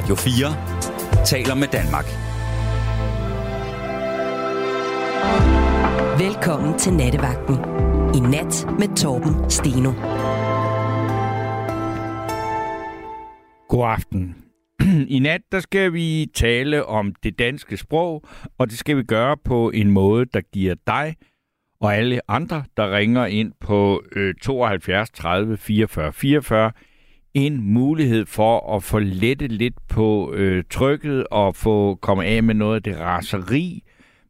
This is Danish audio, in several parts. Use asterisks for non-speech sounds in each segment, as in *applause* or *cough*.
Radio 4 taler med Danmark. Velkommen til Nattevagten. I nat med Torben Steno. God aften. *clears throat* I nat der skal vi tale om det danske sprog, og det skal vi gøre på en måde, der giver dig og alle andre, der ringer ind på øh, 72 30 44 44, en mulighed for at få lettet lidt på øh, trykket og få komme af med noget af det raseri,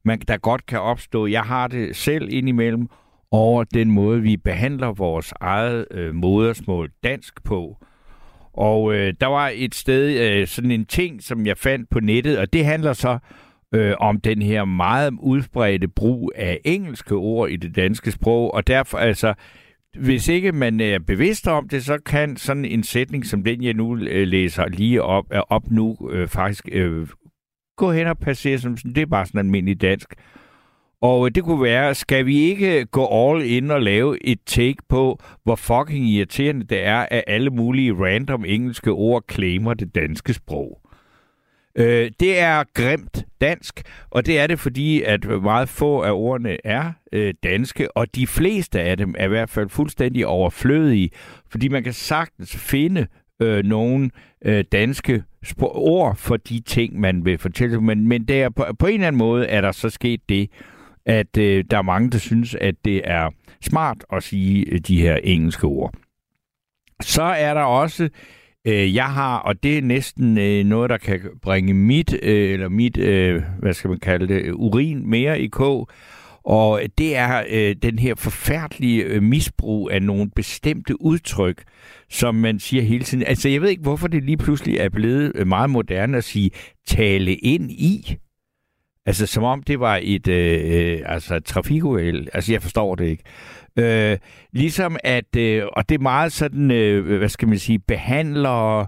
man, der godt kan opstå. Jeg har det selv indimellem over den måde, vi behandler vores eget øh, modersmål dansk på. Og øh, der var et sted, øh, sådan en ting, som jeg fandt på nettet, og det handler så øh, om den her meget udbredte brug af engelske ord i det danske sprog, og derfor altså, hvis ikke man er bevidst om det, så kan sådan en sætning som den, jeg nu øh, læser lige op, op nu, øh, faktisk øh, gå hen og passere som sådan, det er bare sådan almindelig dansk. Og øh, det kunne være, skal vi ikke gå all in og lave et take på, hvor fucking irriterende det er, at alle mulige random engelske ord claimer det danske sprog. Øh, det er grimt dansk, og det er det, fordi at meget få af ordene er øh, danske, og de fleste af dem er i hvert fald fuldstændig overflødige, fordi man kan sagtens finde øh, nogle øh, danske ord for de ting, man vil fortælle. Men, men der, på, på en eller anden måde er der så sket det, at øh, der er mange, der synes, at det er smart at sige øh, de her engelske ord. Så er der også, øh, jeg har, og det er næsten øh, noget, der kan bringe mit, øh, eller mit, øh, hvad skal man kalde det, øh, urin mere i kog, og det er øh, den her forfærdelige øh, misbrug af nogle bestemte udtryk, som man siger hele tiden. Altså, jeg ved ikke, hvorfor det lige pludselig er blevet øh, meget moderne at sige tale ind i. Altså, som om det var et, øh, øh, altså, et trafikuheld. Altså, jeg forstår det ikke. Øh, ligesom at, øh, og det er meget sådan, øh, hvad skal man sige, behandlere,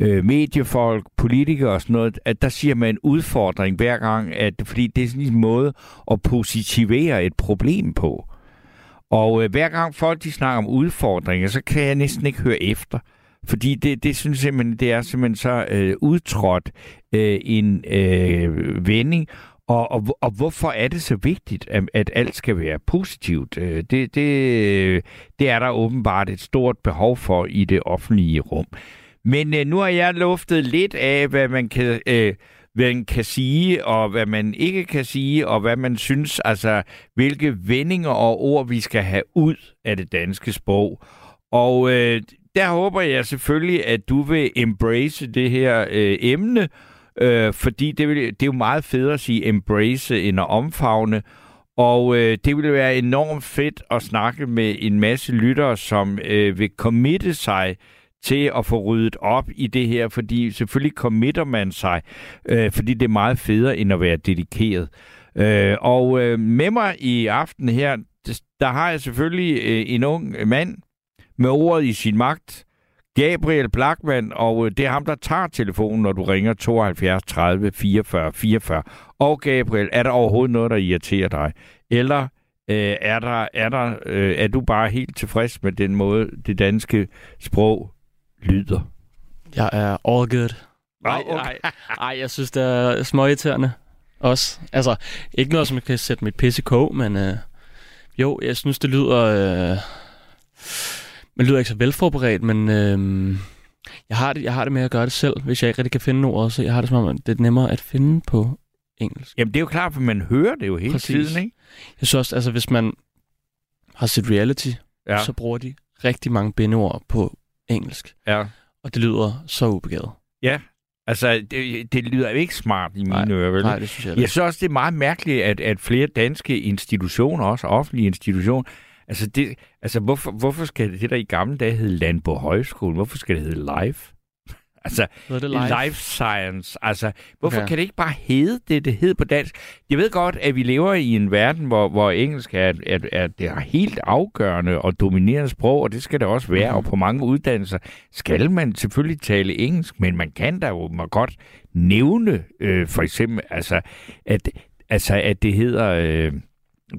øh, mediefolk, politikere og sådan noget, at der siger man en udfordring hver gang, at, fordi det er sådan en måde at positivere et problem på. Og øh, hver gang folk de snakker om udfordringer, så kan jeg næsten ikke høre efter. Fordi det, det synes jeg simpelthen, det er simpelthen så øh, udtrådt øh, en øh, vending, og, og, og hvorfor er det så vigtigt, at, at alt skal være positivt? Øh, det, det, det er der åbenbart et stort behov for i det offentlige rum. Men øh, nu har jeg luftet lidt af, hvad man kan... Øh, hvad man kan sige, og hvad man ikke kan sige, og hvad man synes, altså hvilke vendinger og ord, vi skal have ud af det danske sprog. Og øh, der håber jeg selvfølgelig, at du vil embrace det her øh, emne, Øh, fordi det, vil, det er jo meget federe at sige embrace end at omfavne. Og øh, det ville være enormt fedt at snakke med en masse lyttere, som øh, vil committe sig til at få ryddet op i det her, fordi selvfølgelig committer man sig, øh, fordi det er meget federe end at være dedikeret. Øh, og øh, med mig i aften her, der har jeg selvfølgelig øh, en ung mand med ordet i sin magt, Gabriel Blackman, og øh, det er ham, der tager telefonen, når du ringer 72 30 44 44. Og Gabriel, er der overhovedet noget, der irriterer dig? Eller øh, er, der, er, der, øh, er du bare helt tilfreds med den måde, det danske sprog lyder? Jeg er all good. Nej, okay. nej, nej, jeg synes, det er småirriterende også. Altså, ikke noget, som jeg kan sætte mit pisse kog, men øh, jo, jeg synes, det lyder... Øh, man lyder ikke så velforberedt, men øh, jeg, har det, jeg har det med at gøre det selv, hvis jeg ikke rigtig kan finde ordet. Så jeg har det som om, det er nemmere at finde på engelsk. Jamen, det er jo klart, for man hører det jo hele Præcis. tiden, ikke? Jeg synes også, altså hvis man har set reality, ja. så bruger de rigtig mange bindeord på engelsk. Ja. Og det lyder så ubegavet. Ja, Altså, det, det lyder jo ikke smart i mine nej, ører, vel? Nej, det synes jeg Jeg synes også, det er meget mærkeligt, at, at flere danske institutioner, også offentlige institutioner, Altså, det, altså hvorfor, hvorfor skal det der i gamle dage hedde Landbo Højskole? Hvorfor skal det hedde Life? *laughs* Altså, det life? life science. Altså, hvorfor okay. kan det ikke bare hedde det, det hedder på dansk? Jeg ved godt, at vi lever i en verden, hvor, hvor engelsk er, er, er, det er helt afgørende og dominerende sprog, og det skal det også være. Mm. Og på mange uddannelser skal man selvfølgelig tale engelsk, men man kan da jo må godt nævne, øh, for eksempel, altså, at, altså, at det hedder... Øh,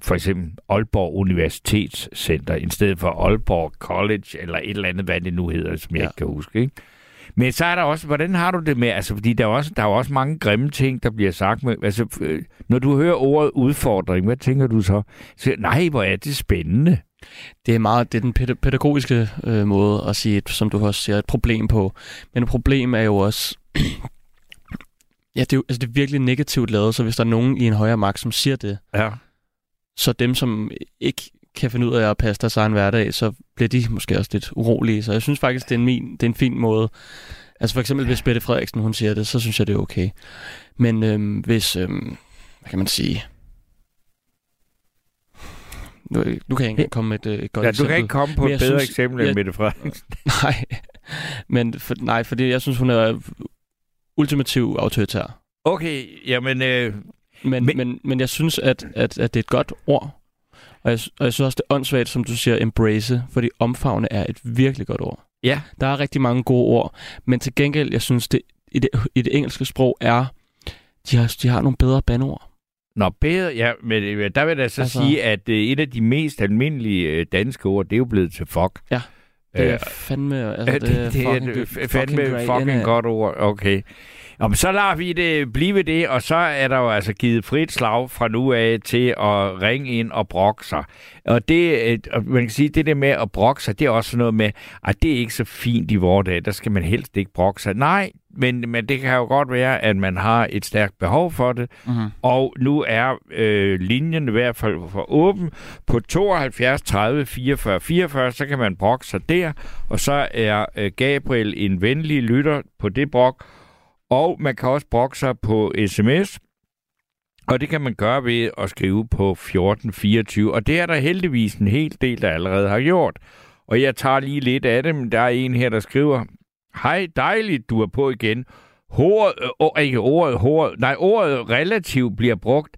for eksempel Aalborg Universitetscenter, i stedet for Aalborg College, eller et eller andet, hvad det nu hedder, som jeg ja. ikke kan huske. Ikke? Men så er der også, hvordan har du det med, altså fordi der er, også, der er også mange grimme ting, der bliver sagt med, altså øh, når du hører ordet udfordring, hvad tænker du så? så nej, hvor er det spændende. Det er meget det er den pæd- pædagogiske øh, måde at sige, et, som du også siger, et problem på. Men et problem er jo også, *clears throat* ja, det er, jo, altså, det er virkelig negativt lavet, så hvis der er nogen i en højere magt, som siger det, Ja. Så dem, som ikke kan finde ud af at passe deres egen hverdag, så bliver de måske også lidt urolige. Så jeg synes faktisk, det er en, min, det er en fin måde. Altså for eksempel, hvis Bette Frederiksen hun siger det, så synes jeg, det er okay. Men øhm, hvis, øhm, hvad kan man sige... Nu, nu kan jeg ikke komme med et, øh, et godt ja, du kan ikke komme på et bedre synes- eksempel end jeg- Mette Frederiksen. *laughs* Nej, men for, nej, fordi jeg synes, hun er ultimativ autoritær. Okay, jamen, øh, Men, Men- men, men, jeg synes, at, at, at det er et godt ord. Og jeg, og jeg synes også, det er åndssvagt, som du siger, embrace, fordi omfavne er et virkelig godt ord. ja. Der er rigtig mange gode ord, men til gengæld, jeg synes, det i det, i det engelske sprog er, de har, de har nogle bedre bandord. Nå, bedre, ja, men øh, der vil jeg så altså... Sige, at øh, et af de mest almindelige øh, danske ord, det er jo blevet til fuck. Ja, Det er fandme, altså, det, det, det er fucking, et det fucking Den er- godt ord. Okay. Jamen, så lader vi det blive det, og så er der jo altså givet frit slag fra nu af til at ringe ind og brokke sig. Og det, øh, og man kan sige, det der med at brokke sig, det er også noget med, at det er ikke så fint i vores dag, der skal man helst ikke brokke sig. Nej, men, men det kan jo godt være, at man har et stærkt behov for det, Mhm. og nu er øh, linjen i hvert fald for åben på 72 30 44 44, så kan man brokke sig der, og så er øh, Gabriel en venlig lytter på det brok, og man kan også brokke sig på sms, og det kan man gøre ved at skrive på 1424, og det er der heldigvis en hel del, der allerede har gjort. Og jeg tager lige lidt af dem. Der er en her, der skriver, Hej, dejligt, du er på igen. Ordet, øh, ikke ordet, ordet, nej, ordet relativt bliver brugt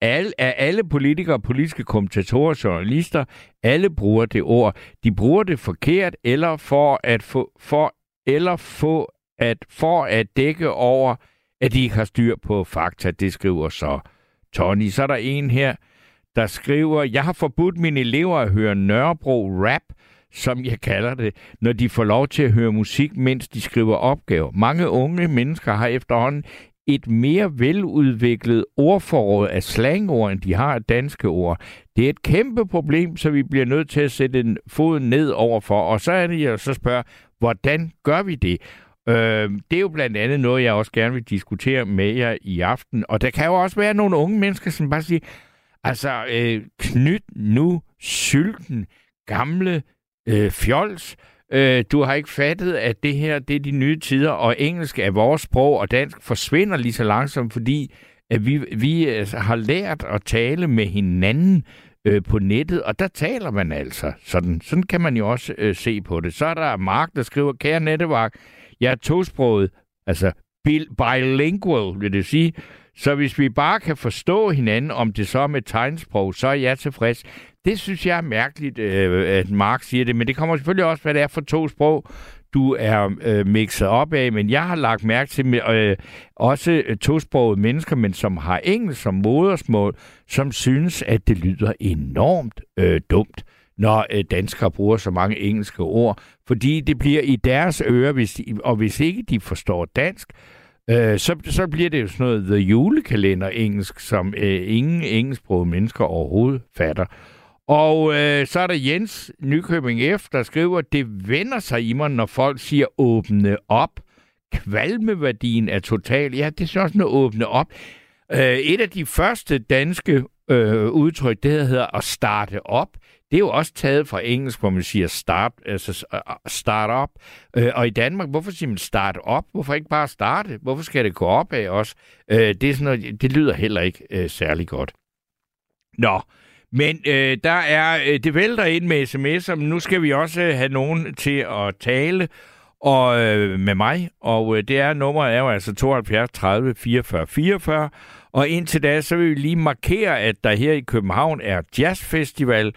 al, af alle politikere, politiske kommentatorer, journalister. Alle bruger det ord. De bruger det forkert, eller for at få, for, eller få at, for at dække over, at de ikke har styr på fakta. Det skriver så Tony. Så er der en her, der skriver, jeg har forbudt mine elever at høre Nørrebro rap, som jeg kalder det, når de får lov til at høre musik, mens de skriver opgaver. Mange unge mennesker har efterhånden et mere veludviklet ordforråd af slangord, end de har af danske ord. Det er et kæmpe problem, så vi bliver nødt til at sætte en fod ned overfor. Og så er det, jeg så spørger, hvordan gør vi det? Øh, det er jo blandt andet noget, jeg også gerne vil diskutere med jer i aften. Og der kan jo også være nogle unge mennesker, som bare siger, altså, øh, knyt nu sylten gamle øh, fjols. Øh, du har ikke fattet, at det her det er de nye tider, og engelsk er vores sprog, og dansk forsvinder lige så langsomt, fordi at vi, vi altså, har lært at tale med hinanden øh, på nettet, og der taler man altså sådan. Sådan kan man jo også øh, se på det. Så er der Mark, der skriver, kære nettevagt, jeg er tosproget, altså bilingual, vil det sige. Så hvis vi bare kan forstå hinanden, om det så er med tegnsprog, så er jeg tilfreds. Det synes jeg er mærkeligt, øh, at Mark siger det, men det kommer selvfølgelig også, hvad det er for to sprog, du er øh, mixet op af, men jeg har lagt mærke til øh, også tosprogede mennesker, men som har engelsk som modersmål, som synes, at det lyder enormt øh, dumt, når øh, danskere bruger så mange engelske ord, fordi det bliver i deres ører, hvis de, og hvis ikke de forstår dansk, øh, så, så bliver det jo sådan noget The Julekalender engelsk, som øh, ingen engelsksprogede mennesker overhovedet fatter. Og øh, så er der Jens Nykøbing F., der skriver, det vender sig i mig, når folk siger åbne op. Kvalmeværdien er total. Ja, det er sådan også noget åbne op. Øh, et af de første danske øh, udtryk, det hedder at starte op. Det er jo også taget fra engelsk, hvor man siger start, altså øh, øh, start up. Øh, og i Danmark, hvorfor siger man start op? Hvorfor ikke bare starte? Hvorfor skal det gå op af os? Øh, det, er sådan noget, det lyder heller ikke øh, særlig godt. Nå, men øh, der er, øh, det vælter ind med sms'er, men nu skal vi også øh, have nogen til at tale og øh, med mig, og øh, det er nummeret er jo altså 72 30 44 44, og indtil da, så vil vi lige markere, at der her i København er jazzfestival,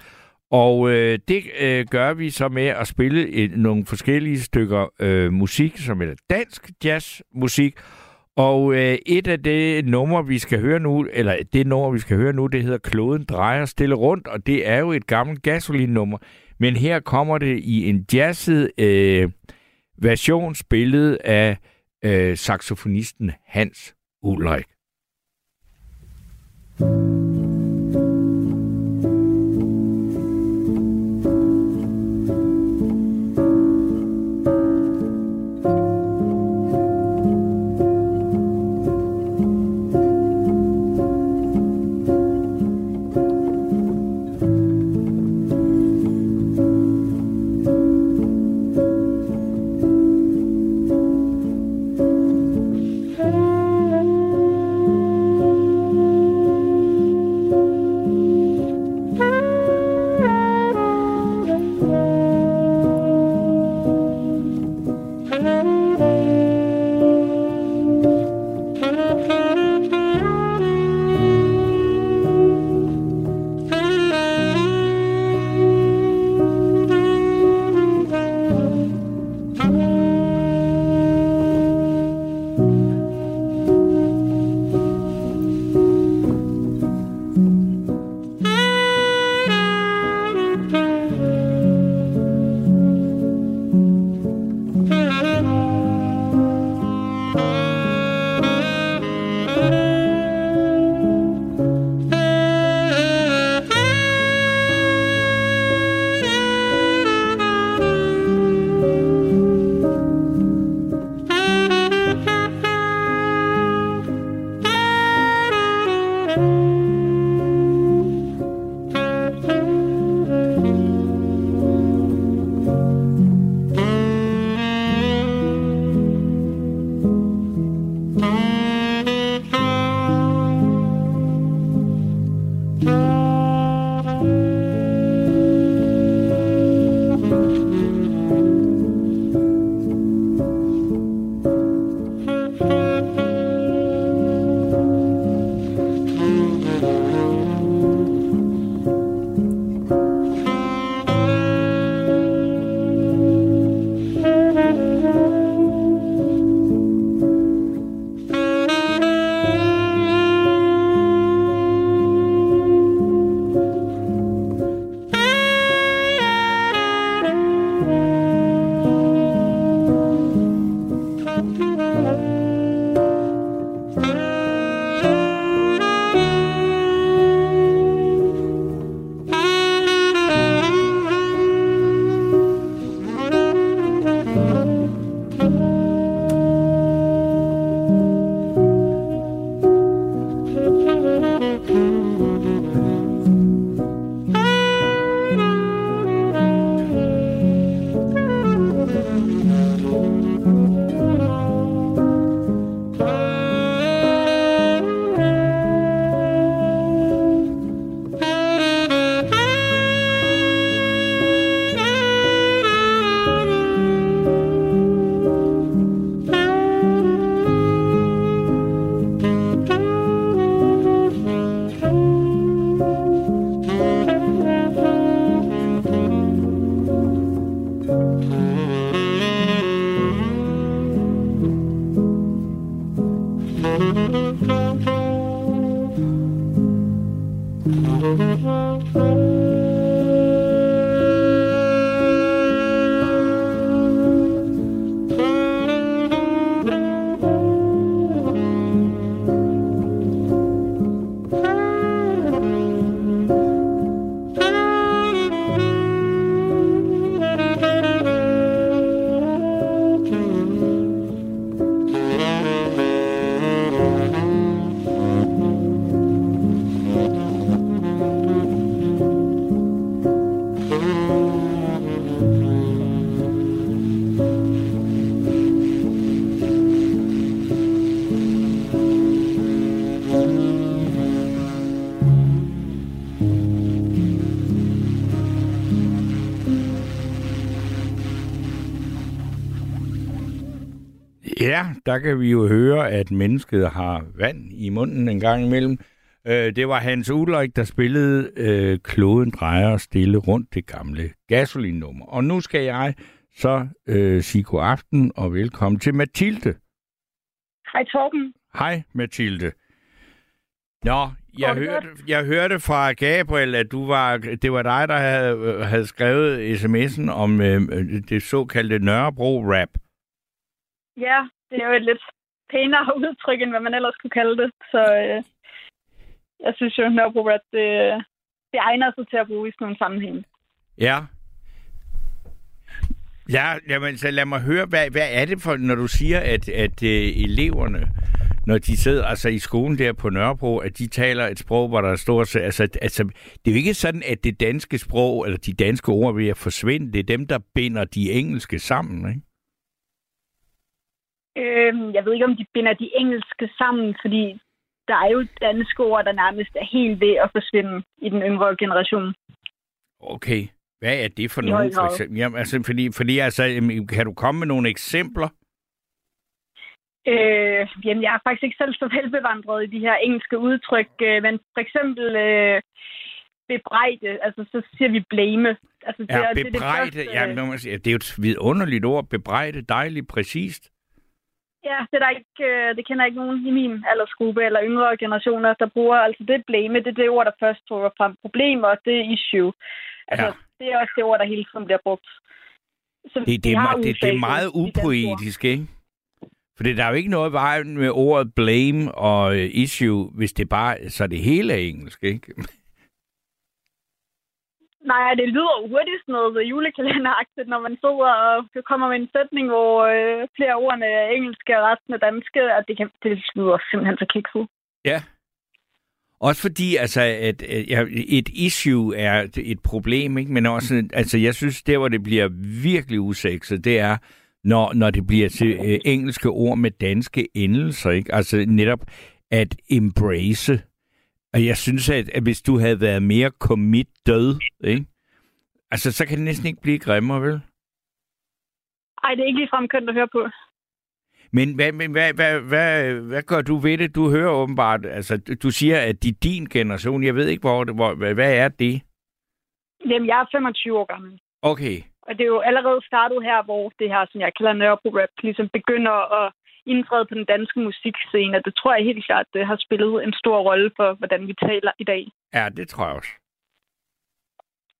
og øh, det øh, gør vi så med at spille et, nogle forskellige stykker øh, musik, som er dansk jazzmusik, og øh, et af det numre, vi skal høre nu, eller det nummer, vi skal høre nu, det hedder Kloden drejer stille rundt, og det er jo et gammelt gasolin-nummer. Men her kommer det i en jazzet øh, version spillet af øh, saxofonisten Hans Ulrik. Ja, der kan vi jo høre, at mennesket har vand i munden en gang imellem. Øh, det var Hans Ulrik, der spillede øh, Kloden drejer stille rundt det gamle gasolinnummer. Og nu skal jeg så øh, sige god aften og velkommen til Mathilde. Hej Torben. Hej Mathilde. Nå, jeg hørte, jeg hørte fra Gabriel, at du var, det var dig, der havde, havde skrevet sms'en om øh, det såkaldte Nørrebro-rap. Ja, det er jo et lidt pænere *laughs* udtryk, end hvad man ellers kunne kalde det. Så øh, jeg synes jo, Nørrebro at det, det egner sig til at bruge i sådan nogle sammenhæng. Ja. Ja, jamen, så lad mig høre, hvad, hvad er det for, når du siger, at, at øh, eleverne, når de sidder altså i skolen der på Nørrebro, at de taler et sprog, hvor der er stort... Altså, altså, det er jo ikke sådan, at det danske sprog, eller de danske ord vil forsvinde. Det er dem, der binder de engelske sammen, ikke? Øhm, jeg ved ikke, om de binder de engelske sammen, fordi der er jo danske ord, der nærmest er helt ved at forsvinde i den yngre generation. Okay. Hvad er det for noget, for eksempel? Jamen, altså, fordi, fordi altså, kan du komme med nogle eksempler? Øh, jamen, jeg er faktisk ikke selv så velbevandret i de her engelske udtryk, øh, men for eksempel øh, bebrejde, altså så siger vi blame. Altså, det ja, er, bebrejde, det, det, første, jamen, det er jo et vidunderligt ord, bebrejde, dejligt, præcist. Ja, det, er der ikke, øh, det kender ikke nogen i min aldersgruppe eller yngre generationer, der bruger. Altså det blame, det er det ord, der først tror frem problemer, og det er issue. Altså, ja. det er også det ord, der hele tiden bliver brugt. Så det, det, er, det, det er meget upoetisk, ikke? For der er jo ikke noget vejen med ordet blame og øh, issue, hvis det bare så det hele er engelsk, ikke? Nej, det lyder hurtigt sådan noget julekalenderagtigt, når man sidder og kommer med en sætning, hvor øh, flere ordene er engelske og resten er danske, og det, kan, det lyder simpelthen så kikset. Ja. Også fordi, altså, at, at et issue er et problem, ikke? men også, altså, jeg synes, der, hvor det bliver virkelig usekset, det er, når, når det bliver til øh, engelske ord med danske endelser, ikke? Altså netop at embrace og jeg synes, at, at hvis du havde været mere commit død, ikke? Altså, så kan det næsten ikke blive grimmere, vel? Ej, det er ikke ligefrem kønt at høre på. Men hvad, men hvad, hvad, hvad, hvad gør du ved det? Du hører åbenbart, altså du siger, at det er din generation. Jeg ved ikke, hvor, hvor hvad, hvad er det? Jamen, jeg er 25 år gammel. Okay. Og det er jo allerede startet her, hvor det her, som jeg kalder Nørrebro-rap, ligesom begynder at indtræde på den danske musikscene, og det tror jeg helt klart, det har spillet en stor rolle for, hvordan vi taler i dag. Ja, det tror jeg også.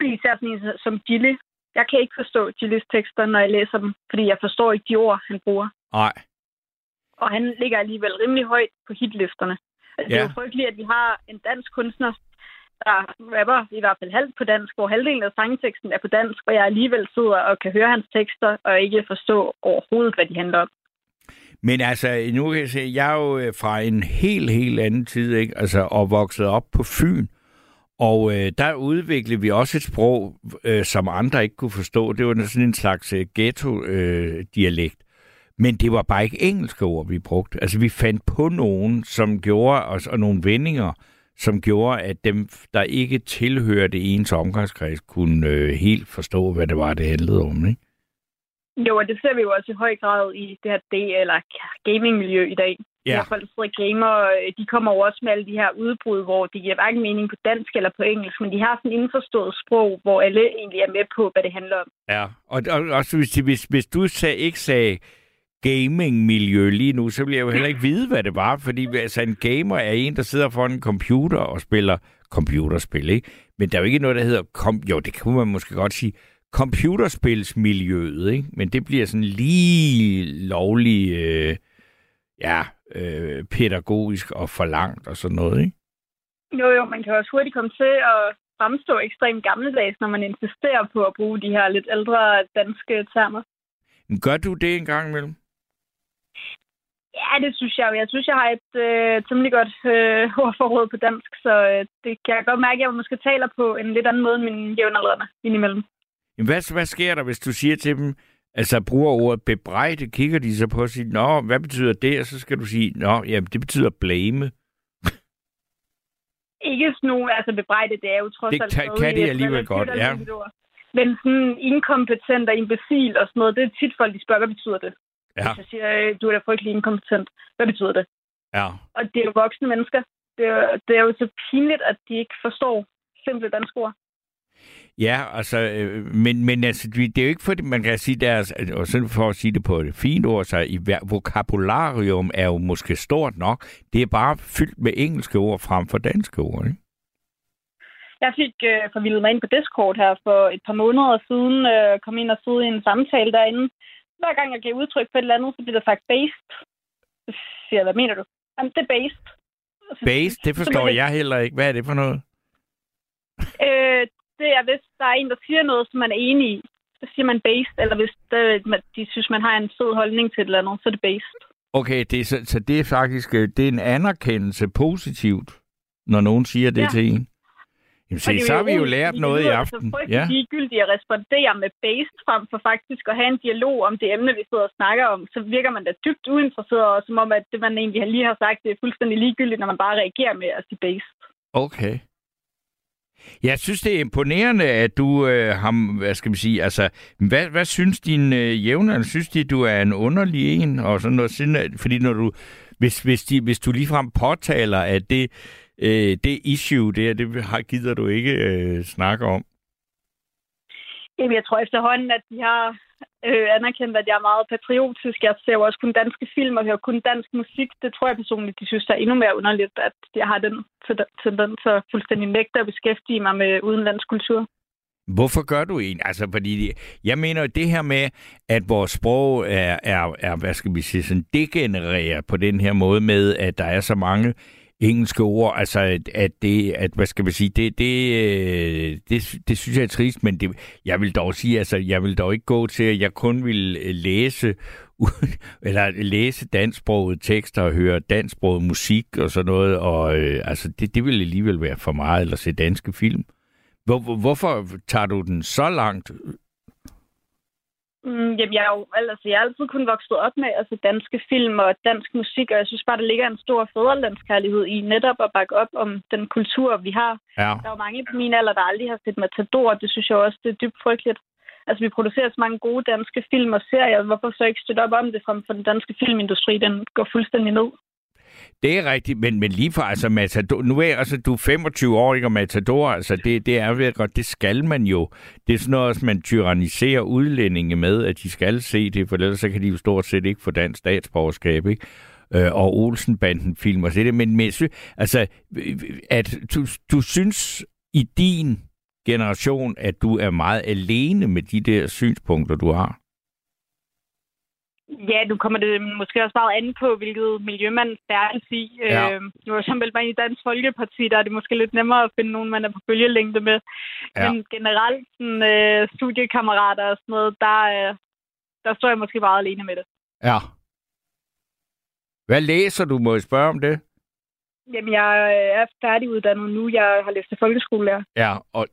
Især sådan en som Gilly. Jeg kan ikke forstå Gillys tekster, når jeg læser dem, fordi jeg forstår ikke de ord, han bruger. Nej. Og han ligger alligevel rimelig højt på hitlisterne. Altså, ja. Det er jo frygteligt, at vi har en dansk kunstner, der rapper i hvert fald halvt på dansk, hvor halvdelen af sangteksten er på dansk, og jeg alligevel sidder og kan høre hans tekster, og ikke forstå overhovedet, hvad de handler om. Men altså, nu kan jeg se, jeg er jo øh, fra en helt, helt anden tid, ikke? Altså, og vokset op på Fyn. Og øh, der udviklede vi også et sprog, øh, som andre ikke kunne forstå. Det var sådan en slags øh, ghetto-dialekt. Øh, Men det var bare ikke engelske ord, vi brugte. Altså, vi fandt på nogen, som gjorde os, og nogle vendinger, som gjorde, at dem, der ikke tilhørte ens omgangskreds, kunne øh, helt forstå, hvad det var, det handlede om, ikke? Jo, og det ser vi jo også i høj grad i det her D- eller gaming-miljø i dag. Ja. Her folk, der sidder gamer, øh, de kommer jo også med alle de her udbrud, hvor de giver hverken mening på dansk eller på engelsk, men de har sådan indforstået sprog, hvor alle egentlig er med på, hvad det handler om. Ja, og, og også hvis, hvis, hvis du sag, ikke sagde gaming-miljø lige nu, så vil jeg jo heller ikke vide, hvad det var, fordi altså, en gamer er en, der sidder foran en computer og spiller computerspil, ikke? Men der er jo ikke noget, der hedder... Kom, jo, det kunne man måske godt sige computerspilsmiljøet, ikke? Men det bliver sådan lige lovlig, øh, ja, øh, pædagogisk og forlangt og sådan noget, ikke? Jo, jo, man kan også hurtigt komme til at fremstå ekstremt gammeldags, når man insisterer på at bruge de her lidt ældre danske termer. Gør du det en gang imellem? Ja, det synes jeg Jeg synes, jeg har et øh, temmelig godt øh, ordforråd på dansk, så øh, det kan jeg godt mærke, at jeg måske taler på en lidt anden måde end mine jævnaldrende indimellem. Jamen, hvad, hvad sker der, hvis du siger til dem, altså bruger ordet bebrejde, kigger de så på og siger, nå, hvad betyder det? Og så skal du sige, nå, jamen, det betyder blame. Ikke sådan nogen, altså bebrejde, det er jo trods det alt kan, kan de alligevel godt, ja. Men sådan inkompetent og imbecil og sådan noget, det er tit folk, de spørger, hvad betyder det? Ja. Hvis jeg siger, øh, du er da frygtelig inkompetent, hvad betyder det? Ja. Og det er jo voksne mennesker. Det er, det er jo så pinligt, at de ikke forstår simple danske ord. Ja, altså, øh, men, men altså, det er jo ikke fordi, man kan sige deres, og sådan for at sige det på et fint ord, så i vokabularium er jo måske stort nok. Det er bare fyldt med engelske ord frem for danske ord, ikke? Jeg fik øh, forvildet mig ind på Discord her for et par måneder siden, øh, kom ind og sidde i en samtale derinde, hver gang jeg giver udtryk for et eller andet, så bliver der sagt based. Så siger jeg, hvad mener du? Jamen, det er based. Based, det forstår jeg heller ikke. Hvad er det for noget? Øh, det er, hvis der er en, der siger noget, som man er enig i, så siger man based, eller hvis det, de synes, man har en fed holdning til et eller andet, så er det based. Okay, det er, så, så det er faktisk øh, det er en anerkendelse positivt, når nogen siger det ja. til en. Jamen, se, så har vi jo lært noget i aften. Det er ja. ligegyldigt at respondere med based frem for faktisk at have en dialog om det emne, vi sidder og snakker om. Så virker man da dybt uinteresseret, og som om, at det, man egentlig lige har sagt, det er fuldstændig ligegyldigt, når man bare reagerer med at sige based. Okay. Jeg synes, det er imponerende, at du øh, ham, hvad skal vi sige, altså, hvad, hvad synes din øh, jævner? Synes de, du er en underlig en? Og sådan noget, øh, fordi når du, hvis, hvis, de, hvis du ligefrem påtaler, at det, øh, det issue der, det har, gider du ikke øh, snakke om? Jamen, jeg tror efterhånden, at de har øh, anerkendt, at jeg er meget patriotisk. Jeg ser jo også kun danske film og hører kun dansk musik. Det tror jeg personligt, de synes, er endnu mere underligt, at jeg har den tendens at fuldstændig nægte at beskæftige mig med udenlandsk kultur. Hvorfor gør du en? Altså, fordi jeg mener det her med, at vores sprog er, er, er hvad skal vi sige, sådan degenereret på den her måde med, at der er så mange engelske ord, altså at, at det, at, hvad skal man sige, det, det, øh, det, det synes jeg er trist, men det, jeg vil dog sige, altså jeg vil dog ikke gå til, at jeg kun vil øh, læse *laughs* eller læse dansksproget tekster og høre dansksproget musik og sådan noget, og øh, altså det, det vil alligevel være for meget, eller se danske film. Hvor, hvorfor tager du den så langt Mm, jamen, jeg er jo altså, jeg er altid kun vokset op med altså, danske film og dansk musik, og jeg synes bare, der ligger en stor fædrelandskærlighed i netop at bakke op om den kultur, vi har. Ja. Der er jo mange på min alder, der aldrig har set Matador, og det synes jeg også, det er dybt frygteligt. Altså, vi producerer så mange gode danske film og serier. Hvorfor så ikke støtte op om det frem for den danske filmindustri? Den går fuldstændig ned. Det er rigtigt, men, men lige for altså Matador, nu er altså, du er 25 år, ikke, og Matador, altså det, det er ved godt, det skal man jo. Det er sådan noget, man tyranniserer udlændinge med, at de skal se det, for ellers så kan de jo stort set ikke få dansk statsborgerskab, ikke? Øh, og Olsenbanden film og det, men, Messe, altså, at du, du synes i din generation, at du er meget alene med de der synspunkter, du har? Ja, nu kommer det måske også meget an på, hvilket miljø man færdes i. Ja. Øh, nu er jeg meldt mig i Dansk Folkeparti, der er det måske lidt nemmere at finde nogen, man er på bølgelængde med. Ja. Men generelt sådan, øh, studiekammerater og sådan noget, der, øh, der står jeg måske meget alene med det. Ja. Hvad læser du? Må jeg spørge om det? Jamen, jeg er færdiguddannet nu. Jeg har læst til folkeskolelærer. Ja, og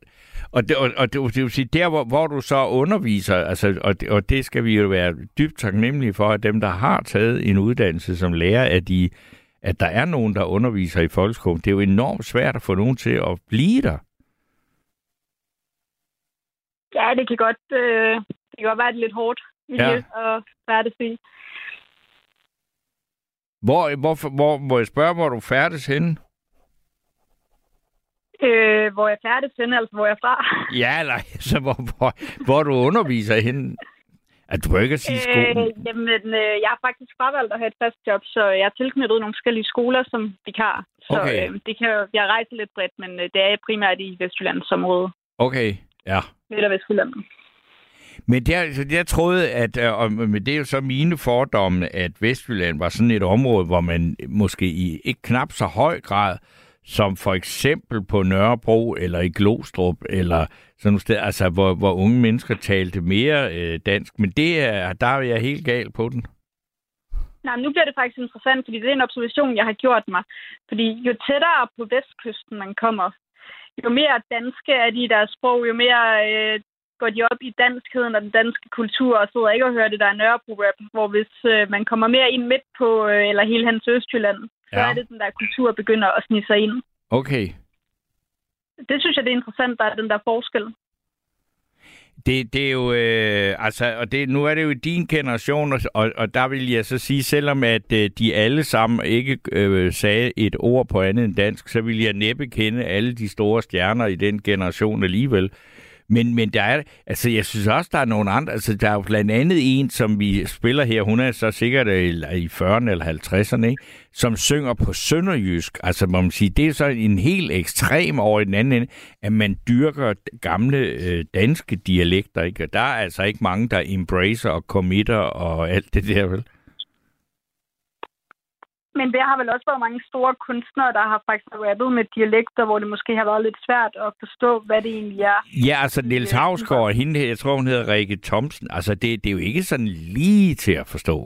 og det, og, og det, det vil sige, der hvor, hvor du så underviser, altså, og, det, og det skal vi jo være dybt taknemmelige for, at dem, der har taget en uddannelse som lærer, at, de, at der er nogen, der underviser i folkeskolen. Det er jo enormt svært at få nogen til at blive der. Ja, det kan godt, øh, det kan godt være lidt hårdt miljø ja. at færdes i. Hvor, hvor, hvor, må jeg spørge, hvor du færdes henne? Øh, hvor jeg færdig til, altså hvor jeg er fra. *laughs* Ja, eller så hvor, hvor, hvor du underviser hende. At du ikke at sige skolen? Øh, jamen, øh, jeg har faktisk fravalgt at have et fast job, så jeg er tilknyttet nogle forskellige skoler som vikar. Så okay. øh, det kan, jeg rejser lidt bredt, men øh, det er primært i Vestjyllands område. Okay, ja. Midt- og Vestjylland. Men der, altså, jeg troede, at, øh, og men det er jo så mine fordomme, at Vestjylland var sådan et område, hvor man måske i ikke knap så høj grad som for eksempel på Nørrebro eller i Glostrup, eller sådan noget altså, hvor, hvor unge mennesker talte mere øh, dansk. Men det er, der er jeg helt gal på den. Nej, nu bliver det faktisk interessant, fordi det er en observation, jeg har gjort mig. Fordi jo tættere på vestkysten man kommer, jo mere danske er de i deres sprog, jo mere øh, går de op i danskheden og den danske kultur, og sidder ikke og hører det der Nørrebro-rap, hvor hvis øh, man kommer mere ind midt på, øh, eller hele hans Østjylland, så ja. er det den der kultur begynder at snige sig ind. Okay. Det synes jeg, det er interessant, der er den der forskel. Det, det er jo, øh, altså, og det, nu er det jo din generation, og, og der vil jeg så sige, selvom at øh, de alle sammen ikke øh, sagde et ord på andet end dansk, så vil jeg næppe kende alle de store stjerner i den generation alligevel. Men, men der er, altså jeg synes også, der er nogle andre, altså der er jo blandt andet en, som vi spiller her, hun er så sikkert øh, i, i 40'erne eller 50'erne, ikke? som synger på sønderjysk. Altså må man sige, det er så en helt ekstrem over i den anden ende, at man dyrker gamle øh, danske dialekter, ikke? Og der er altså ikke mange, der embracer og committer og alt det der, vel? Men der har vel også været mange store kunstnere, der har faktisk rappet med dialekter, hvor det måske har været lidt svært at forstå, hvad det egentlig er. Ja, altså Niels Havsgaard og hende her, jeg tror hun hedder Rikke Thomsen, altså det, det er jo ikke sådan lige til at forstå.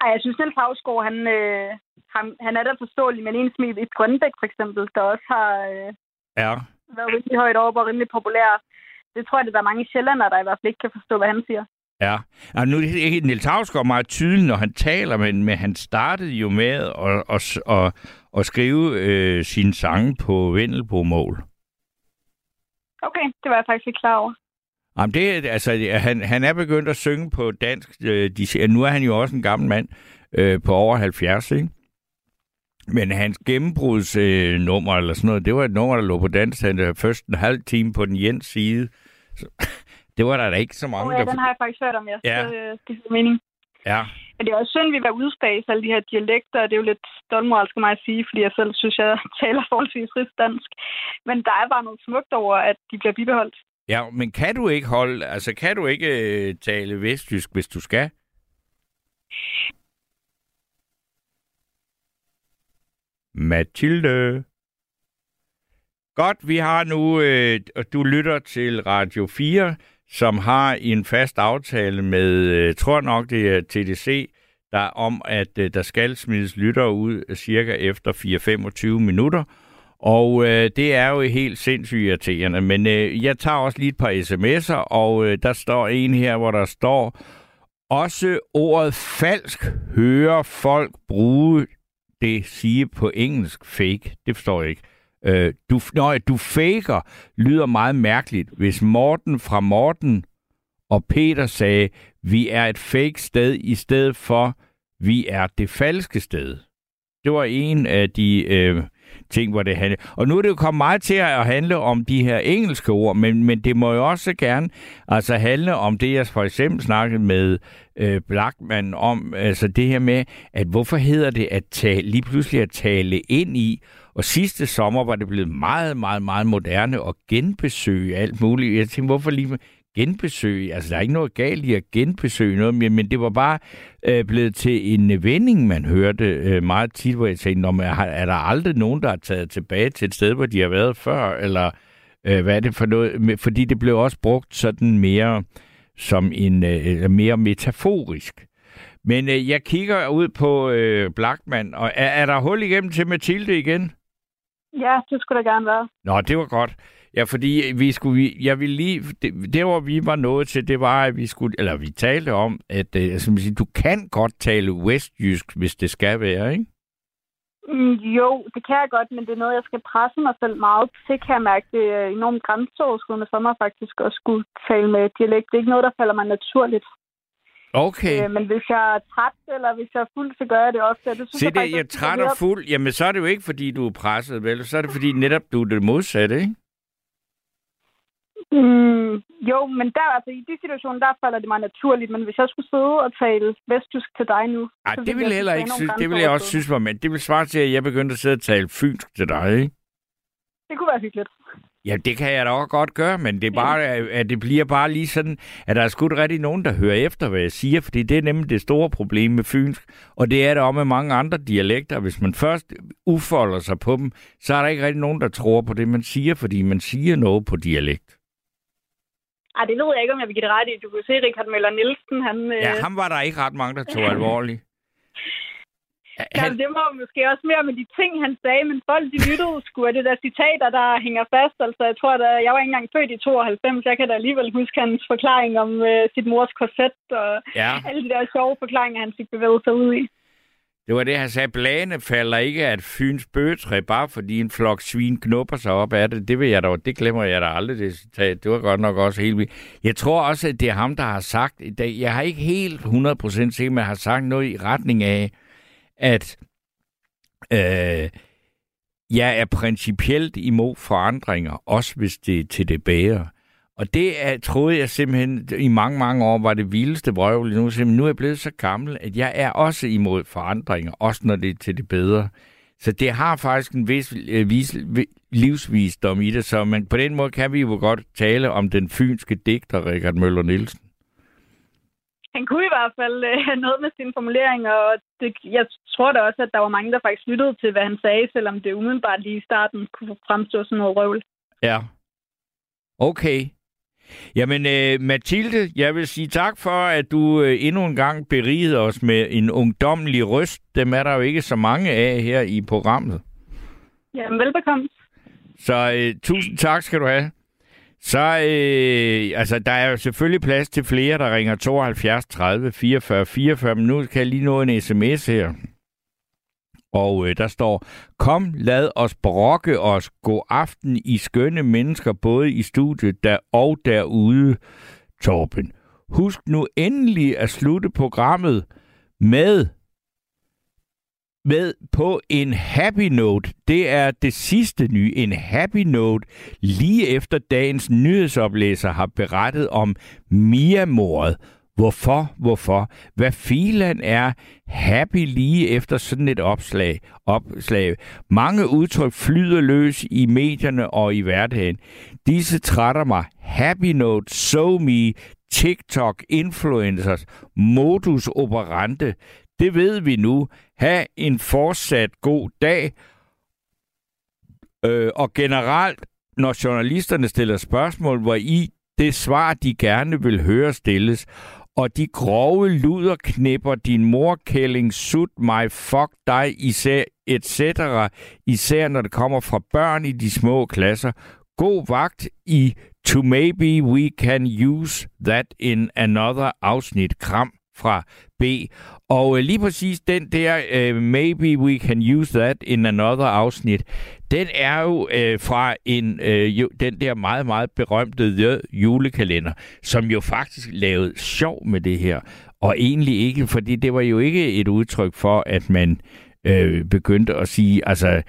Ej, jeg synes, Niels Havsgaard, han, øh, han, han er da forståelig, men en som i Grønbæk for eksempel, der også har øh, ja. været rimelig højt op og rimelig populær. Det tror jeg, der er mange sjællandere, der i hvert fald ikke kan forstå, hvad han siger. Ja, og nu er Niels Havsgaard meget tydelig, når han taler, men, men han startede jo med at, at, at, at skrive øh, sine sange på Vendelbo-mål. Okay, det var jeg faktisk ikke klar over. Jamen det, altså, han, han er begyndt at synge på dansk. Øh, de, nu er han jo også en gammel mand øh, på over 70, ikke? Men hans gennembrudsnummer øh, eller sådan noget, det var et nummer, der lå på dansk. Han først en halv time på den jens side. Så, det var der da ikke så mange, oh, ja, der... den har jeg faktisk hørt om, ja. ja. Så, øh, det er mening. Ja. Men det er også synd, at vi var udspase alle de her dialekter, og det er jo lidt stolmoralsk af mig at sige, fordi jeg selv synes, jeg *laughs* taler forholdsvis dansk. Men der er bare noget smukt over, at de bliver bibeholdt. Ja, men kan du ikke holde, altså kan du ikke øh, tale vestjysk, hvis du skal? Mathilde. Godt, vi har nu, øh, og du lytter til Radio 4, som har en fast aftale med, øh, tror nok det er TDC, der om, at øh, der skal smides lytter ud øh, cirka efter 4-25 minutter. Og øh, det er jo helt sindssygt irriterende, men øh, jeg tager også lige et par sms'er, og øh, der står en her, hvor der står, også ordet falsk hører folk bruge det sige på engelsk fake. Det forstår jeg ikke. Øh, du, nøj, du faker, lyder meget mærkeligt. Hvis Morten fra Morten og Peter sagde, vi er et fake sted, i stedet for, vi er det falske sted. Det var en af de øh, ting, hvor det handlede. Og nu er det jo kommet meget til at handle om de her engelske ord, men, men det må jo også gerne altså handle om det, jeg for eksempel snakkede med øh, Blackman om, altså det her med, at hvorfor hedder det at tale, lige pludselig at tale ind i, og sidste sommer var det blevet meget, meget, meget moderne at genbesøge alt muligt. Jeg tænkte, hvorfor lige genbesøge? Altså, der er ikke noget galt i at genbesøge noget, men det var bare øh, blevet til en vending, man hørte øh, meget tit, hvor jeg tænkte, når man, er der aldrig nogen, der er taget tilbage til et sted, hvor de har været før, eller øh, hvad er det for noget? Fordi det blev også brugt sådan mere som en øh, mere metaforisk. Men øh, jeg kigger ud på øh, Blackman, og er, er der hul igennem til Mathilde igen? Ja, det skulle der gerne være. Nå, det var godt. Ja, fordi vi skulle, jeg vil lige, det, det hvor vi var nået til, det var, at vi skulle, eller vi talte om, at øh, altså, sige, du kan godt tale westjysk, hvis det skal være, ikke? Mm, jo, det kan jeg godt, men det er noget, jeg skal presse mig selv meget til, kan jeg mærke. Det er enormt grænseoverskridende for mig faktisk at skulle tale med dialekt. Det er ikke noget, der falder mig naturligt. Okay. Øh, men hvis jeg er træt, eller hvis jeg er fuld, så gør jeg det ofte. Det synes Se jeg det, faktisk, jeg er træt og fuld. Jamen, så er det jo ikke, fordi du er presset, vel? Så er det, fordi netop du er det modsatte, ikke? Mm, jo, men der, altså, i de situationer, der falder det mig naturligt. Men hvis jeg skulle sidde og tale vestjysk til dig nu... Ej, det vil jeg heller ikke synes. Det vil jeg også synes var, men det vil svare til, at jeg begyndte at sidde og tale fynsk til dig, ikke? Det kunne være hyggeligt. Ja, det kan jeg da også godt gøre, men det, er bare, at det bliver bare lige sådan, at der er sgu rigtig nogen, der hører efter, hvad jeg siger, fordi det er nemlig det store problem med fynsk, og det er der også med mange andre dialekter. Hvis man først ufolder sig på dem, så er der ikke rigtig nogen, der tror på det, man siger, fordi man siger noget på dialekt. Ej, det ved jeg ikke, om jeg vil give det ret i. Du kunne se, Richard Møller Nielsen, han... Ja, ham var der ikke ret mange, der tog alvorligt. Han... Ja, det var måske også mere med de ting, han sagde, men folk de lyttede sgu af det der citater, der hænger fast. Altså, jeg tror, at jeg var ikke engang født i 92, jeg kan da alligevel huske hans forklaring om øh, sit mors korset og ja. alle de der sjove forklaringer, han fik bevæget sig ud i. Det var det, han sagde. Bladene falder ikke af et fyns bøgetræ, bare fordi en flok svin knupper sig op af det. Det vil jeg dog, det glemmer jeg da aldrig, det citat. Det var godt nok også helt vildt. Jeg tror også, at det er ham, der har sagt, jeg har ikke helt 100% sikker, men har sagt noget i retning af, at øh, jeg er principielt imod forandringer, også hvis det er til det bedre. Og det er, troede jeg simpelthen i mange, mange år var det vildeste vrøvl. Nu, nu er jeg blevet så gammel, at jeg er også imod forandringer, også når det er til det bedre. Så det har faktisk en vis, øh, vis livsvisdom i det, så man, på den måde kan vi jo godt tale om den fynske digter Richard Møller Nielsen. Han kunne i hvert fald øh, have noget med sine formuleringer, og det, jeg tror da også, at der var mange, der faktisk lyttede til, hvad han sagde, selvom det umiddelbart lige i starten kunne fremstå som noget røvl. Ja. Okay. Jamen, øh, Mathilde, jeg vil sige tak for, at du øh, endnu en gang berigede os med en ungdomlig røst. Dem er der jo ikke så mange af her i programmet. Jamen, velbekomme. Så øh, tusind tak skal du have. Så øh, altså, der er jo selvfølgelig plads til flere, der ringer 72 30 44 44, men nu kan jeg lige nå en sms her. Og øh, der står, kom, lad os brokke os. God aften i skønne mennesker, både i studiet der og derude, Torben. Husk nu endelig at slutte programmet med med på en happy note. Det er det sidste nye. En happy note lige efter dagens nyhedsoplæser har berettet om Mia-mordet. Hvorfor? Hvorfor? Hvad filan er happy lige efter sådan et opslag? opslag? Mange udtryk flyder løs i medierne og i hverdagen. Disse trætter mig. Happy note, so me, TikTok, influencers, modus operante. Det ved vi nu. Ha' en fortsat god dag. Øh, og generelt, når journalisterne stiller spørgsmål, hvor i det svar, de gerne vil høre stilles, og de grove luderknipper, din morkælling, sut mig, fuck dig, især, etc., især når det kommer fra børn i de små klasser. God vagt i To Maybe We Can Use That in Another afsnit. Kram fra B. Og øh, lige præcis den der, øh, maybe we can use that in another afsnit, den er jo øh, fra en øh, jo, den der meget, meget berømte The julekalender, som jo faktisk lavede sjov med det her. Og egentlig ikke, fordi det var jo ikke et udtryk for, at man øh, begyndte at sige, altså,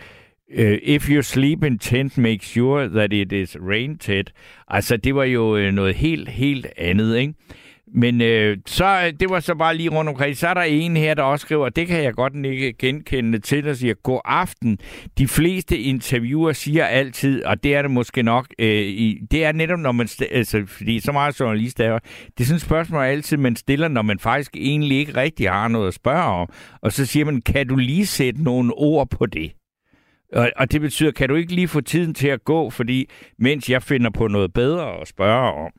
Uh, if you sleep in tent, make sure that it is rain tent. Altså, det var jo uh, noget helt, helt andet, ikke? Men øh, så, øh, det var så bare lige rundt omkring. Så er der en her, der også skriver, det kan jeg godt ikke genkende til, der siger, god aften. De fleste interviewer siger altid, og det er det måske nok, øh, i, det er netop, når man, altså, fordi så meget journalist er det er sådan et spørgsmål altid, man stiller, når man faktisk egentlig ikke rigtig har noget at spørge om. Og så siger man, kan du lige sætte nogle ord på det? Og, og det betyder, kan du ikke lige få tiden til at gå, fordi mens jeg finder på noget bedre at spørge om.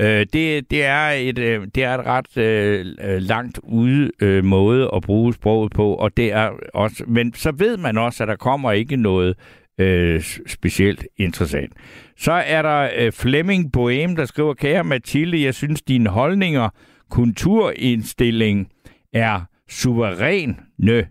Øh, det, det, er et, øh, det er et ret øh, øh, langt ude øh, måde at bruge sproget på, og det er også, men så ved man også, at der kommer ikke noget øh, specielt interessant. Så er der øh, Flemming Boehm, der skriver, kære Mathilde, jeg synes, dine holdninger, kulturindstilling er suveræne øh,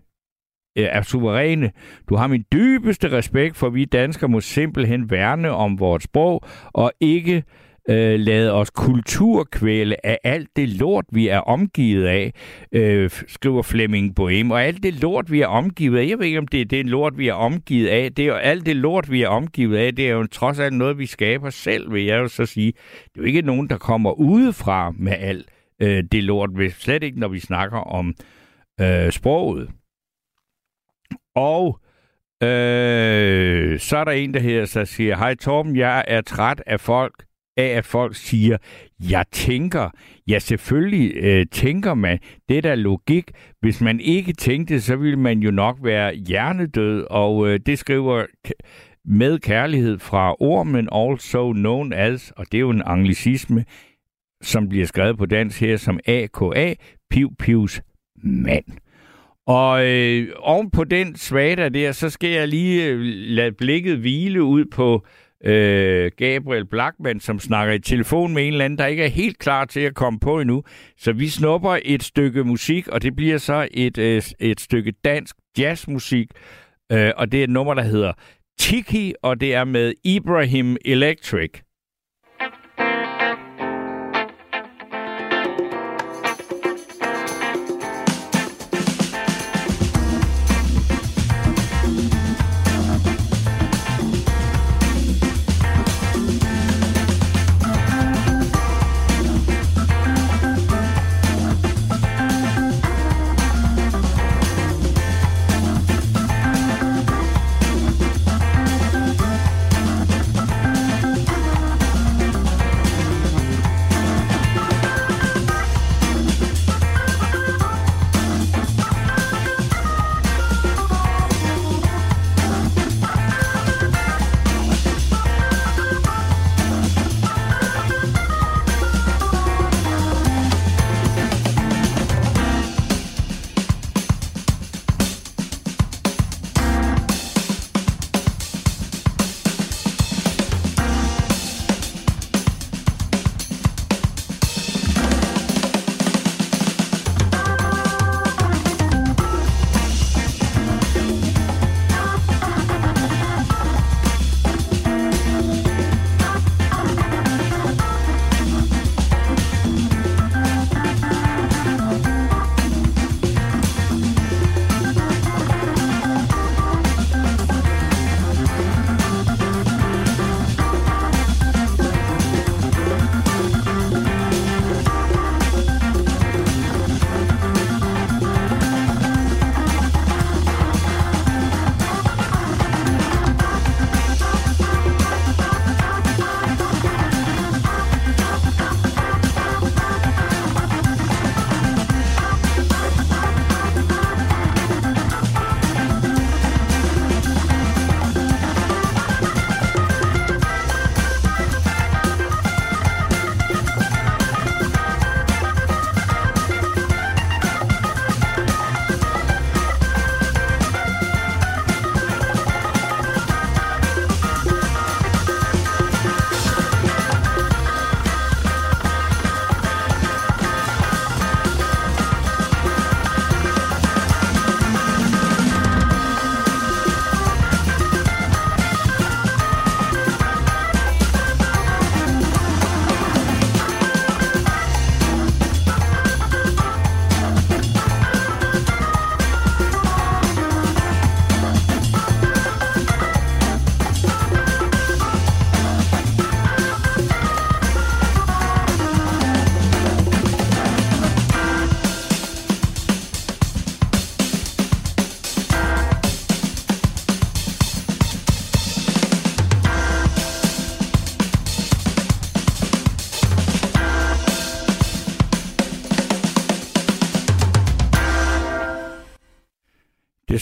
er suveræne. Du har min dybeste respekt for, vi danskere må simpelthen værne om vores sprog og ikke øh, lade os kulturkvæle af alt det lort, vi er omgivet af, øh, skriver Flemming Bohem. Og alt det lort, vi er omgivet af, jeg ved ikke, om det er det lort, vi er omgivet af, det er jo alt det lort, vi er omgivet af, det er jo trods alt noget, vi skaber selv, vil jeg jo så sige. Det er jo ikke nogen, der kommer udefra med alt øh, det lort, slet ikke, når vi snakker om øh, sproget. Og øh, så er der en, der her, så siger, hej Torben, jeg er træt af folk, af at folk siger, jeg tænker. Ja, selvfølgelig øh, tænker man. Det er da logik. Hvis man ikke tænkte, så ville man jo nok være hjernedød, og øh, det skriver med kærlighed fra ormen, also known as, og det er jo en anglicisme, som bliver skrevet på dansk her som AKA, Piv Pivs mand. Og øh, oven på den svada der, så skal jeg lige øh, lade blikket hvile ud på øh, Øh, Gabriel Blackman, som snakker i telefon med en eller anden, der ikke er helt klar til at komme på endnu. Så vi snupper et stykke musik, og det bliver så et, øh, et stykke dansk jazzmusik, øh, og det er et nummer, der hedder Tiki, og det er med Ibrahim Electric.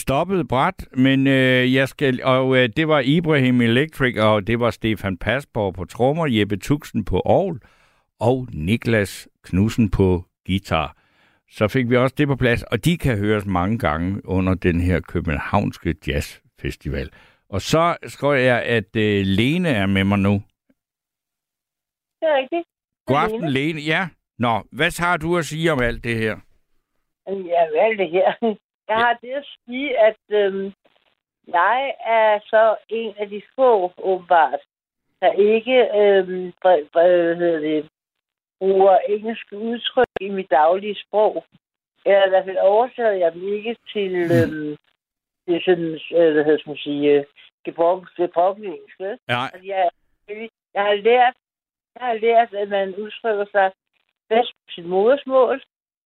Stoppede bræt, men øh, jeg skal, og øh, det var Ibrahim Electric, og det var Stefan Pasborg på trommer, Jeppe Tuxen på orgel, og Niklas Knudsen på guitar. Så fik vi også det på plads, og de kan høres mange gange under den her københavnske jazzfestival. Og så skriver jeg, at øh, Lene er med mig nu. Det er rigtigt. God aften, Lene. Ja. Nå, hvad har du at sige om alt det her? Ja, alt det her. Jeg har det at sige, at øhm, jeg er så en af de få, åbenbart, der ikke øhm, hvad, hedder det, bruger engelske udtryk i mit daglige sprog. Eller i hvert fald oversætter jeg dem ikke til, øhm, til sådan, øh, hvad hedder man sige, gebrokken engelsk. Ja. Altså, jeg, jeg har lært, jeg har lært, at man udtrykker sig bedst på sit modersmål.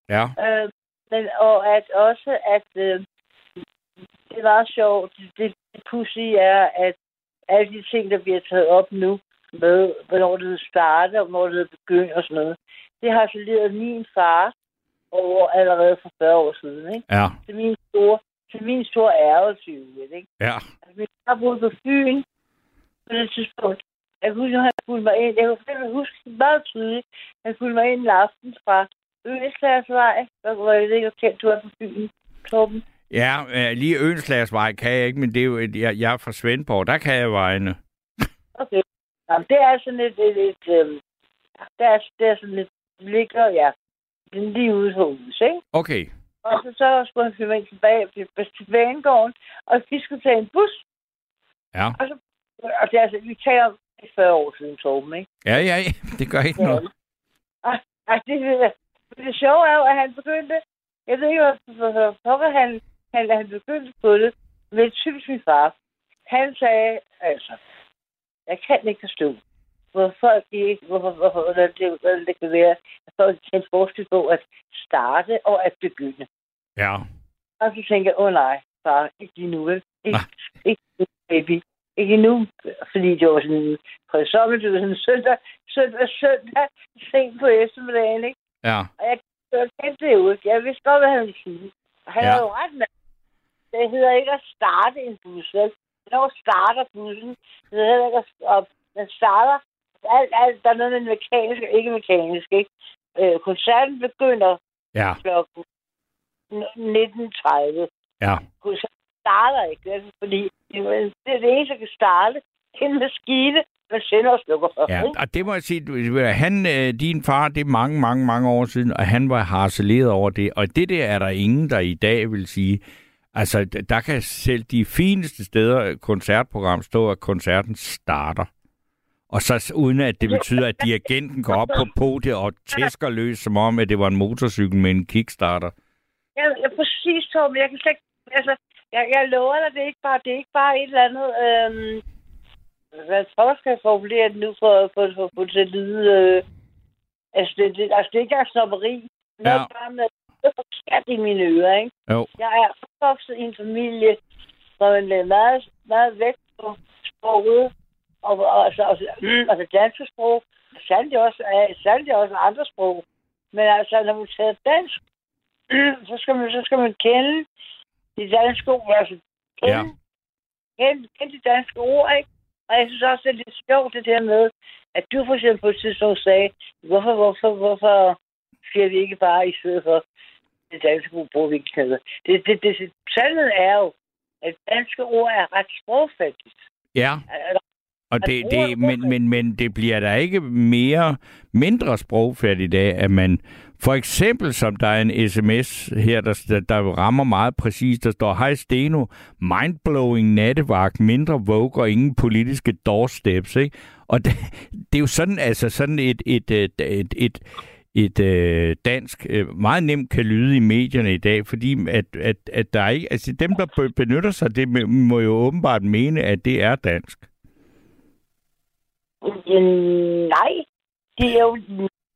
Ja. Øh, men, og at også, at øh, det var sjovt. Det, det, pussy er, at alle de ting, der bliver taget op nu, med hvornår det starter, og hvornår det begynder og sådan noget, det har så ledet min far over allerede for 40 år siden. Ikke? Ja. Til min store, til min store ærgelse, ikke? Ja. Altså, min far boede på Fyn på det tidspunkt. Jeg kunne huske, at han fulgte mig ind. Jeg kunne huske meget tydeligt. Han fulgte mig ind en aften fra Øslagsvej, hvor jeg ikke kendt, du er på Fyn, Torben. Ja, øh, lige Øenslagsvej kan jeg ikke, men det er jo, et, jeg, jeg er fra Svendborg, der kan jeg vejene. Okay. Jamen, det er sådan et, et, et, et øhm, det, er, det er sådan lidt, ligger, ja, lige ude på hus, ikke? Okay. Og så, så skulle han flytte mig tilbage til, banegården, og vi skulle tage en bus. Ja. Og, så, og det er altså, vi taler om 40 år siden, Torben, ikke? Ja, ja, ja. *laughs* det gør ikke noget. Og, og det, det, sjove er jo, at han begyndte, jeg ved ikke, hvor pokker han, han, han begyndte på det, men typisk min far. Han sagde, altså, jeg kan ikke forstå, hvor folk ikke, hvorfor, hvorfor, hvordan det, hvordan det kan være, at folk kan forskel på at starte og at begynde. Ja. Og så tænker jeg, åh oh, nej, far, ikke lige nu, vel? Ikke, ikke baby. Ikke nu, fordi det var sådan på sommer, det var sådan søndag, søndag, søndag, sent på eftermiddagen, ikke? Ja. Og jeg, jeg kendte det ikke. Jeg vidste godt, hvad han ville sige. Og han Ja. ja. jo ret med. Det hedder ikke at starte en bus, vel? Når starter bussen, det hedder ikke at. Den starter, alt, alt, der er noget med mekanisk og ikke mekanisk, ikke? Øh, koncerten begynder Ja. klokken 19.30. Ja. Koncerten starter ikke, vel? fordi det er det er det eneste, der kan starte. En maskine, man sender og slukker for. Ja, og det må jeg sige, han, øh, din far, det er mange, mange, mange år siden, og han var harceleret over det, og det der er der ingen, der i dag vil sige, altså der kan selv de fineste steder øh, koncertprogram stå, at koncerten starter. Og så uden at det betyder, at dirigenten går op på podiet og *laughs* tæsker løs, som om, at det var en motorcykel med en kickstarter. Ja, ja præcis, Torben. Jeg kan slet ikke... Altså, jeg, jeg lover dig, det er ikke bare, det er ikke bare et eller andet... Øhm, hvad jeg, skal jeg formulere det nu for, for, for, for til at lyde... Øh, altså, det, det, altså, det er ikke engang snopperi. Noget Ja. ja. bare med det er forkert i mine ører, ikke? Jo. Jeg er opvokset i en familie, hvor man lagde meget, meget vægt på sproget, og, og, altså, altså, altså danske sprog, sandelig også, sandelig også andre sprog. Men altså, når man tager dansk, så skal man, så skal man kende de danske ord, altså kende, Ja. kende, kende de danske ord, ikke? Og jeg synes også, det er lidt sjovt det der med, at du for eksempel på et tidspunkt sagde, hvorfor, hvorfor, hvorfor siger vi ikke bare i stedet for det danske ord, bruger vi ikke kæder. Det, det, det, det, sandheden er jo, at danske ord er ret sprogfattigt. Ja, og det, det, men, men, men det bliver da ikke mere mindre sprogfærdigt af, at man for eksempel, som der er en sms her, der, der, rammer meget præcist, der står, Hej Steno, mindblowing nattevagt, mindre vogue og ingen politiske doorsteps, ikke? Og det, *laughs* det er jo sådan, altså sådan et, et, øh, et, et, et, et øh, dansk øh, meget nemt kan lyde i medierne i dag, fordi at, at, at der er ikke, altså dem, der benytter sig, det må jo åbenbart mene, at det er dansk. Øh, nej. Det er jo...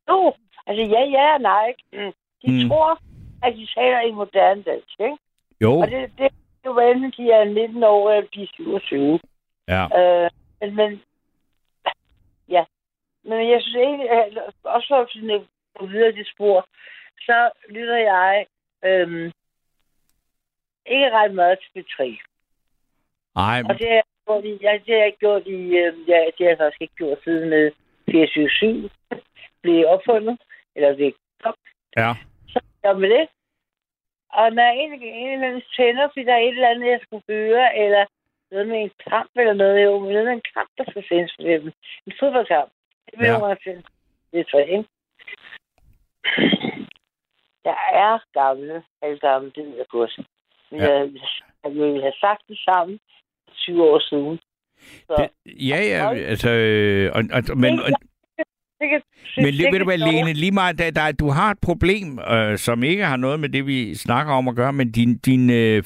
Jo. Altså, ja, ja og nej. Mm. De Mm. tror, at de taler i moderne dansk, ikke? Jo, Og det, det er jo, hvad enten de er 19 år eller de er 27. ja. Øh, men, men... Ja. Men jeg synes egentlig, at også for at gå videre det spor, så lytter jeg... Øhm, ikke ret meget til B3. Nej, Og det har jeg gjort i, ja, det har jeg gjort i, øh, ja, det har jeg faktisk ikke gjort siden med 24 blev opfundet, eller det kom, ja. så gør med det. Og når en eller anden tænder, fordi der er et eller andet, jeg skulle høre, eller noget med en kamp eller noget, jo, noget med en kamp, der skal sendes for dem. En fodboldkamp. Det vil Ja. jeg finde. Det er tre, ikke? Jeg er gammel, alle gamle, det ved jeg godt. Men Ja. jeg, jeg ville have sagt det sammen 20 år siden. Så, Det, ja, ja, altså, øh, og, og, men, og, det kan, men ved du hvad, det Lene, lige meget, der, der, du har et problem, øh, som ikke har noget med det, vi snakker om at gøre, men din, din øh,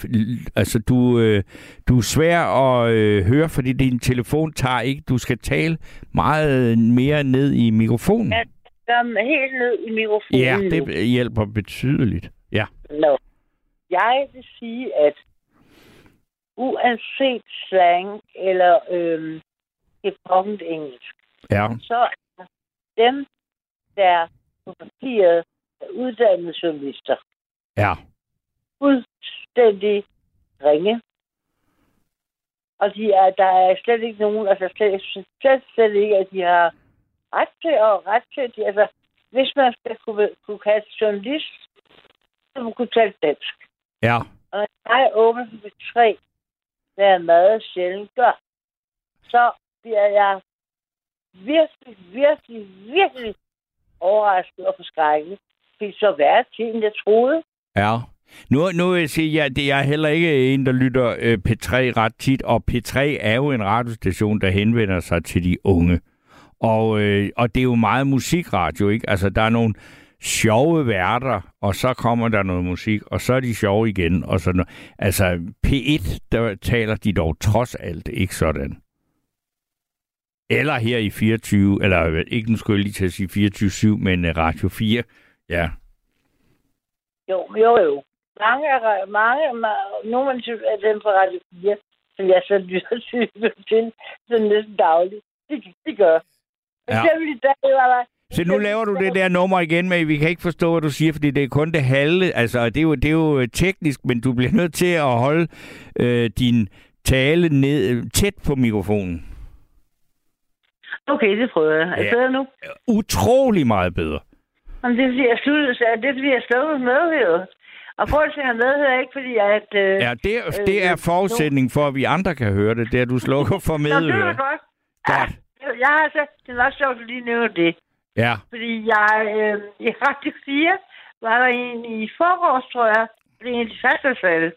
altså, du, øh, du er svær at øh, høre, fordi din telefon tager ikke, du skal tale meget mere ned i mikrofonen. Ja, Kom helt ned i mikrofonen Ja, nu. det hjælper betydeligt. Ja, Nå. Jeg vil sige, at uanset slang eller øhm, gebrokkent engelsk, ja, så dem, der på papiret er uddannede journalister, ja, fuldstændig ringe. Og de er, der er slet ikke nogen, altså slet, slet, slet ikke, at de har ret til og ret til, de, altså hvis man skal kunne, kunne kalde journalist, så man kunne tale dansk. ja. Og når jeg åbner for tre, hvad jeg meget sjældent gør, så bliver jeg virkelig, virkelig, virkelig overrasket og forskrækket. Fordi så værre til, end jeg troede. Ja. Nu, nu vil jeg sige, at jeg er heller ikke en, der lytter øh, P3 ret tit, og P3 er jo en radiostation, der henvender sig til de unge. Og, øh, og det er jo meget musikradio, ikke? Altså, der er nogle sjove værter, og så kommer der noget musik, og så er de sjove igen. Og sådan noget. Altså, P1, der taler de dog trods alt ikke sådan. Eller her i 24, eller ikke nu skulle jeg lige til at sige 24-7, men øh, Radio 4. Ja, Jo, jo, jo. Mange, mange, ma- nogle af dem fra Radio 4, som jeg så lytter til, *laughs* så næsten dagligt, de, de gør. Ja. i dag var der... Så nu laver du det der nummer igen, men vi kan ikke forstå, hvad du siger, fordi det er kun det halve. Altså, det er jo, det er jo øh, teknisk, men du bliver nødt til at holde øh, din tale ned, øh, tæt på mikrofonen. Okay, det prøver jeg. Er det Ja. bedre nu? Utrolig meget bedre. Jamen, det er fordi, jeg sluttede, så det er fordi, jeg slukkede med, jo. Og at se, at med her ikke, fordi at... Øh, Ja, det, det er forudsætning for, at vi andre kan høre det, det er, at du slukker for Nå, det er godt. Godt. Ja, jeg har altså, det er sjovt, at du lige nævner det. Ja, Fordi jeg, øh, i Radio 4 var der en i forgårs, tror jeg, det er en første falde.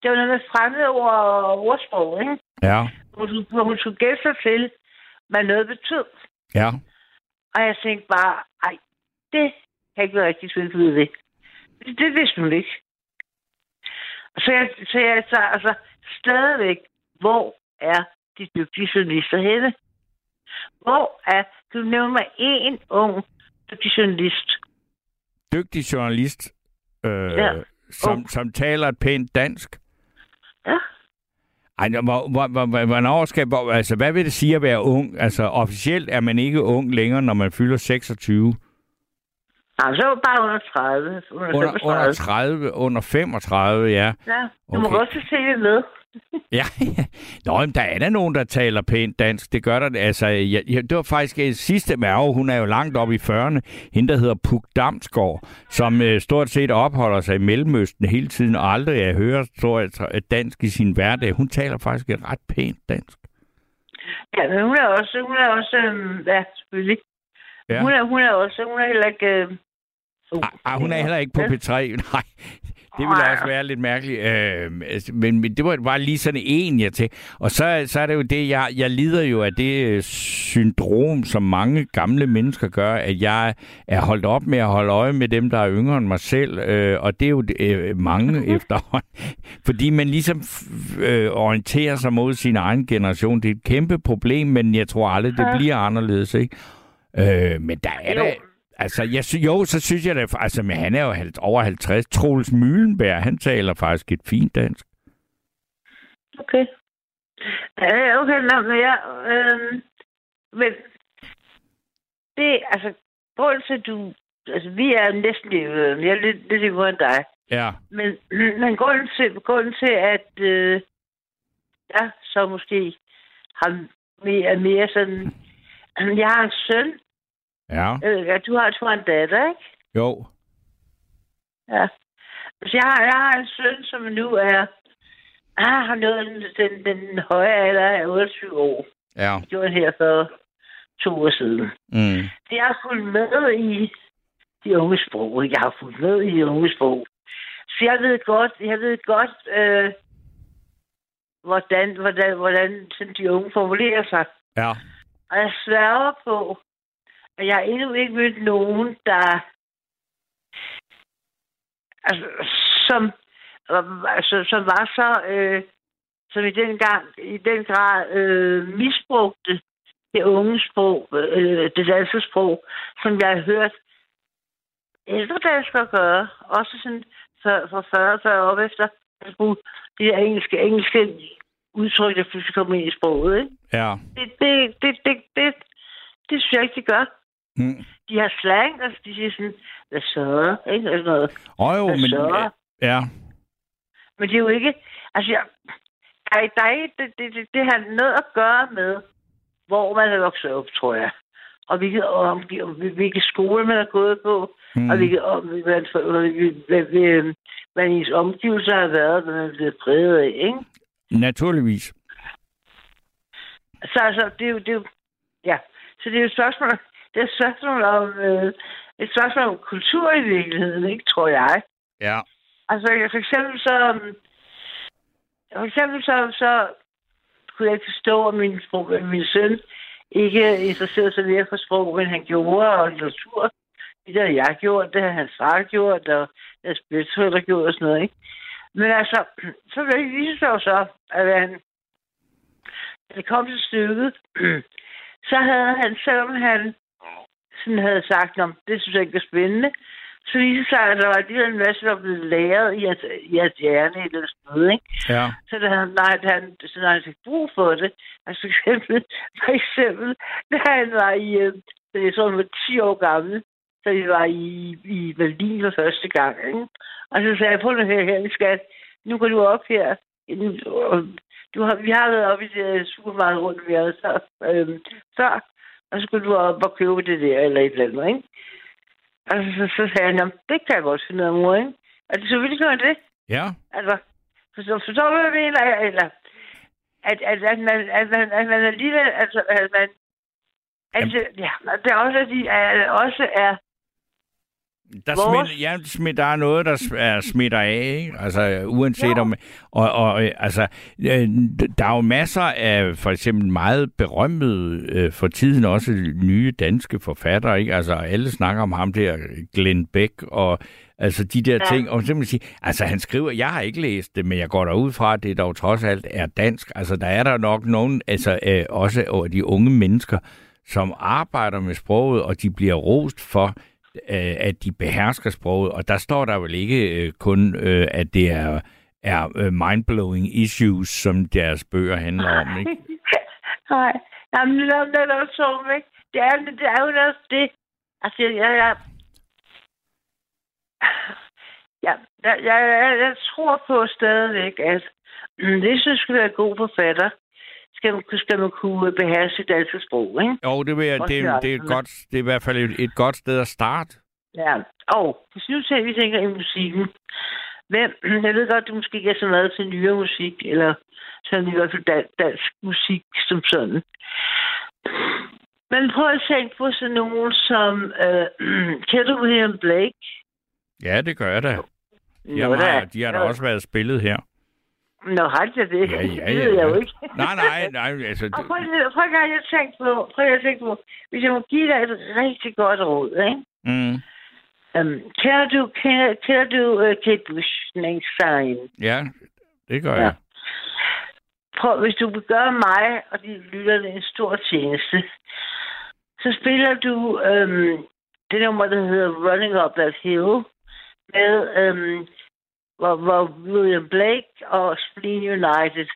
Det var noget med fremmede ord og ordsprog, ikke? ja, Hvor hun, hvor hun tog gæld sig til, hvad noget betød. ja. Og jeg tænkte bare, ej, det kan ikke være så ud af det. det. Det vidste hun ikke. Så jeg, så jeg så, altså, stadigvæk, hvor er de dygtige journalister henne? Hvor er, du nævner mig en ung dygtig journalist. Dygtig journalist, øh, Ja. som, Ung. som taler et pænt dansk. Ja. Ej, hvor, hvor, hvor, hvor, hvornår skal, hvor, altså, hvad vil det sige at være ung? Altså, officielt er man ikke ung længere, når man fylder 26. Nej, så var det bare under 30. Under, Under, 35. under 30, under 35, ja. Ja, du må Okay. godt se det med. *laughs* Ja, Nå, men der er da nogen, der taler pænt dansk. Det gør der. Altså, jeg, jeg, det var faktisk øh, sidste mærge. Hun er jo langt op i 40'erne. Hende, der hedder Puk Damsgaard, som øh, stort set opholder sig i Mellemøsten hele tiden, og aldrig jeg hører tror jeg, et dansk i sin hverdag. Hun taler faktisk et ret pænt dansk. Ja, men hun er også, hun er også, øhm, ja, selvfølgelig. Ja. Ja. Hun, er, hun er også, hun er heller ikke... Øh, Ej, ej, hun er heller ikke på Ja. P3. *laughs* Nej, det ville også være lidt mærkeligt. Øh, men, men det var bare lige sådan en, jeg til. Og så, så er det jo det, jeg, jeg lider jo af det øh, syndrom, som mange gamle mennesker gør, at jeg er holdt op med at holde øje med dem, der er yngre end mig selv. Øh, og det er jo øh, mange *laughs* efterhånden. Fordi man ligesom øh, orienterer sig mod sin egen generation. Det er et kæmpe problem, men jeg tror aldrig, det bliver anderledes. Ikke? Øh, men der er Jo. der... Altså, jeg, sy- jo, så synes jeg da... Altså, men han er jo halv- over 50. Troels Møllenberg, han taler faktisk et fint dansk. Okay. Ja, okay, nå, men jeg... Øh, men det, altså, grunden til, du... Altså, vi er næsten... Øh, jeg er lidt, lidt yngre end dig. Ja. Men, men grunden, til, grunden til, at øh, jeg så måske har mere, mere sådan... Jeg har en søn. Ja. Du har, du har en datter, ikke? Jo. Ja. Så jeg har, jeg har en søn, som nu er... Ah, har nået den, den, den høje alder af 28 år. Ja. Jeg gjorde her for to år siden. Mm. Det har fulgt med i de unge sprog. Jeg har fulgt med i de unge sprog. Så jeg ved godt, jeg ved godt, øh, hvordan, hvordan, hvordan de unge formulerer sig. Ja. Og jeg sværger på, at jeg har endnu ikke mødt nogen, der... Altså, som, altså, som var så... Øh, som i den, gang, i den grad øh, misbrugte det unge sprog, øh, det danske sprog, som jeg har hørt ældre danskere gøre. Også sådan for, for 40 40 op efter at bruge de her engelske, engelske udtryk, der pludselig kommer ind i sproget. Ikke? Ja. Det, det, det, det, det, det synes jeg ikke, de gør. Mm. De har slang, altså de siger sådan, hvad så? Ikke? Eller noget. Og jo, men... så? Ja. Men det er jo ikke... Altså, jeg, der, der er det, det, det, det har noget at gøre med, hvor man er vokset op, tror jeg. Og hvilket, om, hvilke skole man er gået på, mm. og hvilket, om, hvad, hvad, hvad, hvad, hvad ens omgivelser har været, hvad man er blevet præget af, ikke? Naturligvis. Så altså, det er jo, det er jo, ja. Så det er jo et spørgsmål, det er et spørgsmål om, øh, et spørgsmål om kultur i virkeligheden, ikke, tror jeg. Ja. Altså, for eksempel så, for eksempel så, så kunne jeg ikke forstå, at min, sprog, min søn ikke interesserede sig mere for sprog, men han gjorde, og litteratur. Det har jeg gjort, det har hans far gjort, og det har Splitshuller gjort og sådan noget, ikke? Men altså, *clears throat* så viste det så, at han, da det kom til stykket, *clears throat* så havde han, selvom han sådan havde sagt, om det synes jeg ikke var spændende, så viste det sig, at der var alligevel en masse, der blev læret i hans, i hans hjerne i den sted, ikke? Ja. Så da han, nej, da han, så han fik brug for det, altså for eksempel, for eksempel, da han var i, øh, da jeg så han var 10 år gammel, så vi var i, i Berlin for første gang, ikke? Og så sagde jeg, prøv nu her, her, skat, nu går du op her, du har, vi har været oppe i det supermarked rundt, vi havde så, øhm, før, og så skulle du op og købe det der, eller et eller andet, ikke? Og så, så sagde han, det kan jeg godt finde ud af, mor, ikke? Er det så vildt, gør det? Ja. Altså, forstår, forstår du, hvad jeg mener? Eller, at, at, at, man, at, man, at man alligevel, altså, at man, altså, ja, det er også, at de er, også er, Der, Vores- smitter, ja, smitter, der er noget, der er, smitter af, ikke? Altså, uanset Jo. om... Og, og altså, der er jo masser af for eksempel meget berømmede øh, for tiden også nye danske forfattere, ikke? Altså, alle snakker om ham der, Glenn Beck, og altså de der Ja. ja. ting. Og simpelthen sige, altså han skriver, jeg har ikke læst det, men jeg går derud fra, at det dog trods alt er dansk. Altså, der er der nok nogen, altså øh, også over de unge mennesker, som arbejder med sproget, og de bliver rost for, øh, at de behersker sproget, og der står der vel ikke øh, kun, øh, at det er, er øh, mind-blowing issues, som deres bøger handler om, ikke? *laughs* Nej, jamen, det er netop så, ikke? Det er, det er jo også det. Altså, jeg, jeg, Ja, jeg, jeg, jeg, jeg tror på stadigvæk, at mm, hvis jeg skulle være god forfatter, skal man, skal man kunne beherske danske sprog, ikke? Jo, det, vil jeg, det, det, er godt, det er i hvert fald et, et godt sted at starte. Ja, og hvis nu tænker, vi tænker i musikken, hvem, jeg ved godt, du måske ikke er så meget til nyere musik, eller sådan i hvert fald dan- dansk musik som sådan. Men prøv at tænke på sådan nogen som, øh, *clears throat* kender du William Blake? Ja, det gør jeg da. De Nå, har, de har da også været spillet her. Nå, har de det? Ja, ja, det ved ja, jeg jo ja. ikke. Nej, nej, nej. Altså, Og prøv, prøv at tænke på, prøv at tænke på, hvis jeg må give dig et rigtig godt råd, ikke? mm, Um, kender du, kender, kender du uh, Kate Bush, Sign? ja, det gør Ja. jeg. Prøv, hvis du vil gøre mig og de lytterne en stor tjeneste, så spiller du øhm, det nummer, der hedder Running Up That Hill, med øhm, hvor, hvor William Blake og Spleen United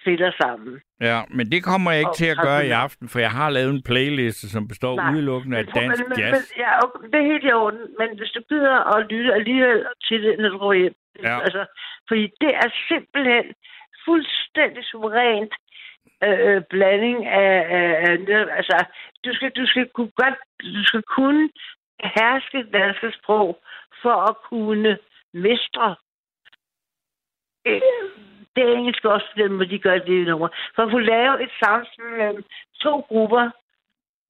spiller sammen. Ja, men det kommer jeg ikke Og til at gøre i aften, for jeg har lavet en playliste, som består Nej, udelukkende af dansk men, jazz. Men, ja, det er helt i orden, men hvis du gider at lytte alligevel til det, når du går hjem. Ja. Altså, fordi det er simpelthen fuldstændig suverænt øh, blanding af, af, altså, du skal, du skal kunne godt, du skal kunne herske danske sprog for at kunne mestre øh, det engelske også måde, de gør det nummer. For at kunne lave et samspil mellem to grupper,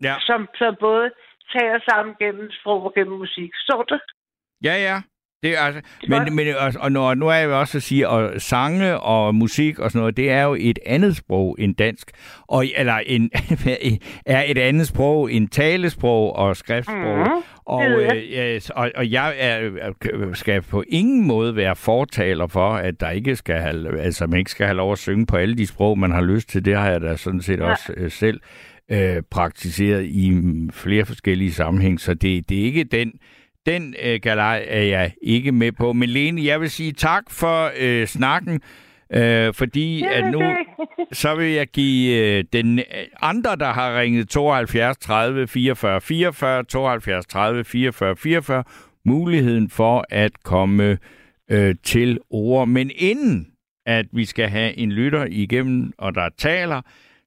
Ja. som, som både taler sammen gennem sprog og gennem musik. Så du? Ja, ja. Det er altså, Det er men, men og, og når, nu er jeg jo også at sige, at sange og musik og sådan noget, det er jo et andet sprog end dansk. Og, eller en, *laughs* er et andet sprog end talesprog og skriftsprog. Mhm, Og, øh, og, og jeg er, skal på ingen måde være fortaler for, at der ikke skal have, altså, man ikke skal have lov at synge på alle de sprog, man har lyst til. Det har jeg da sådan set Ja. også øh, selv øh, praktiseret i mm, flere forskellige sammenhæng. Så det, det er ikke den, den øh, galej er jeg ikke med på. Men Lene, jeg vil sige tak for øh, snakken, øh, fordi at nu *laughs* så vil jeg give øh, den øh, andre, der har ringet 72 30 44 44, 72 30 44 44, muligheden for at komme øh, til ord. Men inden at vi skal have en lytter igennem, og der taler,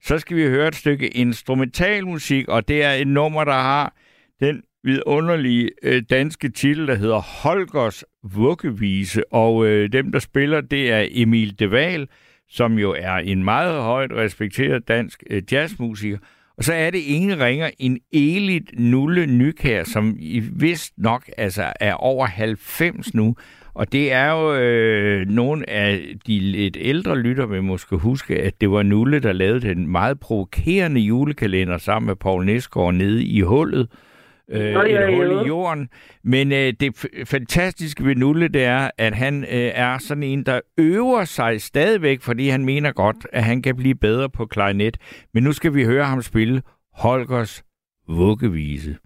så skal vi høre et stykke instrumentalmusik, og det er et nummer, der har den vidunderlige øh, danske titel, der hedder Holgers Vuggevise, og øh, dem, der spiller, det er Emil Deval, som jo er en meget højt respekteret dansk øh, jazzmusiker, og så er det ingen ringer en Elit Nulle Nykær, som i vist nok altså er over 90 nu. Og det er jo øh, nogle af de lidt ældre lytter vil måske huske, at det var Nulle, der lavede den meget provokerende julekalender sammen med Paul Nesgaard nede i hullet. Øh, Nå, ja, et hul ja. i jorden. Men øh, det fantastiske ved Nulle, det er, at han øh, er sådan en, der øver sig stadigvæk, fordi han mener godt, at han kan blive bedre på klarinet. Men nu skal vi høre ham spille Holgers vuggevise.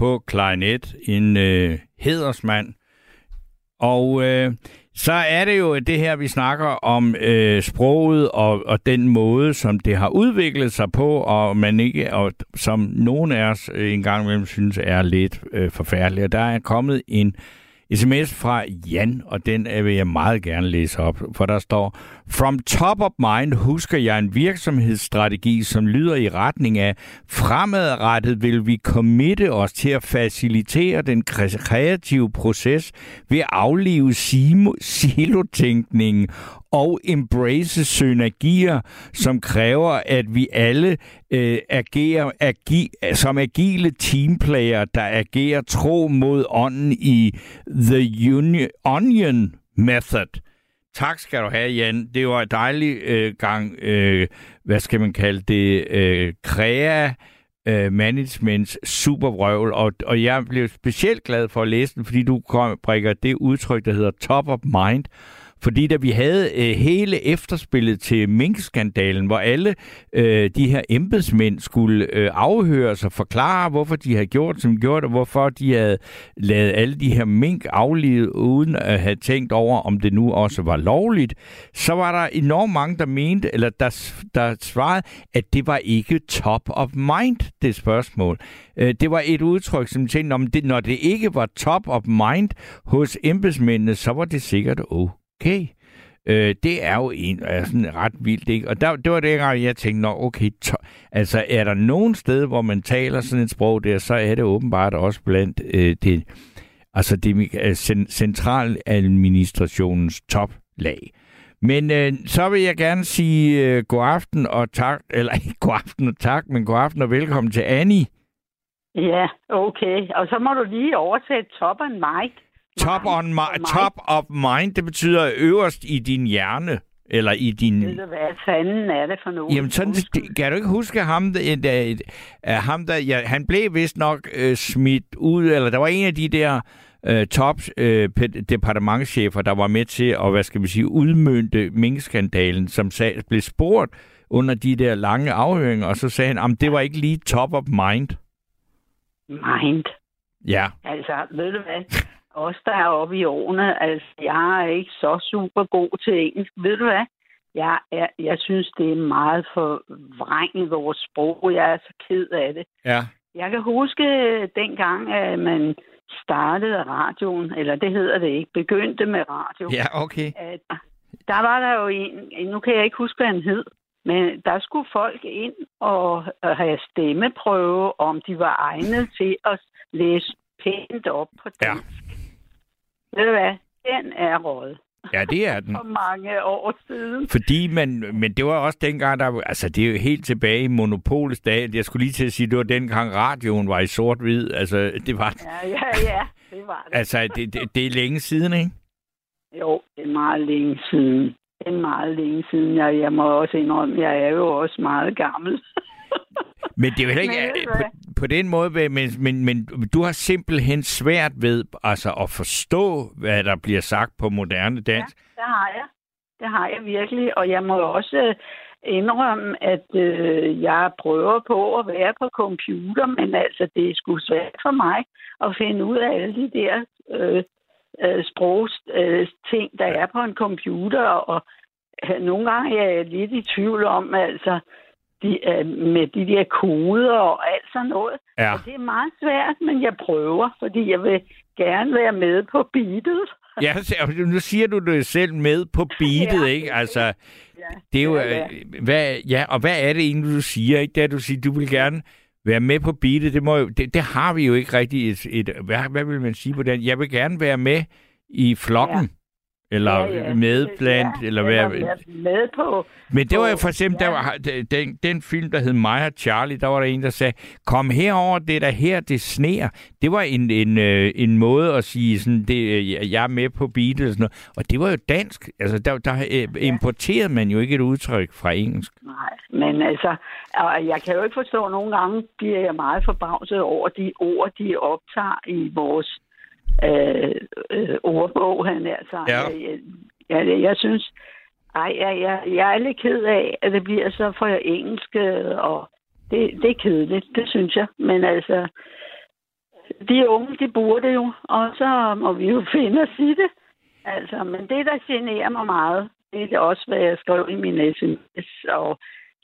På klarinet, en øh, hedersmand. Og øh, så er det jo det her, vi snakker om øh, sproget og, og den måde, som det har udviklet sig på, og man ikke, og som nogen af os øh, engang imellem synes er lidt øh, forfærdeligt. Der er kommet en sms fra Jan, og den øh, vil jeg meget gerne læse op, for der står, From top of mind husker jeg en virksomhedsstrategi, som lyder i retning af, fremadrettet vil vi committe os til at facilitere den kreative proces ved at aflive silotænkningen og embrace synergier, som kræver, at vi alle øh, agerer agi, som agile teamplayer, der agerer tro mod ånden i The Union, Onion Method. Tak skal du have, Jan. Det var en dejlig øh, gang, øh, hvad skal man kalde det, øh, krea øh, managements supervrøvl, og, og jeg blev specielt glad for at læse den, fordi du kom, brækker det udtryk, der hedder top of mind, fordi da vi havde øh, hele efterspillet til minkskandalen, hvor alle øh, de her embedsmænd skulle øh, afhøres og forklare, hvorfor de havde gjort, som de gjorde, og hvorfor de havde lavet alle de her mink aflivet, uden at have tænkt over, om det nu også var lovligt, så var der enormt mange, der mente, eller der, der svarede, at det var ikke top of mind, det spørgsmål. Øh, det var et udtryk, som tænkte, om det, når det ikke var top of mind hos embedsmændene, så var det sikkert okay okay, øh, det er jo en, er sådan ret vildt, ikke? Og der, det var det, jeg tænkte, nå, okay, to, altså er der nogen sted, hvor man taler sådan et sprog der, så er det åbenbart også blandt øh, det, altså det øh, centraladministrationens toplag. Men øh, så vil jeg gerne sige øh, god aften og tak, *laughs* eller ikke god aften og tak, men god aften og velkommen til Annie. Ja, okay. Og så må du lige oversætte toppen, Mike. Top, on my, top of mind, det betyder øverst i din hjerne. Eller i din... Ved du, hvad fanden er det for noget? Jamen, sådan, kan du ikke huske ham, et, et, et, ham der, ja, han blev vist nok øh, smidt ud, eller der var en af de der øh, top øh, departementchefer, der var med til at, hvad skal vi sige, udmønte minkskandalen, som sag, blev spurgt under de der lange afhøringer, og så sagde han, at det var ikke lige top of mind. Mind? Ja. Altså, ved du hvad? Os, der er oppe i årene, altså, jeg er ikke så super god til engelsk. Ved du hvad? Jeg, er, jeg synes, det er meget for vrænget vores sprog. Jeg er så ked af det. Ja. Jeg kan huske dengang, at man startede radioen, eller det hedder det ikke, begyndte med radio. Ja, okay. At, der var der jo en, nu kan jeg ikke huske, hvad han hed, men der skulle folk ind og have stemmeprøve, om de var egnet til at læse pænt op på dansk. Ja. Ved du hvad? Den er råd. Ja, det er den. *laughs* For mange år siden. Fordi man, men det var også dengang, der, altså det er jo helt tilbage i monopolets dag. Jeg skulle lige til at sige, det var dengang radioen var i sort-hvid. Altså, det var Ja, ja, ja, det var det. Altså, det, det, det er længe siden, ikke? Jo, det er meget længe siden. Det er meget længe siden. Jeg, jeg må også indrømme, jeg er jo også meget gammel. *laughs* Men det er jo heller ikke på, på den måde, men, men, men du har simpelthen svært ved altså, at forstå, hvad der bliver sagt på moderne dansk. Ja, det har jeg. Det har jeg virkelig, og jeg må også øh, indrømme, at øh, jeg prøver på at være på computer, men altså, det er sgu svært for mig at finde ud af alle de der øh, øh, sprogsting, øh, der er på en computer, og øh, nogle gange er jeg lidt i tvivl om, altså, de, uh, med de der koder og alt sådan noget. Ja. Og det er meget svært, men jeg prøver, fordi jeg vil gerne være med på beatet. Ja, *laughs* nu siger du det selv med på beatet, ja. ikke? Altså, ja. det er jo... Ja, ja. Øh, hvad, ja, og hvad er det egentlig, du siger, ikke? Det er, du siger, du vil gerne være med på beatet. Det, må jo, det, det har vi jo ikke rigtig et... et hvad, hvad vil man sige på den? Jeg vil gerne være med i flokken. Ja. Eller ja, ja. med blandt, ja, eller hvad? Med på. Men det var jo for eksempel, ja. der var, den, den film, der hed Mig og Charlie, der var der en, der sagde, kom herover, det der her, det sneer. Det var en, en, øh, en måde at sige, sådan, det, øh, jeg er med på beatet og sådan noget. Og det var jo dansk. Altså, der, der ja. importerede man jo ikke et udtryk fra engelsk. Nej, men altså, jeg kan jo ikke forstå, at nogle gange bliver jeg meget forbavset over de ord, de optager i vores øh, øh, ordbog, han er så. Ja. Jeg, jeg, jeg synes, ej, jeg, jeg, jeg er lidt ked af, at det bliver så for engelsk, og det, det er kedeligt, det synes jeg. Men altså, de unge, de burde jo, og så må vi jo *laughs* finde os i det. Altså, men det, der generer mig meget, det er også, hvad jeg skrev i min sms, og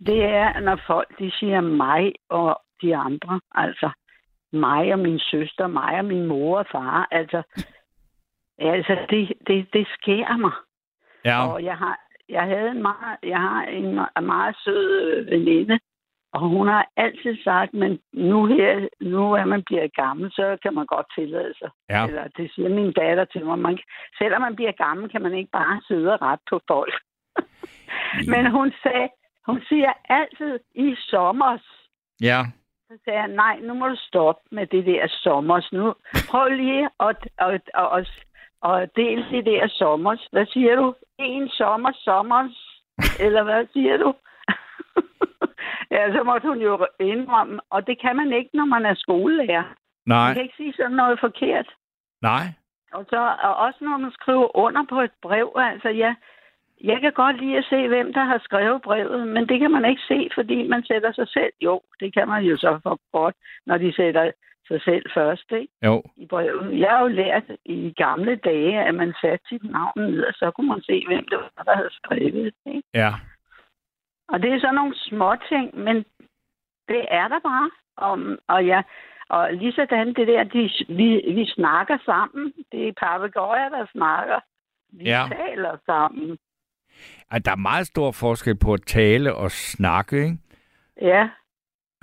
det er, når folk de siger mig og de andre. Altså, mig og min søster, mig og min mor og far. Altså, *laughs* altså det, det, det sker mig. Ja. Og jeg har, jeg havde en meget, jeg har en meget, meget sød øh, veninde, og hun har altid sagt, men nu her, nu er man bliver gammel, så kan man godt tillade sig. Ja. Eller det siger min datter til mig. Man, selvom man bliver gammel, kan man ikke bare sidde og ret på folk. *laughs* men hun sagde, hun siger altid i sommers. Ja. Så sagde jeg, nej, nu må du stoppe med det der sommers. Nu prøv lige at, at, at, at, at dele det der sommers. Hvad siger du? En sommer, sommers? Eller hvad siger du? *laughs* ja, så måtte hun jo indrømme, og det kan man ikke, når man er skolelærer. Nej. Man kan ikke sige sådan noget forkert. Nej. Og, så, og også når man skriver under på et brev, altså ja, jeg kan godt lide at se, hvem der har skrevet brevet, men det kan man ikke se, fordi man sætter sig selv. Jo, det kan man jo så for godt, når de sætter sig selv først, ikke? Jo. I brevet. Jeg har jo lært i gamle dage, at man satte sit navn ned, og så kunne man se, hvem det var, der havde skrevet ikke? Ja. Og det er sådan nogle små ting, men det er der bare. Og, og, ja, og lige sådan det der, de, vi, vi snakker sammen. Det er papegøjer, der snakker. Vi Ja. taler sammen. Ej, der er meget stor forskel på at tale og snakke, ikke? Ja.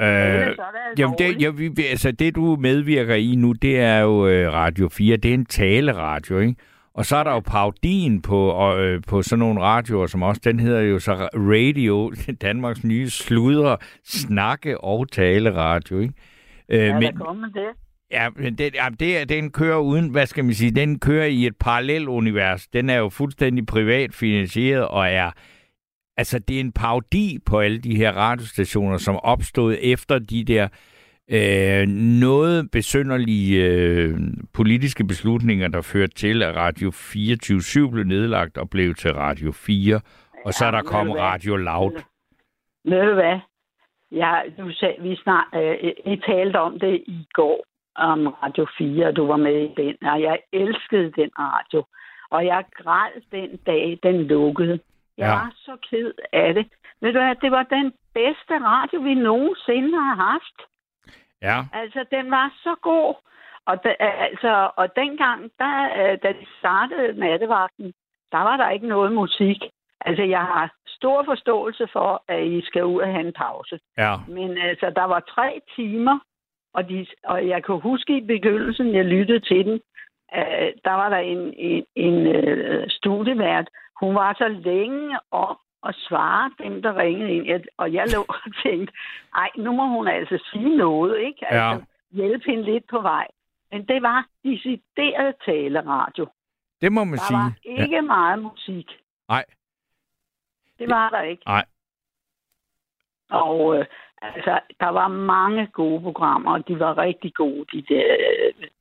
Øh, Ellers så er det jamen, det, alvorligt. ja, vi, vi- altså, det, du medvirker i nu, det er jo øh, Radio 4. Det er en taleradio, ikke? Og så er der jo parodien på, og, øh, på sådan nogle radioer, som også, den hedder jo så Radio, *laughs* Danmarks nye sludre, snakke og taleradio, ikke? Øh, Ja, men, der kommer det. Ja, men det, ja, det, den kører uden, hvad skal man sige, den kører i et parallelt univers. Den er jo fuldstændig privat finansieret og er, altså det er en parodi på alle de her radiostationer, som opstod efter de der øh, noget besynderlige øh, politiske beslutninger, der førte til, at Radio 24 blev nedlagt og blev til Radio 4. Og så er Ja, der hvad? Radio Loud. Ved du hvad? Ja, du sagde, vi snart, øh, I talte om det i går, om Radio 4, og du var med i den, og jeg elskede den radio. Og jeg græd den dag, den lukkede. Jeg Ja. var så ked af det. Ved du hvad, det var den bedste radio, vi nogensinde har haft. Ja, Altså, den var så god. Og, da, altså, og dengang, der, øh, da de startede nattevagten, der var der ikke noget musik. Altså, jeg har stor forståelse for, at I skal ud og have en pause. ja, Men altså, der var tre timer, og, de, og jeg kan huske i begyndelsen, jeg lyttede til den, øh, der var der en, en, en øh, studievært. Hun var så længe om at svare dem, der ringede ind. Jeg, og jeg lå og tænkte, ej, nu må hun altså sige noget, ikke? Ja. Altså, hjælpe hende lidt på vej. Men det var decideret taleradio. det må man Der sige. var ikke ja. meget musik. Nej. Det var der ikke. Nej. Og øh, altså, der var mange gode programmer, og de var rigtig gode, de der,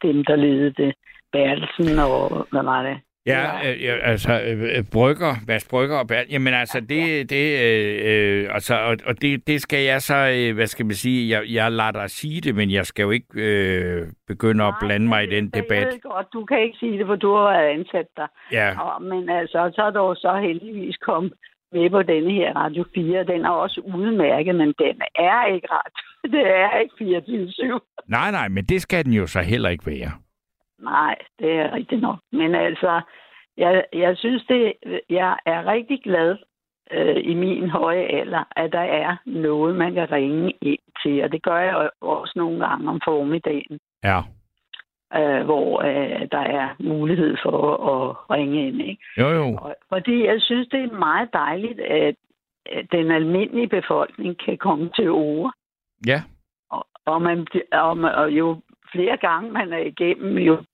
dem der ledede det. Bertelsen og hvad var det? Ja, øh, ja, altså øh, øh, brygger, Mads Brygger og Bernd. Jamen altså, det, det, øh, øh, altså, og, og det, det skal jeg så, øh, hvad skal man sige, jeg, jeg lader dig sige det, men jeg skal jo ikke øh, begynde at blande mig i den Jeg debat. ved godt, du kan ikke sige det, for du har været ansat der. Ja, Og, men altså, så er du så heldigvis kommet med på denne her Radio 4. Den er også udmærket, men den er ikke radio. *laughs* Det er ikke 24-7. nej, nej, men det skal den jo så heller ikke være. Nej, det er rigtigt nok. Men altså, jeg, jeg synes det, jeg er rigtig glad øh, i min høje alder, at der er noget, man kan ringe ind til. Og det gør jeg også nogle gange om formiddagen, Ja, øh, hvor øh, der er mulighed for at ringe ind. Ikke? jo jo. Og, fordi jeg synes, det er meget dejligt, at, den almindelige befolkning kan komme til ord. Ja, Og, og, man, og, og jo flere gange man er igennem, jo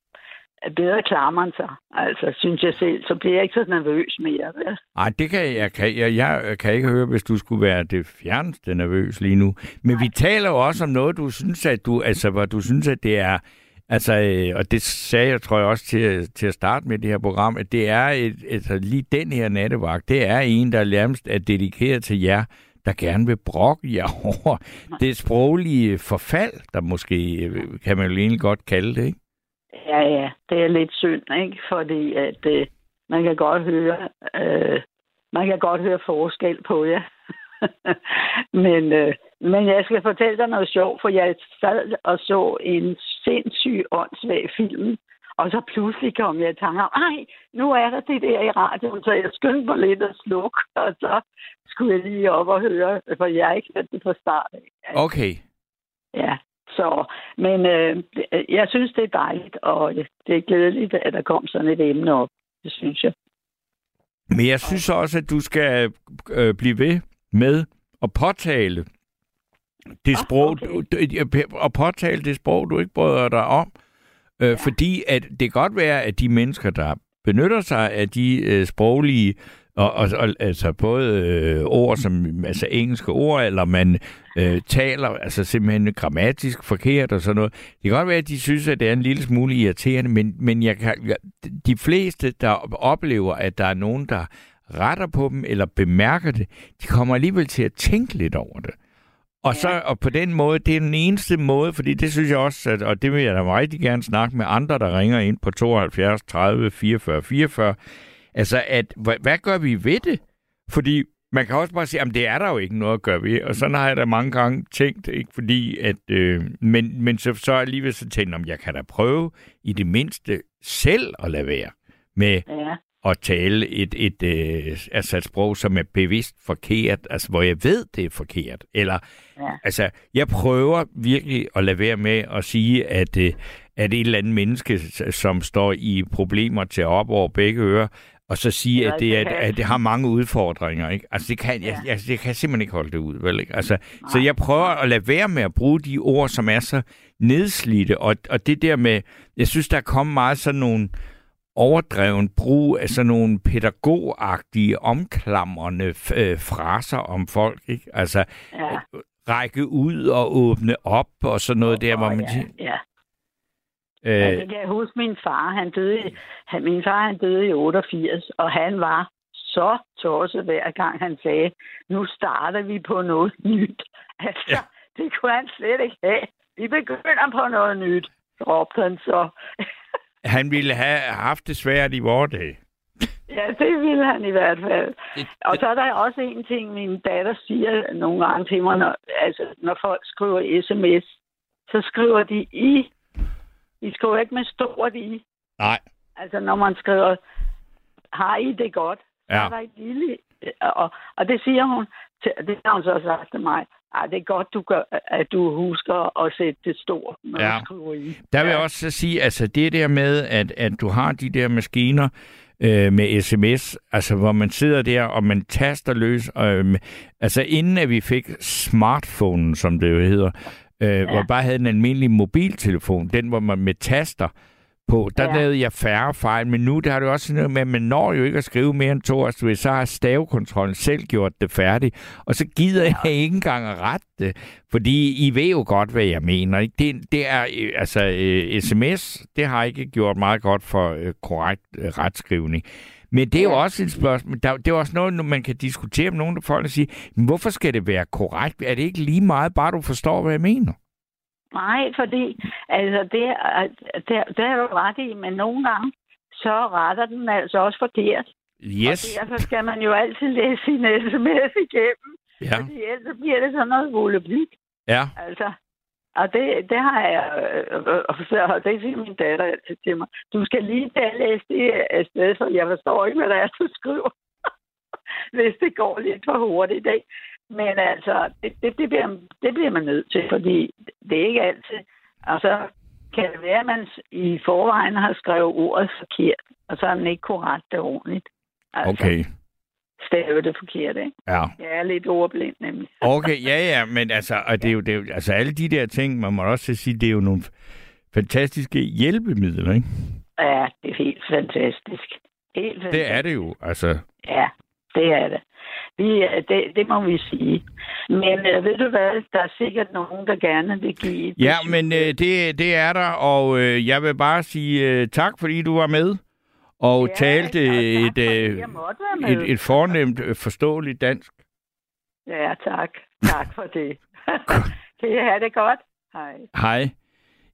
bedre klarer man sig. Altså, synes jeg selv, så bliver jeg ikke så nervøs mere. Vel? Ej, det kan jeg, kan, jeg, jeg kan ikke høre, hvis du skulle være det fjerneste nervøs lige nu. Men vi taler jo også om noget, du synes, at du, altså, hvor du synes, at det er, altså, øh, og det sagde jeg, tror jeg også til, til at starte med det her program, at det er et, altså, lige den her nattevagt, det er en, der nærmest er dedikeret til jer, der gerne vil brokke jer *laughs* over det sproglige forfald, der måske, øh, kan man jo egentlig godt kalde det, ikke? Ja, ja, det er lidt synd, ikke? Fordi at øh, man kan godt høre, øh, man kan godt høre forskel på jer. *laughs* men, øh, men jeg skal fortælle dig noget sjovt, for jeg sad og så en sindssyg åndssvag film, og så pludselig kom jeg i tanke om, ej, nu er der det der i radioen, så jeg skyndte mig lidt at slukke, *laughs* og så skulle jeg lige op og høre, for jeg har ikke hørt det fra start. Okay. Ja, så, men øh, jeg synes, det er dejligt, og det er glædeligt, at der kom sådan et emne op. Det synes jeg. Men jeg synes også, at du skal øh, blive ved med at påtale det Ah, sprog, okay. du, at påtale det sprog, du ikke bryder dig om. Øh, ja. Fordi at det kan godt være, at de mennesker, der benytter sig af de øh, sproglige, og, og, og altså både øh, ord som altså engelske ord, eller man øh, taler altså simpelthen grammatisk forkert og sådan noget. Det kan godt være, at de synes, at det er en lille smule irriterende, men, men jeg kan, jeg, de fleste, der oplever, at der er nogen, der retter på dem eller bemærker det, de kommer alligevel til at tænke lidt over det. Og, så, og på den måde, det er den eneste måde, fordi det synes jeg også, at, og det vil jeg da rigtig gerne snakke med andre, der ringer ind på 72 30 44 44, altså at, hvad, hvad gør vi ved det? Fordi man kan også bare sige, at det er der jo ikke noget at gøre ved, og sådan har jeg da mange gange tænkt, ikke fordi at, øh, men, men så, så alligevel så tænkte jeg, om jeg kan da prøve i det mindste selv at lade være med Ja, at tale et, et, øh, altså et sprog, som er bevidst forkert, altså hvor jeg ved, det er forkert. Eller, Ja. altså, jeg prøver virkelig at lade være med at sige, at, øh, at et eller andet menneske, som står i problemer til at op over begge ører, og så sige, at det, kan- at det har mange udfordringer. Ikke? Altså, det kan, jeg, jeg, jeg kan simpelthen ikke holde det ud. Vel, ikke? Altså, så jeg prøver at lade være med at bruge de ord, som er så nedslidte. Og, og det der med, jeg synes, der er kommet meget sådan nogle overdreven brug af sådan nogle pædagogagtige, omklamrende øh, fraser om folk. Ikke? Altså, ja. række ud og åbne op og sådan noget der, hvor man ja, ja. Ja, Øh, det kan jeg huske min far. Han døde, han, min far han døde i 88, og han var så tosset hver gang han sagde, nu starter vi på noget *laughs* nyt. Altså, Ja. ja. det kunne han slet ikke have. Vi begynder på noget nyt, råbte han så. Han ville have haft det svært i vores dag. Ja, det ville han i hvert fald. Og så er der også en ting, min datter siger nogle gange til mig, når, altså, når folk skriver sms, så skriver de i. De skriver ikke med stort i. Nej. Altså, når man skriver, har I det godt? Så Ja. er der et lille... Og, og det siger hun, til, det har hun så sagt til mig. Ej, det er godt, du gør, at du husker at sætte det stort, når Ja. du skriver i. Der vil jeg også så sige, altså det der med, at, at du har de der maskiner øh, med sms, altså hvor man sidder der, og man taster løs. Øh, altså inden at vi fik smartphone, som det jo hedder, øh, ja. hvor bare havde en almindelig mobiltelefon, den hvor man med taster på, der ja. Lavede jeg færre fejl, men nu der er det også sådan noget med, at man når jo ikke at skrive mere end to, altså så har stavekontrollen selv gjort det færdigt, og så gider ja. jeg ikke engang at rette det, fordi I ved jo godt, hvad jeg mener. Ikke? Det, det er, øh, altså øh, sms, det har ikke gjort meget godt for øh, korrekt øh, retskrivning. Men det er jo også et spørgsmål. Der, det er også noget, man kan diskutere med nogle af folk og sige, hvorfor skal det være korrekt? Er det ikke lige meget, bare du forstår, hvad jeg mener? Nej, fordi altså, det, det, det er du ret i, men nogle gange, så retter den altså også forkert. Yes. Og derfor skal man jo altid læse sin sms igennem, Ja. fordi ellers bliver det sådan noget volapyk. ja. Altså, og det, det har jeg, øh, øh, og det siger min datter altid til mig. Du skal lige tage læse det af sted, for jeg forstår ikke, hvad det er, du skriver. *laughs* Hvis det går lidt for hurtigt i dag. Men altså, det, det, det, bliver, det bliver man nødt til, fordi det er ikke altid. Og så kan det være, at man i forvejen har skrevet ordet forkert, og så har man ikke korrekt det ordentligt. Altså, Okay. Stave det forkert, ikke? Ja. Jeg er lidt ordblind, nemlig. Okay, ja, ja, men altså, og det er jo, det er jo, altså alle de der ting, man må også sige, det er jo nogle fantastiske hjælpemidler, ikke? Ja, det er helt fantastisk. Helt fantastisk. Det er det jo, altså. Ja, det er det. Vi, øh, det, det må vi sige. Men øh, ved du hvad, der er sikkert nogen, der gerne vil give... et Ja, men øh, det, det er der, og øh, jeg vil bare sige øh, tak, fordi du var med og Ja, talte og et, øh, et, et fornemt, øh, forståeligt dansk. Ja, tak. Tak for det. kan I have det godt? Hej. Hej.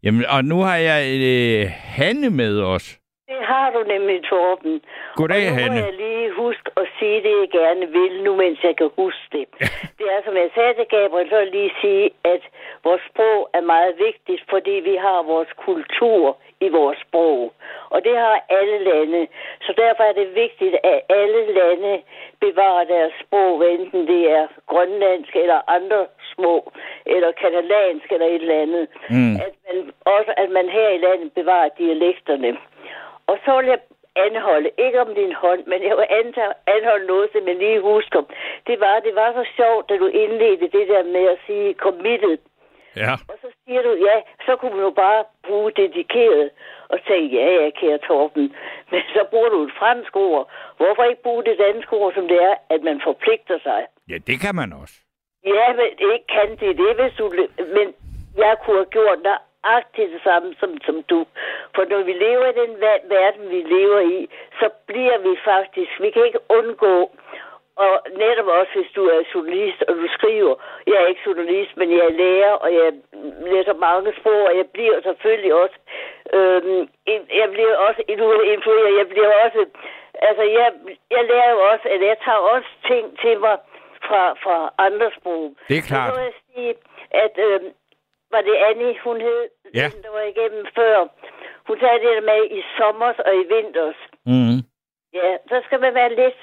Jamen, og nu har jeg øh, Hanne med os. Det har du nemlig, Torben. Goddag, og nu Hanne. må jeg lige huske at sige det, jeg gerne vil, nu mens jeg kan huske det. *laughs* det er, som jeg sagde til Gabriel, så lige sige, at vores sprog er meget vigtigt, fordi vi har vores kultur i vores sprog. Og det har alle lande. Så derfor er det vigtigt, at alle lande bevarer deres sprog, enten det er grønlandsk eller andre små, eller katalansk eller et eller andet. Mm. At man, også at man her i landet bevarer dialekterne. Og så vil jeg anholde, ikke om din hånd, men jeg vil antage, anholde noget, som jeg lige husker. Det var, det var så sjovt, da du indledte det der med at sige committed. Ja. Og så siger du, ja, så kunne man jo bare bruge dedikeret og sige, ja, ja, kære Torben. *laughs* Men så bruger du et fransk ord. Hvorfor ikke bruge det danske ord, som det er, at man forpligter sig? Ja, det kan man også. Ja, men ikke kan det det, hvis du... Men jeg kunne have gjort nøjagtigt det samme som, som du. For når vi lever i den ver- verden, vi lever i, så bliver vi faktisk... Vi kan ikke undgå... Og netop også, hvis du er journalist, og du skriver, jeg er ikke journalist, men jeg er lærer, og jeg læser mange sprog, og jeg bliver selvfølgelig også, en- jeg bliver også influeret, jeg bliver også, altså jeg, jeg lærer jo også, at jeg tager også ting til mig fra, fra andre sprog. Det er klart. Så må jeg sige, at øh, var det Annie, hun hed, Ja. den, der var igennem før. Hun sagde det der med i sommer og i vinters. Mm. Ja, så skal man være lidt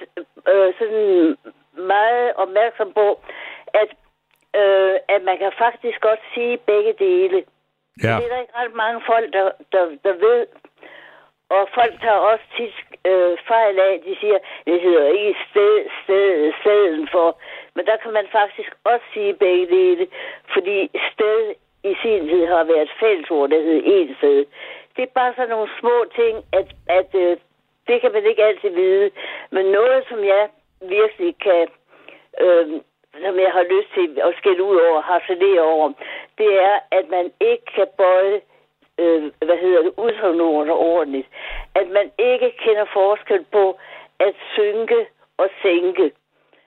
øh, sådan meget opmærksom på, at, øh, at man kan faktisk godt sige begge dele. Ja. Det er der ikke ret mange folk, der, der, der ved. Og folk tager også tit øh, fejl af, de siger, det hedder ikke sted, sted, stedet for. Men der kan man faktisk også sige begge dele, fordi sted i sin tid har været et fællesord, der hedder en sted. Det er bare sådan nogle små ting, at, at øh, det kan man ikke altid vide. Men noget, som jeg virkelig kan, øh, som jeg har lyst til at skille ud over, harcelere over, det er, at man ikke kan bøje øh, hvad hedder det, udtryksordene ordentligt. At man ikke kender forskel på at synke og sænke.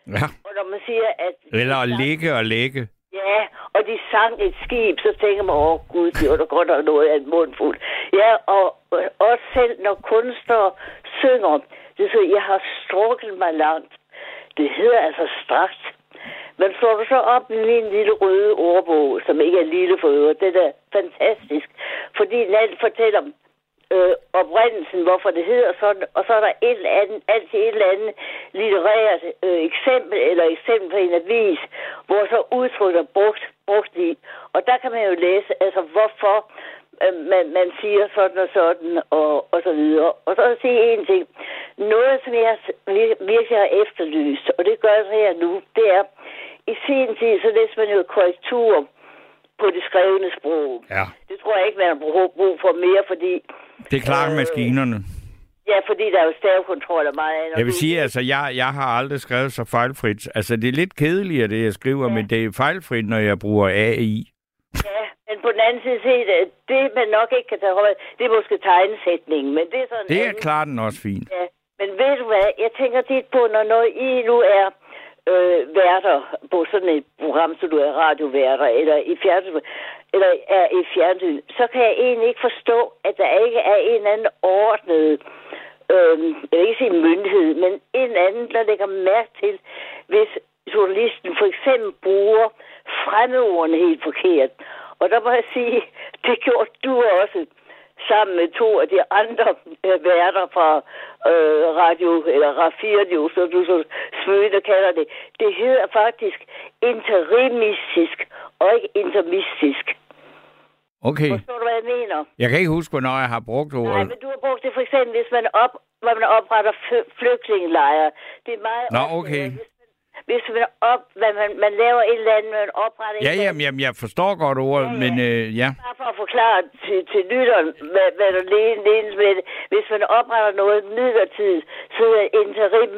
ja. Og når man siger, at... Eller at ligge og lægge. Ja, og de sang et skib, så tænker man, åh gud, det var da godt nok noget af en mundfuld. Ja, og, og også selv når kunstnere synger, det så, jeg har strukket mig langt. Det hedder altså strakt. Men slår du så op i min lille røde ordbog, som ikke er lille for øvrigt, det er fantastisk. Fordi den alt fortæller om øh, oprindelsen, hvorfor det hedder sådan, og så er der et eller andet, altid et eller andet litterært øh, eksempel, eller eksempel på en avis, hvor så udtryk er brugt, brugt i. Og der kan man jo læse, altså hvorfor øh, man, man siger sådan og sådan, og, og så videre. Og så at sige en ting. Noget, som jeg vir- virkelig har efterlyst, og det gør jeg så her nu, det er, i sin tid, så læste man jo korrektur på det skrevne sprog. Ja. Det tror jeg ikke, man har brug for mere, fordi Det klarer Øh, maskinerne. Ja, fordi der er jo stavekontrol og meget andet. Jeg vil sige, altså, jeg, jeg har aldrig skrevet så fejlfrit. Altså, det er lidt kedeligere, det jeg skriver, ja. men det er fejlfrit, når jeg bruger AI. Ja, men på den anden side set, det man nok ikke kan tage højde, det er måske tegnesætningen, men det er sådan Det er anden- klart den også fint. Ja, men ved du hvad, jeg tænker tit på, når, når I nu er øh, værter på sådan et program, så du er radioværter, eller i fjernsyn, eller er i fjernsyn, så kan jeg egentlig ikke forstå, at der ikke er en eller anden ordnet, øh, jeg vil ikke sige myndighed, men en eller anden, der lægger mærke til, hvis journalisten for eksempel bruger fremmedordene helt forkert. Og der må jeg sige, *laughs* det gjorde du også sammen med to af de andre øh, værter fra øh, radio, eller Radio, så du så smøde kalder det. Det hedder faktisk interimistisk, og ikke intermistisk. Okay. Forstår du, hvad jeg mener? Jeg kan ikke huske, hvornår jeg har brugt Nej, ordet. men du har brugt det for eksempel, hvis man, op, hvor man opretter fl- flygtningelejre. Det er meget Nå, ofte, okay. Hvis man, hvis man, op, hvad man, man laver et eller andet, man opretter et Ja, jamen, jamen, jeg forstår godt ordet, Ja, ja. men øh, ja. Bare for at forklare til, til lytteren, hvad, hvad der lenes med det. Hvis man opretter noget midlertidigt, så er det interim,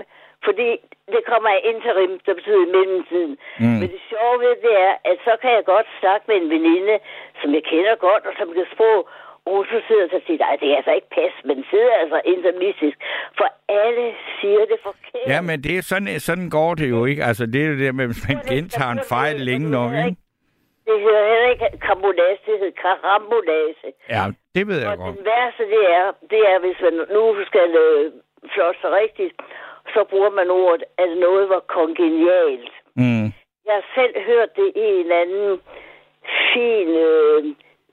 fordi det kommer af interim, der betyder mellemtiden. Mm. Men det sjove ved det er, at så kan jeg godt snakke med en veninde, som jeg kender godt, og som kan sprog, Og så sidder og siger, nej, det er altså ikke pas, men sidder altså intermistisk, for alle siger det forkert. Ja, men det er sådan, sådan går det jo ikke. Altså, det er det med, hvis man gentager en fejl længe nok, ikke? Det hedder heller ikke karambolage, det hedder karambolage. Ja, det ved jeg Og godt. den værste, det er, det er, hvis man nu skal øh, flotte sig rigtigt, så bruger man ordet, at noget var kongenialt. Mm. Jeg har selv hørt det i en anden fin, øh,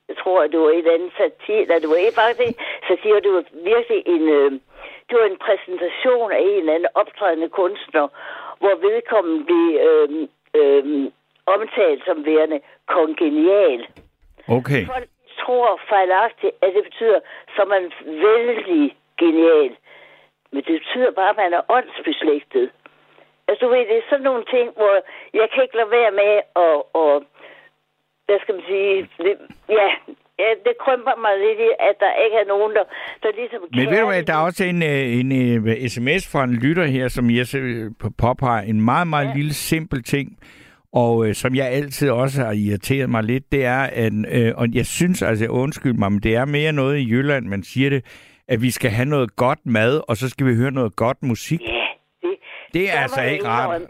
jeg tror, det var et eller andet satir, eller det var ikke faktisk satir, det var virkelig en, øh, det var en præsentation af en eller anden optrædende kunstner, hvor vedkommende blev øh, øh, omtalt som værende kongenial. Okay. Folk tror fejlagtigt, at det betyder, så man vældig genial. Men det betyder bare, at man er åndsbeslægtet. Altså, du ved, det er sådan nogle ting, hvor jeg kan ikke lade være med at, og, hvad skal man sige, det, ja, ja, det krymper mig lidt i, at der ikke er nogen, der, der ligesom... Men ved du hvad, der er også en, øh, en, en sms fra en lytter her, som jeg selv påpeger. En meget, meget ja. lille, simpel ting, og øh, som jeg altid også har irriteret mig lidt, det er, at, øh, og jeg synes altså, undskyld mig, men det er mere noget i Jylland, man siger det, at vi skal have noget godt mad, og så skal vi høre noget godt musik. Ja, det, Det er altså ikke rart. indrømme,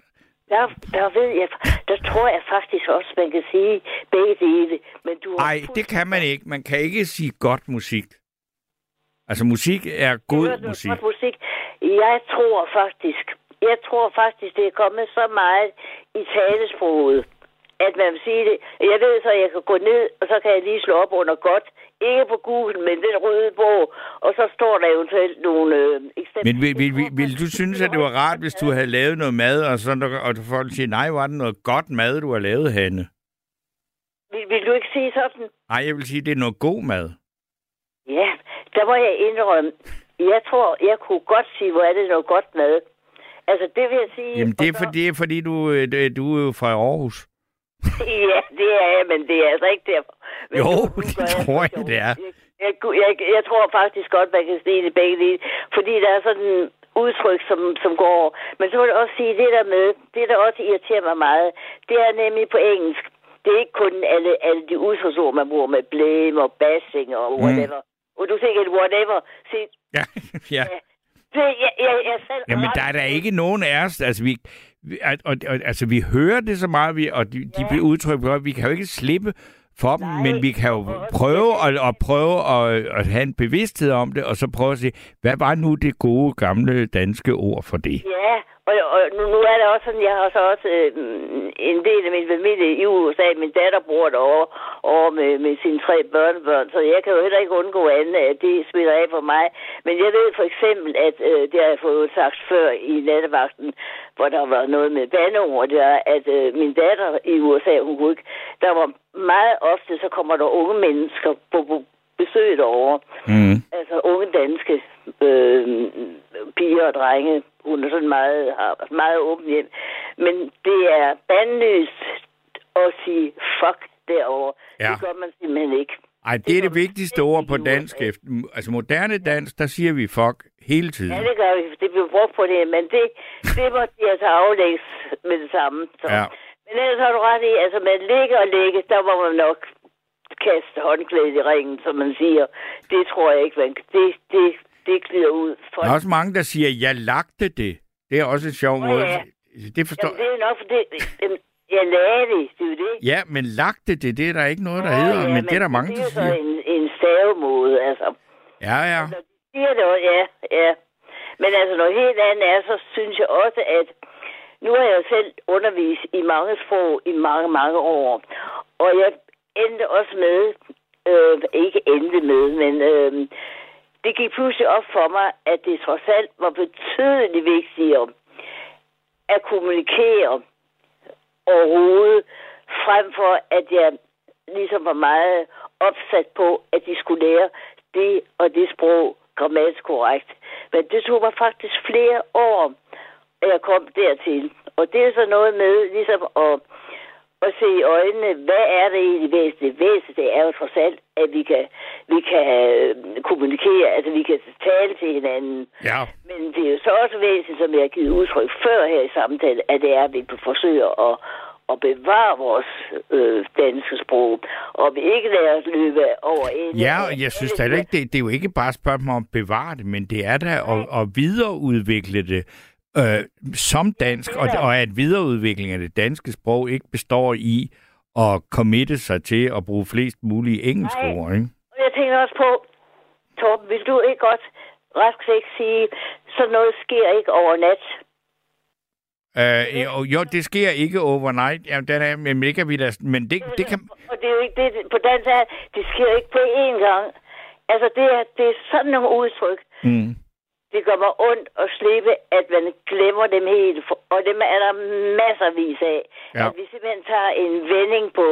Der, der ved jeg, der tror jeg faktisk også, man kan sige begge dele. Men du Nej, det kan man ikke. Man kan ikke sige godt musik. Altså, musik er god du musik. godt musik. Jeg tror faktisk, jeg tror faktisk, det er kommet så meget i talesproget, at man vil sige det. Jeg ved så, at jeg kan gå ned, og så kan jeg lige slå op under godt. Ikke på Google, men den røde bog. Og så står der eventuelt nogle øh, eksempler. Men vil, vil, vil, vil du synes, at det var rart, hvis du havde lavet noget mad, og, så, og folk siger, nej, var det noget godt mad, du har lavet, Hanne? Vil, vil du ikke sige sådan? Nej, jeg vil sige, det er noget god mad. Ja, der må jeg indrømme. Jeg tror, jeg kunne godt sige, hvor er det noget godt mad. Altså, det vil jeg sige. Jamen, det er, for, det er fordi, du, øh, du er jo fra Aarhus. *laughs* ja, det er jeg, men det er altså ikke derfor. Men Jo, nu- nu det jeg tror jeg, sjovt. det er. Jeg, jeg, jeg, jeg tror faktisk godt, man kan det begge dele. Fordi der er sådan en udtryk, som, som går. Men så vil jeg også sige, det der med, det der også irriterer mig meget, det er nemlig på engelsk. Det er ikke kun alle, alle de udtryksord, man bruger med blame og bashing og whatever. Og du tænker, whatever. Se, *laughs* Ja, ja. det, jeg, jeg, jeg selv Jamen, der er der ikke nogen af os, altså vi, vi- og, og, og, altså, vi hører det så meget, vi, og de, de Ja. bliver udtrykt vi kan jo ikke slippe for dem, Nej, men vi kan jo prøve at, at prøve at, at have en bevidsthed om det, og så prøve at se, hvad var nu det gode, gamle danske ord for det? Ja, og, og nu, nu er det også sådan, jeg har så også øh, en del af min familie i USA. Min datter bor derovre over med, med sine tre børnebørn, så jeg kan jo heller ikke undgå andet, at det smitter af på mig. Men jeg ved for eksempel, at øh, det har jeg fået sagt før i nattevagten, hvor der var noget med bandeord, det er, at øh, min datter i USA, hun kunne ikke, der var meget ofte, så kommer der unge mennesker på, på besøg derovre. Mm. Altså unge danske øh, piger og drenge. Hun er sådan meget, har meget åben hjem. Men det er bandløst at sige fuck derovre. Ja. Det gør man simpelthen ikke. Ej, det er det gør vi vigtigste ord på dansk. Efter- Altså moderne dansk, der siger vi fuck hele tiden. Ja, det gør vi. Det bliver brugt på det, men det, det må de altså aflægges med det samme. Så. Ja. Men ellers har du ret i, altså med ligge og ligge, der må man nok kaste håndklædet i ringen, som man siger. Det tror jeg ikke, man Det, det, det glider ud. For Der er også mange, der siger, jeg lagte det. Det er også en sjov Nå, måde. ja. Det forstår Jamen, det er jo nok, for det, jamen, jeg lagde det, det er jo det. Ja, men lagte det, det er der ikke noget, der Nå, hedder. ja, men det er der mange, det der er jo så siger. en, en stavemåde, altså. Ja, ja. Når de siger det også, ja, ja. Men altså, noget helt andet er, så synes jeg også, at nu har jeg jo selv undervist i mange sprog i mange, mange år. Og jeg endte også med, øh, ikke endte med, men øh, det gik pludselig op for mig, at det trods alt var betydeligt vigtigere at kommunikere overhovedet, frem for at jeg ligesom var meget opsat på, at de skulle lære det og det sprog grammatisk korrekt. Men det tog mig faktisk flere år, at jeg kom dertil. Og det er så noget med ligesom at, at se i øjnene, hvad er det egentlig væsentligt? Væsentligt det er jo trods alt, at vi kan, vi kan øh, kommunikere, altså vi kan tale til hinanden. Ja. Men det er jo så også væsentligt, som jeg har givet udtryk før her i samtalen, at det er, at vi forsøger at, at bevare vores øh, danske sprog, og vi ikke lader os løbe over en. Ja, og jeg synes da ikke, det, det er jo ikke bare et spørgsmål om at bevare det, men det er da at, at videreudvikle det øh, som dansk, og, og at videreudvikling af det danske sprog ikke består i at committe sig til at bruge flest mulige engelske Nej. ord, ikke? Og jeg tænker også på, Torben, vil du ikke godt rask ikke sige, så noget sker ikke over nat? Øh, jo, jo, det sker ikke overnight. Ja, den er, men det kan vi da, men det, det kan... Og det er jo ikke det, på dansk er, det sker ikke på én gang. Altså, det er, det er sådan nogle udtryk. Mm. Det gør mig ondt at slippe, at man glemmer dem helt. Og dem er der masservis af. Ja. At vi simpelthen tager en vending på,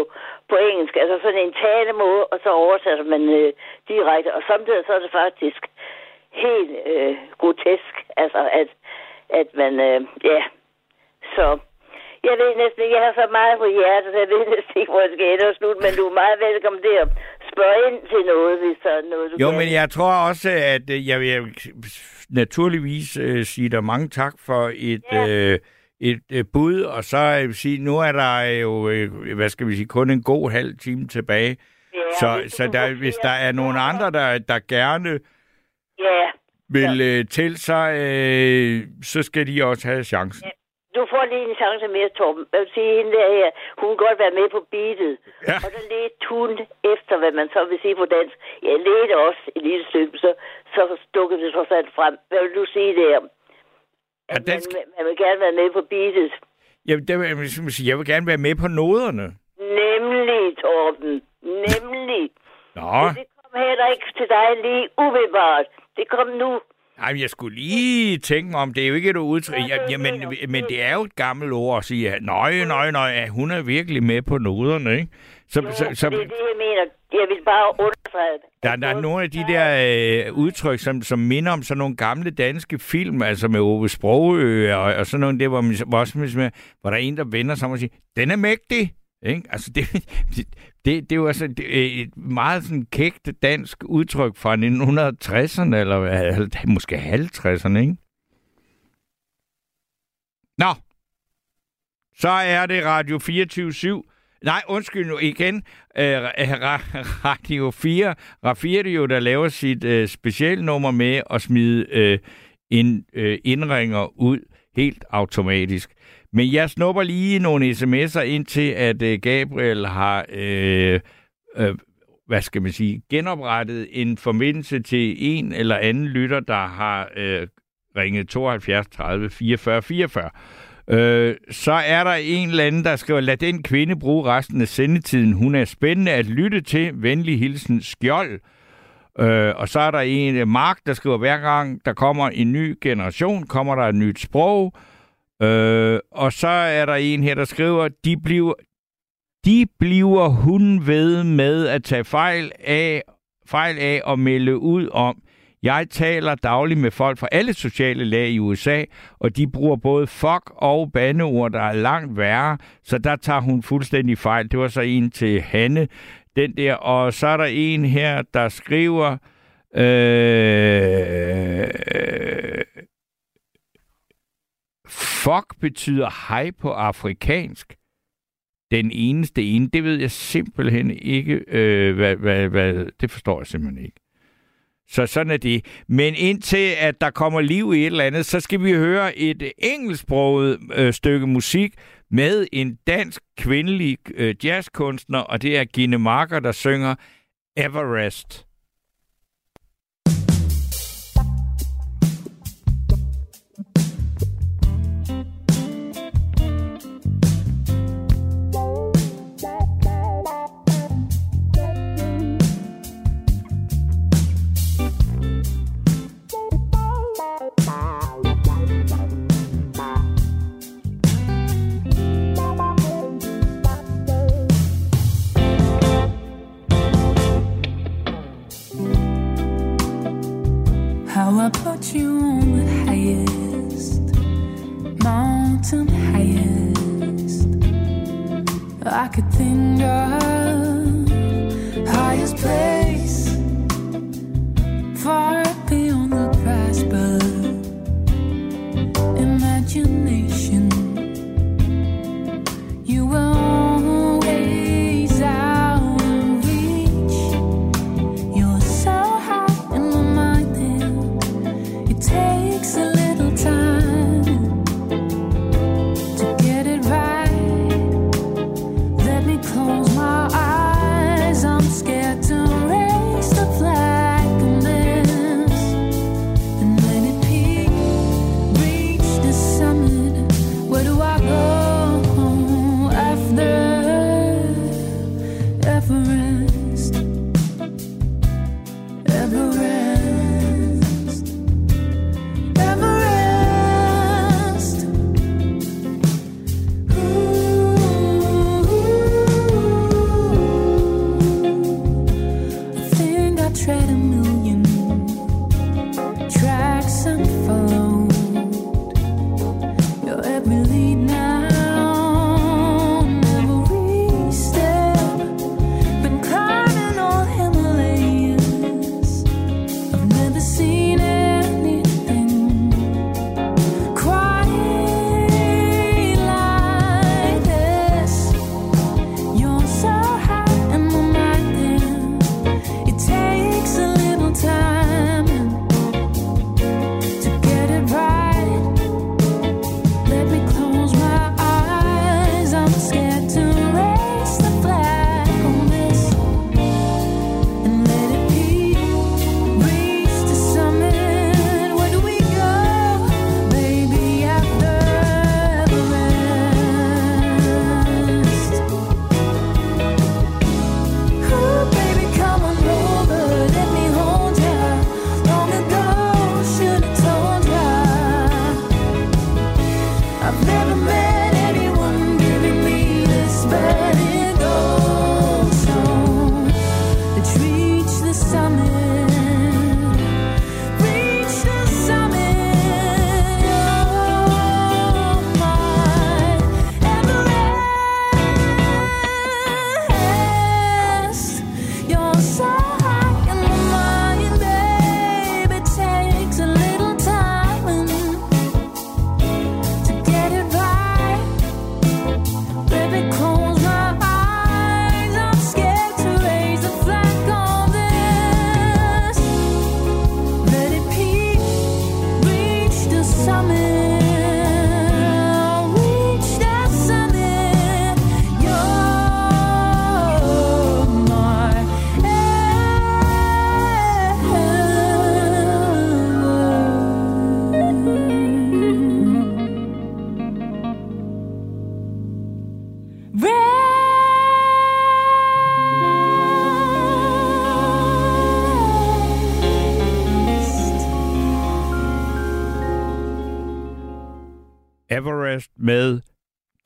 på engelsk, altså sådan en talemåde, og så oversætter man øh, direkte. Og samtidig så er det faktisk helt øh, grotesk, altså at, at man, øh, ja, så... Jeg ved næsten ikke, jeg har så meget på hjertet, så jeg ved næsten ikke, hvor jeg skal ende og slutte, men du er meget velkommen til at spørge ind til noget, hvis der er noget, du Jo, kan. men jeg tror også, at øh, jeg vil naturligvis øh, sige dig mange tak for et, Ja. øh, et øh, bud, og så øh, vil sige, nu er der jo, øh, hvad skal vi sige, kun en god halv time tilbage. ja, Så, så der, hvis der er nogen andre, der, der gerne Ja, vil øh, til sig, øh, så skal de også have chancen. Du får lige en chance mere, Torben. Jeg vil sige, hende der her, hun kan godt være med på beatet. Ja. Og der ledte hun efter, hvad man så vil sige på dansk. Jeg ledte også et lille stykke, så, så dukkede det trods alt frem. Hvad vil du sige der? Ja, At den man, skal- man vil gerne være med på beatet. Jeg, der, vil- jeg, vil sige, jeg vil gerne være med på noderne. Nemlig, Torben. Nemlig. Nå, Men det kom heller ikke til dig lige ubevaret. Det kom nu. Ej, men jeg skulle lige tænke om, det er jo ikke et udtryk, Ja, det ja, jamen, det. men det er jo et gammelt ord at sige, at nøj, nøj, nøj, hun er virkelig med på noderne, ikke? Så, Jo, så, så, det er det, jeg mener. Jeg vil bare understrege det. der, der er nogle af de der øh, udtryk, som, som minder om sådan nogle gamle danske film, altså med Ove Sprogø og, og sådan nogle der, hvor, man, hvor, også, hvor der er en, der vender sig om og siger, den er mægtig. Ikke? Altså, det, *laughs* det, det, er jo altså et meget sådan kægt dansk udtryk fra 1960'erne, eller måske 50'erne, ikke? Nå, så er det Radio 24 /7. Nej, undskyld nu igen. Øh, Radio 4, Rafirio, der laver sit øh, specialnummer med at smide øh, en øh, indringer ud helt automatisk. Men jeg snupper lige nogle sms'er ind til, at øh, Gabriel har, øh, øh, hvad skal man sige, genoprettet en forbindelse til en eller anden lytter, der har øh, ringet 72 30 44 44. Øh, så er der en eller anden, der skriver, lad den kvinde bruge resten af sendetiden. Hun er spændende at lytte til. Venlig hilsen Skjold. Øh, og så er der en, Mark, der skriver, hver gang der kommer en ny generation, kommer der et nyt sprog. Øh, og så er der en her, der skriver, de bliver, de bliver hun ved med at tage fejl af, fejl af og melde ud om. Jeg taler dagligt med folk fra alle sociale lag i USA, og de bruger både fuck og bandeord, der er langt værre, så der tager hun fuldstændig fejl. Det var så en til Hanne, den der. Og så er der en her, der skriver... Øh, fuck betyder hej på afrikansk. Den eneste ene, det ved jeg simpelthen ikke, øh, hvad, hvad, hvad, det forstår jeg simpelthen ikke. Så sådan er det. Men indtil at der kommer liv i et eller andet, så skal vi høre et engelsksproget øh, stykke musik med en dansk kvindelig øh, jazzkunstner, og det er Gine Marker, der synger Everest. I put you on the highest mountain, highest. I could think of,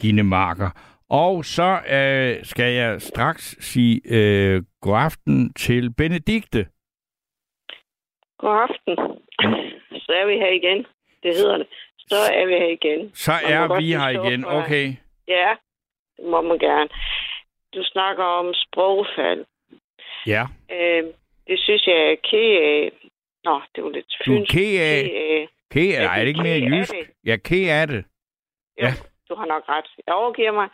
Gine Marker. Og så øh, skal jeg straks sige øh, god aften til Benedikte. God aften. Så er vi her igen. Det hedder det. Så er vi her igen. Så er vi her igen. Okay. Ja, det må man gerne. Du snakker om sprogfald. Ja. Øh, det synes jeg er ked af. Nå, det var lidt Du er fynsk. ked af- Ked af. Er det ikke mere jysk? er ked af det. Ja, du har nok ret. Jeg overgiver mig.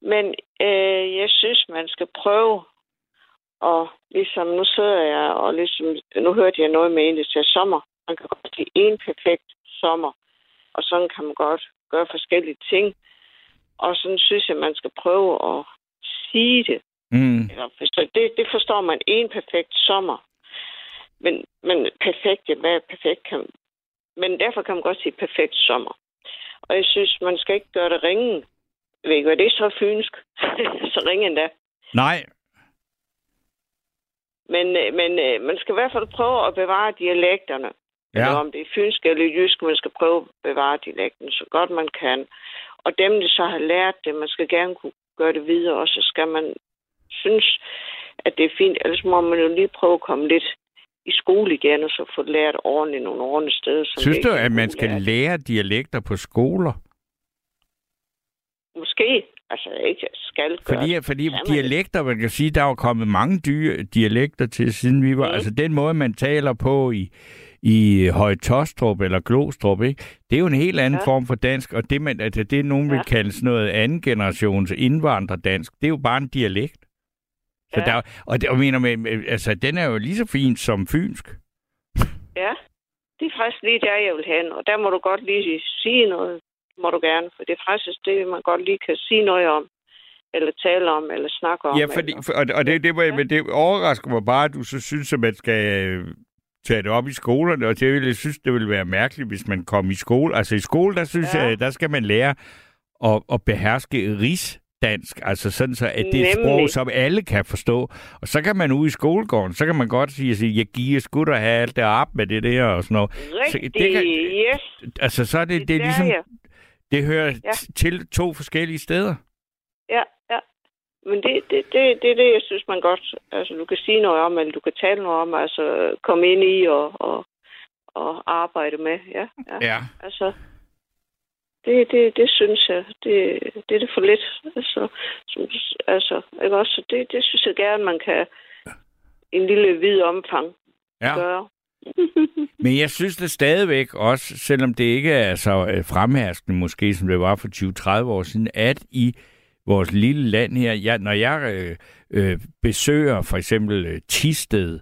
Men øh, jeg synes, man skal prøve. Og ligesom nu sidder jeg, og ligesom, nu hørte jeg noget med en, siger sommer. Man kan godt sige en perfekt sommer. Og sådan kan man godt gøre forskellige ting. Og sådan synes jeg, man skal prøve at sige det. Mm. Eller det, det forstår man. En perfekt sommer. Men, men perfekt, ja, hvad er perfekt? Kan, men derfor kan man godt sige perfekt sommer. Og jeg synes, man skal ikke gøre det ringen. Jeg ved ikke, hvad det er så fynsk. *laughs* så ringe endda. Nej. Men, øh, men øh, man skal i hvert fald prøve at bevare dialekterne. Ja. Eller om det er fynsk eller jysk, man skal prøve at bevare dialekten så godt man kan. Og dem, der så har lært det, man skal gerne kunne gøre det videre, og så skal man synes, at det er fint. Ellers må man jo lige prøve at komme lidt i skole igen, og så få lært ordentligt nogle ordentlige steder. som Synes du, at man skal lære dialekter på skoler? Måske. Altså, ikke skal gøre Fordi, det. fordi Kan man dialekter, man kan sige, der er jo kommet mange dyre dialekter til, siden vi var... Mm. Altså, den måde, man taler på i, i Høje Tostrup eller Glostrup, ikke? det er jo en helt anden Ja. form for dansk, og det, man, altså, det nogen vil Ja. kalde sådan noget anden generations indvandrerdansk, det er jo bare en dialekt. Så Ja. der, og, det, og mener med, altså, den er jo lige så fin som fynsk. Ja, det er faktisk lige der, jeg vil hen. Og der må du godt lige sige noget, må du gerne. For det er faktisk det, man godt lige kan sige noget om. Eller tale om, eller snakke om. Ja, fordi, for, og, og det, det, var, Ja. men det overrasker mig bare, at du så synes, at man skal øh, tage det op i skolerne, og det ville, jeg synes, det ville være mærkeligt, hvis man kom i skole. Altså i skole, der synes Ja. jeg, der skal man lære at, at beherske rigsdansk, altså sådan så, at det er et sprog, som alle kan forstå. Og så kan man ude i skolegården, så kan man godt sige, at sige, jeg giver sgu da have alt det op med det der og sådan noget. Så Rigtig, det kan- yes. Altså så er det, det er der, ligesom, ja. det hører Ja. til to forskellige steder. Ja, ja. Men det, det, det, det er det, jeg synes, man godt... Altså, du kan sige noget om, eller du kan tale noget om, altså komme ind i og, og, og arbejde med. Ja, ja. Ja. Altså, det, det, det synes jeg, det, det er det for lidt. Altså, altså ikke også? Så Det, det synes jeg gerne, man kan en lille vid omfang ja. gøre. *laughs* Men jeg synes det stadigvæk også, selvom det ikke er så øh, fremherskende måske, som det var for 20-30 år siden, at i vores lille land her, jeg, når jeg øh, øh, besøger for eksempel øh, Tisted,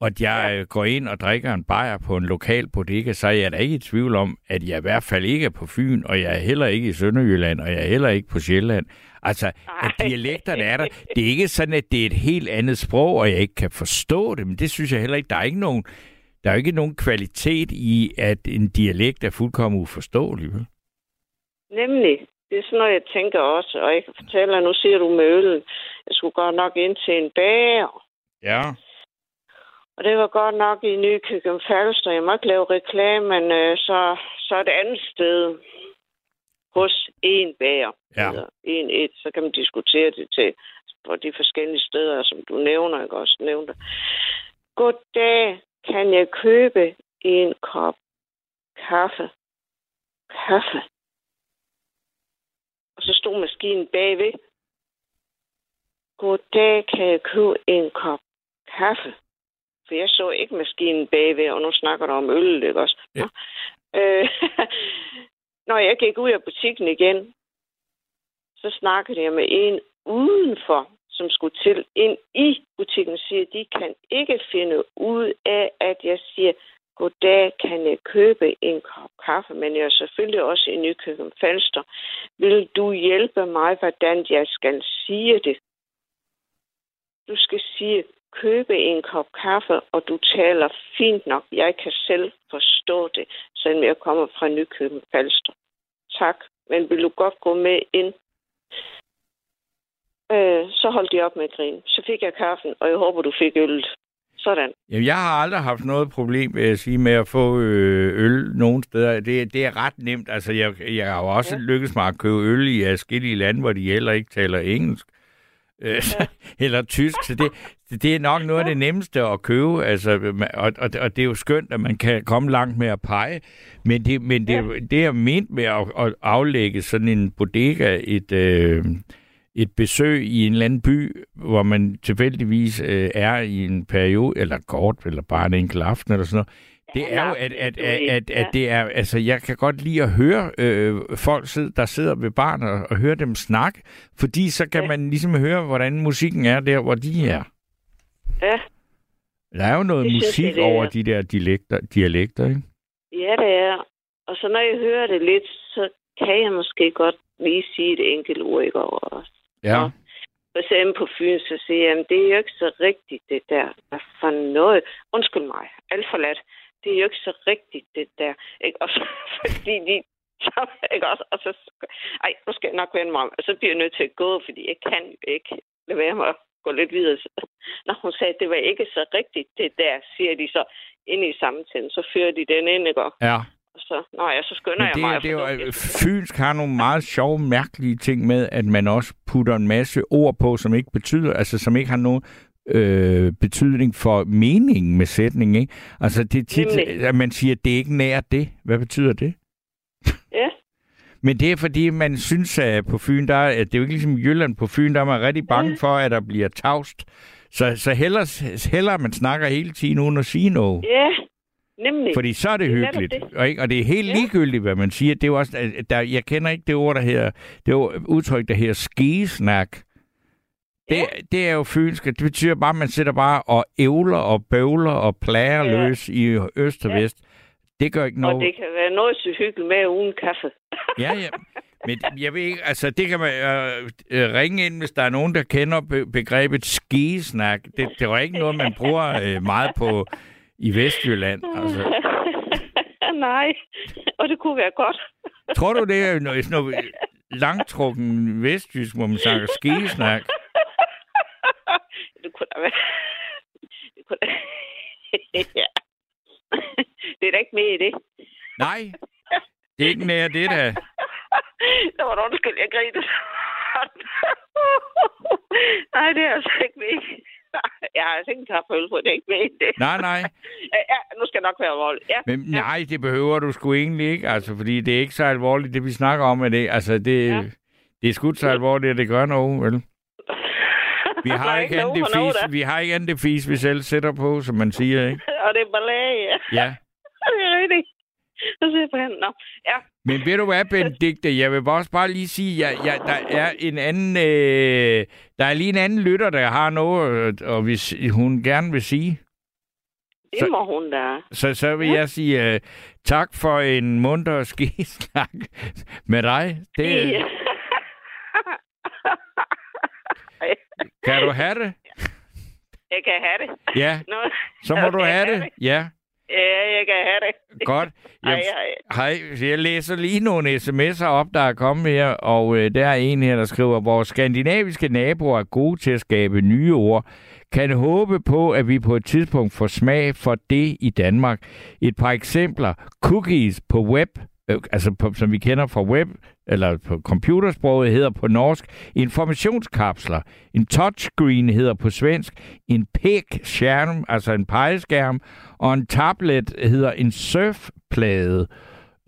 og at jeg øh, går ind og drikker en bajer på en lokal bodega, så er jeg da ikke i tvivl om, at jeg i hvert fald ikke er på Fyn, og jeg er heller ikke i Sønderjylland, og jeg er heller ikke på Sjælland. Altså, at Ej. dialekterne er der. Det er ikke sådan, at det er et helt andet sprog, og jeg ikke kan forstå det, men det synes jeg heller ikke. Der er ikke nogen, der er ikke nogen kvalitet i, at en dialekt er fuldkommen uforståelig. Vel? Nemlig. Det er sådan noget, jeg tænker også. Og jeg kan fortælle dig, nu siger du med øl. Jeg skulle godt nok ind til en bager. Ja. Og det var godt nok i Nykøbing Falster. Jeg må ikke lave reklame, men øh, så, så et andet sted hos en bager. Ja. Eller en et, så kan man diskutere det til på de forskellige steder, som du nævner, ikke også nævnte. Goddag, kan jeg købe en kop kaffe? Kaffe. Og så stod maskinen bagved. Goddag, kan jeg købe en kop kaffe? For jeg så ikke maskinen bagved, og nu snakker du om øl, ikke også? Ja. Øh, *laughs* når jeg gik ud af butikken igen, så snakkede jeg med en udenfor, som skulle til ind i butikken, siger, de kan ikke finde ud af, at jeg siger, goddag, kan jeg købe en kop kaffe, men jeg er selvfølgelig også i Nykøbing Falster. Vil du hjælpe mig, hvordan jeg skal sige det? Du skal sige, købe en kop kaffe, og du taler fint nok. Jeg kan selv forstå det, selvom jeg kommer fra Nykøbing Falster. Tak, men vil du godt gå med ind? Øh, så holdt de op med at grine. Så fik jeg kaffen, og jeg håber, du fik øllet. Så Sådan. Jamen, jeg har aldrig haft noget problem, vil jeg sige, med at få øh, øl nogen steder. Det, det er ret nemt. Altså, jeg, jeg har jo også ja. lykkes mig at købe øl i forskellige lande, hvor de heller ikke taler engelsk. Øh, *laughs* eller tysk. Så det, det er nok noget af det nemmeste at købe. Altså, og, og, og det er jo skønt, at man kan komme langt med at pege. Men det, men det, ja. det er ment med at, at aflægge sådan en bodega, et... Øh, et besøg i en eller anden by, hvor man tilfældigvis øh, er i en periode, eller kort, eller bare en enkelt aften, eller sådan noget, det er jo, at, at, at, at, at det er, altså jeg kan godt lide at høre øh, folk, der sidder ved barn og, og høre dem snakke, fordi så kan ja. man ligesom høre, hvordan musikken er der, hvor de er. Ja. Der er jo noget det musik jeg, det over de der dialekter, dialekter, ikke? Ja, det er. Og så når jeg hører det lidt, så kan jeg måske godt lige sige et enkelt ord, ikke over også. Ja. Og for eksempel på Fyn, så siger jeg, det er jo ikke så rigtigt, det der. Hvad for noget? Undskyld mig, alt for let. Det er jo ikke så rigtigt, det der. Ikke? Og så, *laughs* fordi de, så, ikke også? Og så, ej, nu skal jeg nok vende mig om. Og så bliver jeg nødt til at gå, fordi jeg kan ikke lade være med at gå lidt videre. Når hun sagde, at det var ikke så rigtigt, det der, siger de så ind i samtalen. Så fører de den ind, ikke? Ja så, nå ja, så skynder Men det, jeg mig. Det er jo, Fynsk har nogle meget sjove, mærkelige ting med, at man også putter en masse ord på, som ikke betyder, altså som ikke har nogen øh, betydning for meningen med sætningen. Ikke? Altså det er tit, Nemlig. at man siger, at det er ikke nær det. Hvad betyder det? Ja. Men det er fordi, man synes, at på Fyn, der er, det er jo ikke ligesom Jylland på Fyn, der er man rigtig bange for, at der bliver tavst. Så, så hellere, hellere man snakker hele tiden uden at sige noget. Ja, Nemlig. Fordi så er det, det hyggeligt. Det. Og, ikke? og det er helt ja. ligegyldigt, hvad man siger. Det er også, der, jeg kender ikke det ord, der her, det er udtryk, der her skisnak. Det, ja. det er jo fynsk. Det betyder bare, at man sætter bare og ævler og bøvler og plager ja. løs i øst og ja. vest. Det gør ikke noget. Og det kan være noget så hyggeligt med uden kaffe. *laughs* ja, ja. Men jeg ved ikke, altså det kan man øh, øh, ringe ind, hvis der er nogen, der kender be- begrebet skisnak. Det, det var ikke noget, man bruger øh, meget på i Vestjylland. Altså. *laughs* Nej, og det kunne være godt. Tror du, det er noget, noget langtrukken vestjysk, hvor man snakker *laughs* skisnak? *laughs* Det kunne da være. Det kunne da... ja. Det er da ikke med i det. Nej, det er ikke mere det, *laughs* der. Det var undskyld, jeg grinte. *laughs* Nej, det er altså ikke med jeg har altså ikke en kaffeøl på, det er ikke med det. Nej, nej. ja, nu skal nok være alvorligt. Ja. Men nej, det behøver du sgu egentlig ikke, altså, fordi det er ikke så alvorligt, det vi snakker om med det. Altså, det, ja. det er sgu så alvorligt, at det gør noget, vel? Vi har ikke andet det fis, vi har ikke andet det fis, vi selv sætter på, som man siger, ikke? *laughs* Og det er ballet, ja. Ja. *laughs* det er rigtigt. Så ser jeg på hende. Nå, ja. Men ved du hvad, Benedikte? *laughs* Jeg vil også bare lige sige, at ja, ja, der er en anden... Øh, der er lige en anden lytter, der har noget, øh, og hvis hun gerne vil sige. Det må hun da. Så, så vil ja. jeg sige uh, tak for en munter skisnak med dig. Det, ja. Kan du have det? Jeg kan have det. Ja, Nå, så må du have det. det. Ja. Ja, jeg kan have det. Godt. Jeg, *laughs* hej, hej. Hej. Jeg læser lige nogle sms'er op, der er kommet her, og øh, der er en her, der skriver, vores skandinaviske naboer er gode til at skabe nye ord. Kan håbe på, at vi på et tidspunkt får smag for det i Danmark. Et par eksempler. Cookies på web øh, altså på, som vi kender fra web, eller på computersproget hedder på norsk, informationskapsler. En touchscreen hedder på svensk, en pæk-skærm, altså en pegeskærm, og en tablet hedder en surfplade.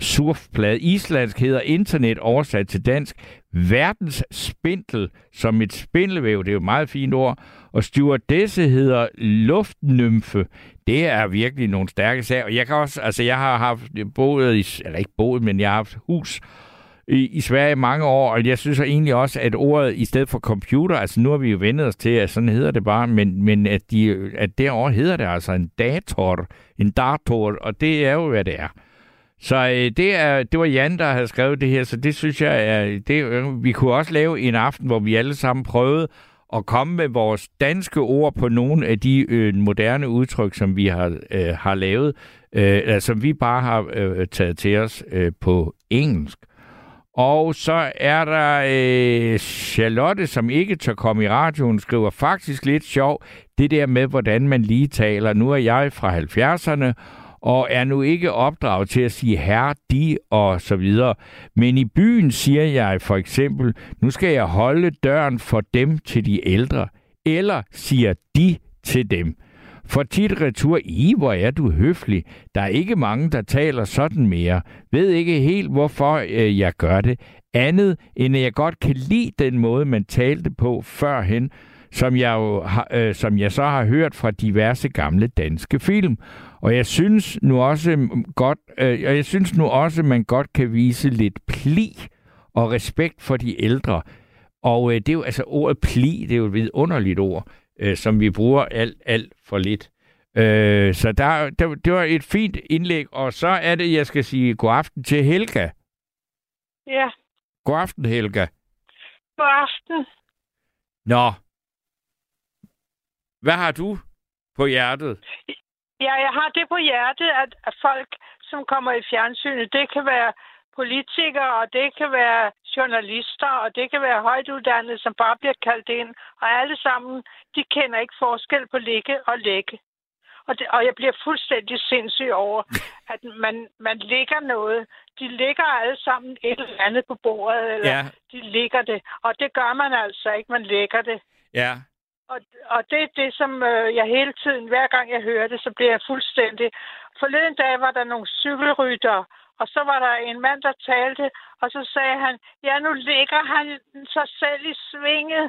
Surfplade. Islandsk hedder internet oversat til dansk. Verdens spindel som et spindelvæv, det er jo et meget fint ord. Og stewardesse hedder luftnymfe. Det er virkelig nogle stærke sager. Og jeg kan også, altså jeg har haft boet, i, eller ikke boet, men jeg har haft hus i, i Sverige mange år, og jeg synes egentlig også, at ordet i stedet for computer, altså nu har vi jo vendet os til, at sådan hedder det bare, men, men at, de, at derovre hedder det altså en dator, en dator, og det er jo, hvad det er. Så øh, det, er, det var Jan, der havde skrevet det her, så det synes jeg, er, det, øh, vi kunne også lave en aften, hvor vi alle sammen prøvede at komme med vores danske ord på nogle af de øh, moderne udtryk, som vi har, øh, har lavet, øh, altså, som vi bare har øh, taget til os øh, på engelsk. Og så er der øh, Charlotte, som ikke tør komme i radioen, skriver faktisk lidt sjov, det der med, hvordan man lige taler. Nu er jeg fra 70'erne, og er nu ikke opdraget til at sige herre, de og så videre. Men i byen siger jeg for eksempel, nu skal jeg holde døren for dem til de ældre, eller siger de til dem. For tit retur, i hvor er du høflig. Der er ikke mange, der taler sådan mere. Ved ikke helt, hvorfor øh, jeg gør det. Andet, end at jeg godt kan lide den måde, man talte på førhen, som jeg, jo har, øh, som jeg så har hørt fra diverse gamle danske film. Og jeg synes nu også mm, godt, øh, og jeg synes nu også, man godt kan vise lidt pli og respekt for de ældre. Og øh, det er jo altså ordet pli, det er jo et vidunderligt ord, øh, som vi bruger alt, alt for lidt. Øh, så der, der, det var et fint indlæg, og så er det, jeg skal sige god aften til Helga. Ja, God aften, Helga. god aften. Nå. Hvad har du på hjertet? Ja, jeg har det på hjertet, at, at folk, som kommer i fjernsynet, det kan være politikere, og det kan være journalister, og det kan være højtuddannede, som bare bliver kaldt ind. Og alle sammen, de kender ikke forskel på ligge og lægge. Og, det, og jeg bliver fuldstændig sindssyg over, *laughs* at man, man lægger noget. De ligger alle sammen et eller andet på bordet, eller Ja. de ligger det. Og det gør man altså ikke, man lægger det. Ja. Og, og det er det, som øh, jeg hele tiden, hver gang jeg hører det, så bliver jeg fuldstændig... Forleden dag var der nogle cykelrytter, og så var der en mand, der talte, og så sagde han, ja, nu ligger han sig selv i svinget.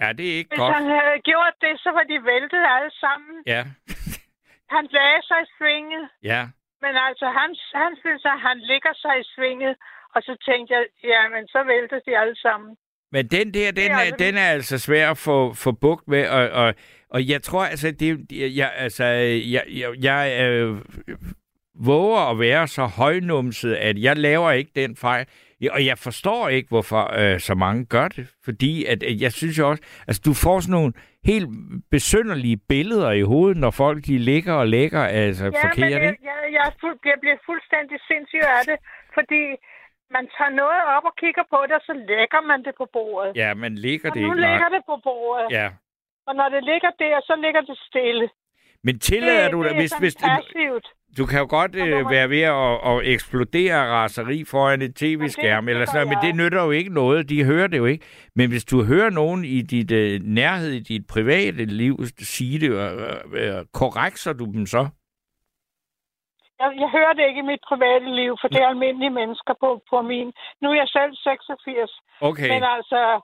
Ja, det er ikke Hvis godt. han havde gjort det, så var de væltet alle sammen. Ja. *laughs* Han lagde sig i svinget, Ja. men altså, han, han synes, at han ligger sig i svinget. Og så tænkte jeg, ja, men så vælter de alle sammen. Men den der, den er den er altså svær at få, få bugt med, og, og, og jeg tror altså, det, jeg, altså, jeg, jeg, jeg øh, våger at være så højnumset, at jeg laver ikke den fejl. Og jeg forstår ikke, hvorfor øh, så mange gør det. Fordi at, at jeg synes jo også, altså du får sådan nogle helt besynderlige billeder i hovedet, når folk de ligger og lægger altså Ja, forkert, men jeg, jeg, jeg, fuld, jeg bliver fuldstændig sindssyg af det, fordi man tager noget op og kigger på det, og så lægger man det på bordet. Ja, man ligger og det nu ikke. ligger Nej. det på bordet. Ja. Og når det ligger der, så ligger det stille. Men tillader det, du det hvis, hvis, passivt. Du kan jo godt øh, være ved at, at eksplodere raseri foran et tv-skærm eller sådan men det nytter jo ikke noget. De hører det jo ikke. Men hvis du hører nogen i dit øh, nærhed, i dit private liv, sige det, øh, øh, korrekser du dem så? Jeg, jeg hører det ikke i mit private liv, for det er almindelige mennesker på, på min. Nu er jeg selv 86. Okay. Men altså, øh,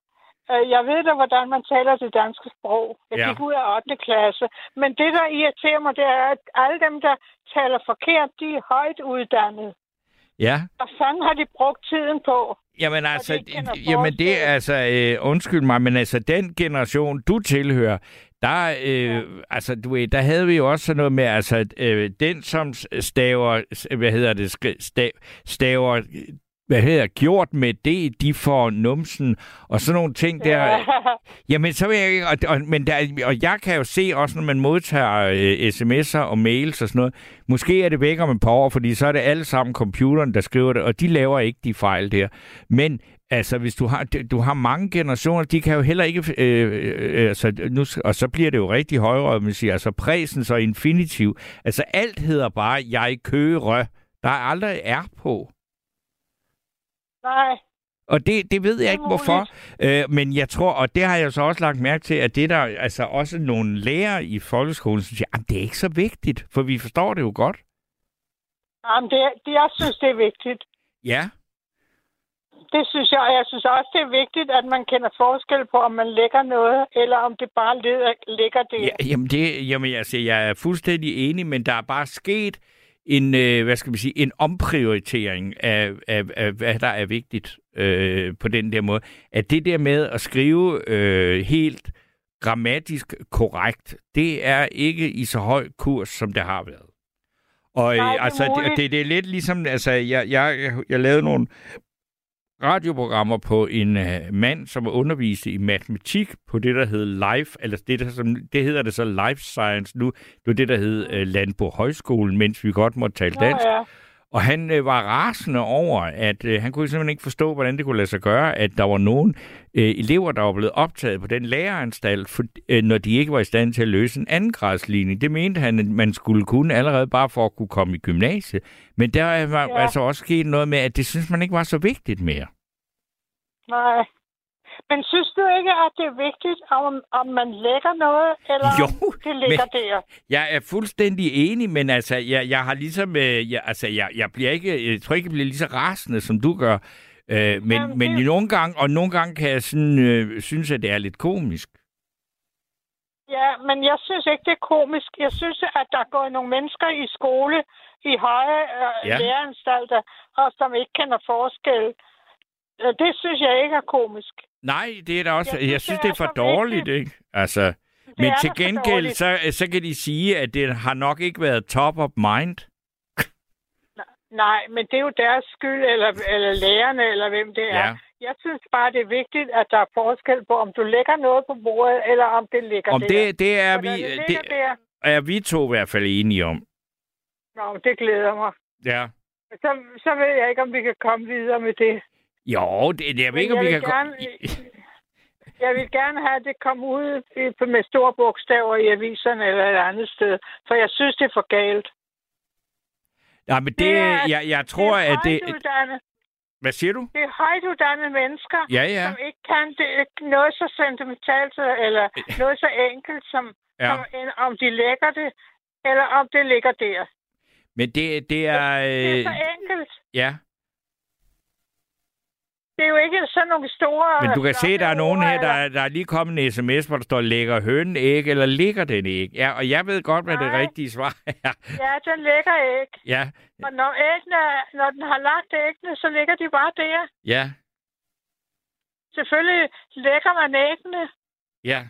jeg ved da, hvordan man taler det danske sprog. Jeg Ja. gik ud af 8. klasse. Men det, der irriterer mig, det er, at alle dem, der taler forkert, de er højt uddannede. Ja. Hvad fanden har de brugt tiden på? Jamen altså, kender jamen det er altså, øh, undskyld mig, men altså den generation, du tilhører, der, øh, altså, du ved, der havde vi jo også sådan noget med, altså, øh, den som staver, hvad hedder det, stav, staver, hvad hedder, gjort med det, de får numsen, og sådan nogle ting der. *laughs* Jamen, så vil jeg og, og, men der, og jeg kan jo se også, når man modtager øh, sms'er og mails og sådan noget, måske er det væk om et par år, fordi så er det alle sammen computeren, der skriver det, og de laver ikke de fejl der. Men altså, hvis du har, du har mange generationer, de kan jo heller ikke, øh, øh, altså, nu, og så bliver det jo rigtig højrød, man siger, altså præsens og infinitiv. Altså, alt hedder bare, jeg kører. Der er aldrig er på. Nej, Og det, det ved jeg ikke, hvorfor. Øh, men jeg tror, og det har jeg så også lagt mærke til, at det der altså også nogle lærere i folkeskolen, som siger, at det er ikke så vigtigt, for vi forstår det jo godt. Jamen, det, det, jeg synes, det er vigtigt. Ja. Det synes jeg, og jeg synes også, det er vigtigt, at man kender forskel på, om man lægger noget, eller om det bare ligger, ligger der. ja jamen, det, jamen altså, jeg er fuldstændig enig, men der er bare sket en, øh, hvad skal man sige, en omprioritering af, af, af hvad der er vigtigt øh, på den der måde. At det der med at skrive øh, helt grammatisk korrekt, det er ikke i så høj kurs, som det har været. Og Nej, øh, det er altså, det, det, det er lidt ligesom, altså, jeg, jeg, jeg, jeg lavede nogle radioprogrammer på en øh, mand, som underviste i matematik på det, der hed Life, eller det, der, som, det hedder det så Life Science nu. Det var det, der hed øh, Landbo Højskolen, mens vi godt måtte tale dansk. ja. Og han øh, var rasende over, at øh, han kunne simpelthen ikke forstå, hvordan det kunne lade sig gøre, at der var nogle øh, elever, der var blevet optaget på den læreranstalt, for, øh, når de ikke var i stand til at løse en anden gradsligning. Det mente han, at man skulle kunne allerede bare for at kunne komme i gymnasiet. Men der var ja. Ja. altså også sket noget med, at det synes man ikke var så vigtigt mere. Nej. Men synes du ikke, at det er vigtigt, om, om man lægger noget, eller Jo, det ligger men- der? Jeg er fuldstændig enig, men altså, jeg, jeg har ligesom, øh, jeg, altså, jeg, jeg bliver ikke, jeg tror ikke, jeg bliver lige så rasende, som du gør. Øh, men Jamen, men det- nogle gange, og nogle gange kan jeg sådan, øh, synes, at det er lidt komisk. Ja, men jeg synes ikke, det er komisk. Jeg synes, at der går nogle mennesker i skole i høje øh, Ja. ja. læreanstalter, og som ikke kender forskel. Øh, Det synes jeg ikke er komisk. Nej, det er da også, Jeg jeg synes, synes, det det er er for dårligt, ikke? Altså, men er til gengæld, så, så kan de sige, at det har nok ikke været top of mind. Nej, men det er jo deres skyld, eller, eller lærerne, eller hvem det er. Ja. Jeg synes bare, det er vigtigt, at der er forskel på, om du lægger noget på bordet, eller om det ligger Om der. det, det er vi, det det ligger der, er vi to i hvert fald enige om. Nå, men det glæder mig. Ja. Så, så ved jeg ikke, om vi kan komme videre med det. Jo, det, det jeg ved ikke, om vi kan gerne- *laughs* Jeg vil gerne have, at det kommer ud med store bogstaver i aviserne eller et andet sted, for jeg synes, det er for galt. Nej, men det, Det er- jeg, jeg tror, det er at det... Hvad siger du? det er højtuddannede mennesker, Ja, ja. som ikke kan det, noget så sentimentalt eller noget så enkelt, som, Ja. som om de lægger det, eller om det ligger der. Men det, det er... Det er Øh, så enkelt. ja, Det er jo ikke sådan nogle store... men du kan se, der er nogen her, der, der er lige kommet en sms, hvor der står, lægger hønen æg, eller ligger den æg? Ja, og jeg ved godt, hvad det Nej. rigtige svar *laughs* er. Ja, den lægger ikke. Ja, Og når, æggene, når den har lagt æggene, så ligger de bare der. ja, Selvfølgelig lægger man æggene, ja.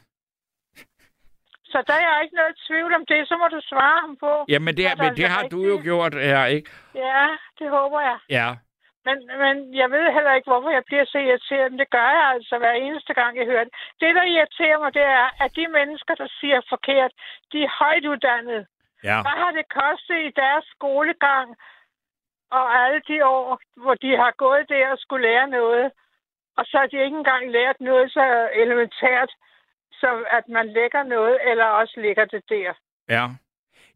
så der er ikke noget tvivl om det. Så må du svare ham på. Jamen, det, er, men det det har du jo gjort her, ikke? Ja, det håber jeg. Ja, Men, men jeg ved heller ikke, hvorfor jeg bliver så irriteret. Men det gør jeg altså hver eneste gang, jeg hører det. Det, der irriterer mig, det er, at de mennesker, der siger forkert, de er højt uddannede. ja. Hvad har det kostet i deres skolegang og alle de år, hvor de har gået der og skulle lære noget? Og så har de ikke engang lært noget så elementært, som at man lægger noget, eller også ligger det der. Ja.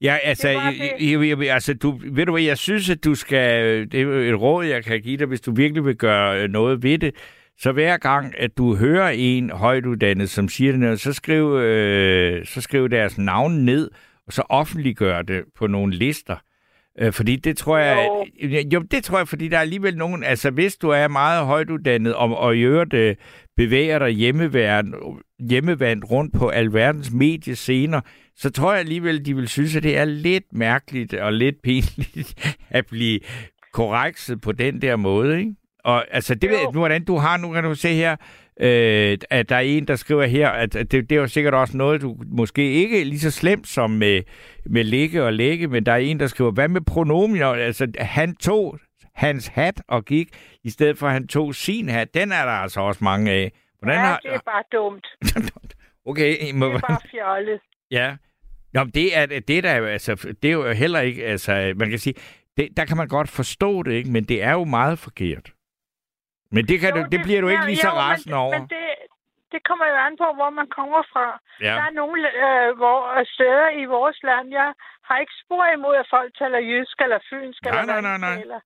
Ja, altså, jeg, jeg, jeg, altså du, ved du hvad, jeg synes, at du skal, det er et råd, jeg kan give dig, hvis du virkelig vil gøre øh, noget ved det, så hver gang, at du hører en højtuddannet, som siger det noget, så skriv, øh, så skriv deres navn ned, og så offentliggør det på nogle lister. Øh, fordi det tror jeg, Jo. jo. det tror jeg, fordi der er alligevel nogen, altså hvis du er meget højtuddannet, og, og i øvrigt øh, bevæger dig hjemmeværende, hjemmevandt rundt på alverdens mediescener, så tror jeg alligevel, de vil synes, at det er lidt mærkeligt og lidt pinligt *laughs* at blive korrekset på den der måde, ikke? Og altså, det ved jeg nu, hvordan du har, nu kan du se her, øh, at der er en, der skriver her, at det, det er jo sikkert også noget, du måske ikke lige så slemt som med, med ligge og lægge, men der er en, der skriver, hvad med pronomier? Altså, han tog hans hat og gik, i stedet for at han tog sin hat. Den er der altså også mange af. Hvordan ja, har... det er bare dumt. *laughs* Okay, må... Det er bare fjollet. Ja. Nå, det er, det er der, altså, det er jo heller ikke, altså, man kan sige, det, der kan man godt forstå det, ikke? men det er jo meget forkert. Men det, kan Jo, du, det bliver du ikke lige så rasende over. Men det, det kommer jo an på, hvor man kommer fra. Ja. Der er nogle øh, hvor, steder i vores land, jeg har ikke spor imod, at folk taler jysk eller fynsk. Nej, eller nej, nej, nej. taler.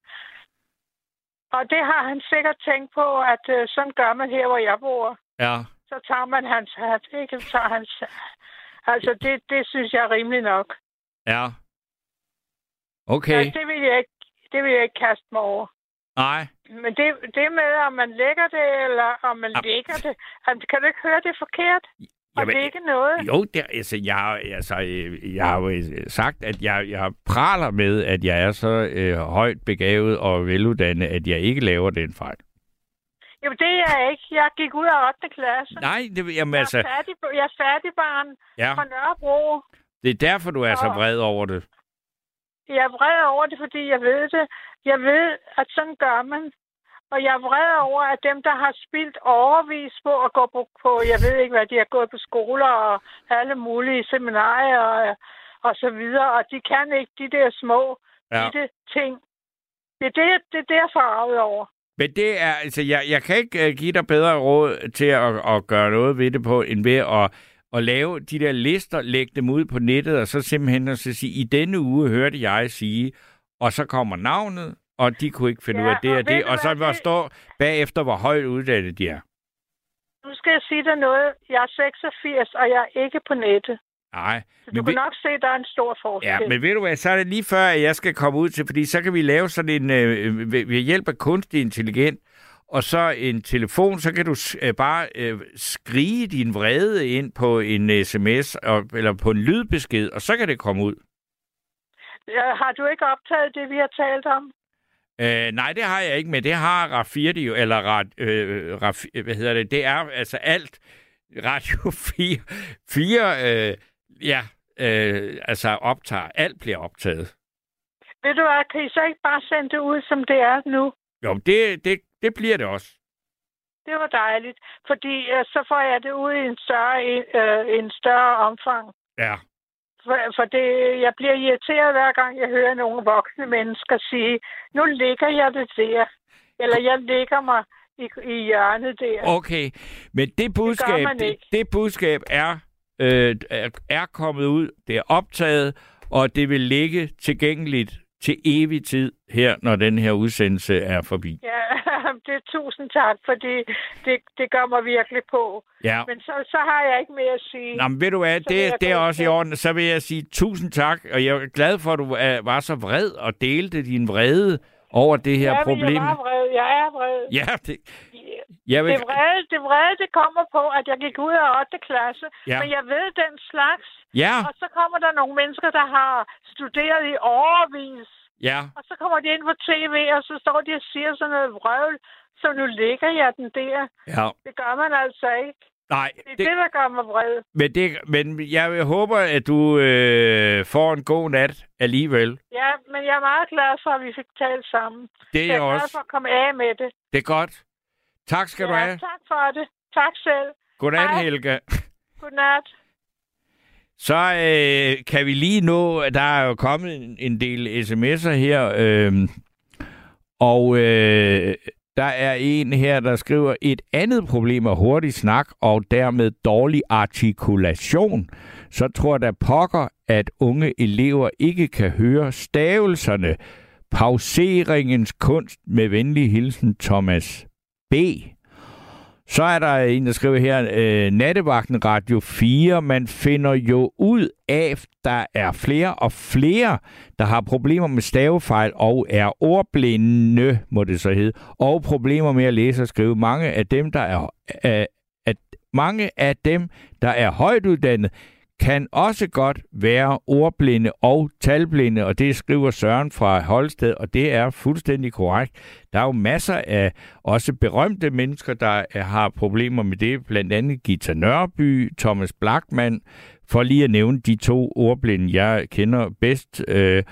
Og det har han sikkert tænkt på, at øh, sådan gør man her, hvor jeg bor. Ja. Så tager man hans hat, ikke? Så tager hans... Altså, det, det synes jeg er rimeligt nok. Ja. Okay. Altså, det, vil jeg ikke, det vil jeg ikke kaste mig over. Nej. Men det, det med, om man lægger det, eller om man Ah. lægger det, altså, kan du ikke høre det er forkert? Og Jamen, det er ikke noget. Jo, det, altså, jeg, har- altså, øh, jeg har jo øh, sagt, at jeg, jeg praler med, at jeg er så øh, højt begavet og veluddannet, at jeg ikke laver den fejl. Jamen, det er jeg ikke. Jeg gik ud af 8. klasse. Nej, det, jamen, Jeg altså, er, færdig, jeg er færdigbarn ja, fra Nørrebro. det er derfor, du er så vred over det. Jeg er vred over det, fordi jeg ved det. Jeg ved, at sådan gør man. Og jeg er vred over, at dem, der har spildt overvis på at gå på, på, jeg ved ikke hvad, de har gået på skoler og alle mulige seminarier og, og så videre, og de kan ikke de der små Ja. bitte ting. Det er det, det, er det jeg er over. Men det er, altså, jeg, jeg kan ikke uh, give dig bedre råd til at, at gøre noget ved det på, end ved at, at lave de der lister, lægge dem ud på nettet, og så simpelthen at så sige, i denne uge hørte jeg sige, og så kommer navnet, og de kunne ikke finde Ja, ud af det og og det, og så var det- stå bagefter, hvor højt uddannet de er. Nu skal jeg sige dig noget. Jeg er 86, og jeg er ikke på nettet. Nej, Så du men, kan ved, nok se, at der er en stor forskel. ja, men ved du hvad, så er det lige før, at jeg skal komme ud til, fordi så kan vi lave sådan en, øh, ved, ved hjælp af kunstig intelligens, og så en telefon, så kan du øh, bare øh, skrige din vrede ind på en sms, og, eller på en lydbesked, og så kan det komme ud. Ja, Har du ikke optaget det, vi har talt om? Øh, nej, det har jeg ikke, men det har RAF4 jo, eller Rad, øh, RAF, hvad hedder det, det er altså alt, Radio *laughs* 4, 4 øh, ja, øh, altså optager, alt bliver optaget. Ved du hvad, kan I så ikke bare sende det ud, som det er nu? Jo, det, det, det bliver det også. Det var dejligt, fordi øh, så får jeg det ud i en større, øh, en større omfang. Ja. For, for det, jeg bliver irriteret hver gang, jeg hører nogle voksne mennesker sige, nu ligger jeg det der, eller jeg ligger mig i, i hjørnet der. Okay, men det budskab, det, ikke. det budskab er, øh, er, kommet ud, det er optaget, og det vil ligge tilgængeligt til evig tid her, når den her udsendelse er forbi. Ja, *laughs* det er tusind tak, fordi det, det gør mig virkelig på. Ja. Men så, så har jeg ikke mere at sige. Nå, men ved du hvad, Så det, det er også i orden. Så vil jeg sige tusind tak, og jeg er glad for, at du var så vred og delte din vrede over det her ja, problem. Jeg er vred. Jeg er vred. Ja, det, jeg vil, Det vrede, det vrede, det kommer på, at jeg gik ud af 8. klasse. Ja. Men jeg ved den slags. Ja. Og så kommer der nogle mennesker, der har studeret i overvis. ja, Og så kommer de ind på tv, og så står de og siger sådan noget vrøvl. Så nu ligger jeg den der. ja. Det gør man altså ikke. Nej, Det er det, det, der gør mig vred. men, det, men jeg håber, at du øh, får en god nat alligevel. Ja, men jeg er meget glad for, at vi fik talt sammen. Det er jeg jeg er glad også. for at komme af med det. Det er godt. Tak skal du ja, have. tak for det. Tak selv. Godnat, Hej. Helga. *laughs* Godnat. Så øh, kan vi lige nå, at der er jo kommet en, en del sms'er her, øh, og øh, der er en her, der skriver, et andet problem er hurtig snak og dermed dårlig artikulation. Så tror der pokker, at unge elever ikke kan høre stavelserne. Pauseringens kunst med venlig hilsen Thomas B. Så er der en, der skriver her, øh, Nattevagten Radio 4, man finder jo ud af, der er flere og flere, der har problemer med stavefejl og er ordblinde, må det så hedde, og problemer med at læse og skrive. Mange af dem, der er, øh, at mange af dem, der er højt uddannet, kan også godt være ordblinde og talblinde, og det skriver Søren fra Holsted, og det er fuldstændig korrekt. Der er jo masser af også berømte mennesker, der øh, har problemer med det, blandt andet Gita Nørby, Thomas Blackman, for lige at nævne de to ordblinde, jeg kender bedst, øh,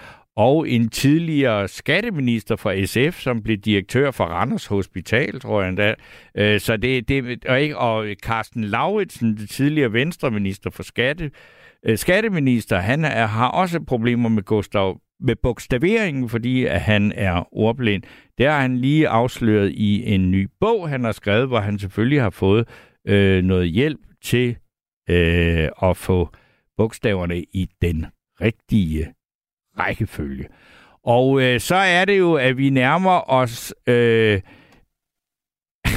og en tidligere skatteminister fra SF, som blev direktør for Randers Hospital, tror jeg endda. Øh, så det, det og, ikke, og Carsten Lauritsen, den tidligere venstreminister for skatte, øh, skatteminister, han er, har også problemer med Gustav med bogstaveringen, fordi at han er ordblind. Det har han lige afsløret i en ny bog, han har skrevet, hvor han selvfølgelig har fået øh, noget hjælp til øh, at få bogstaverne i den rigtige rækkefølge. Og øh, så er det jo, at vi nærmer os... Øh, *laughs*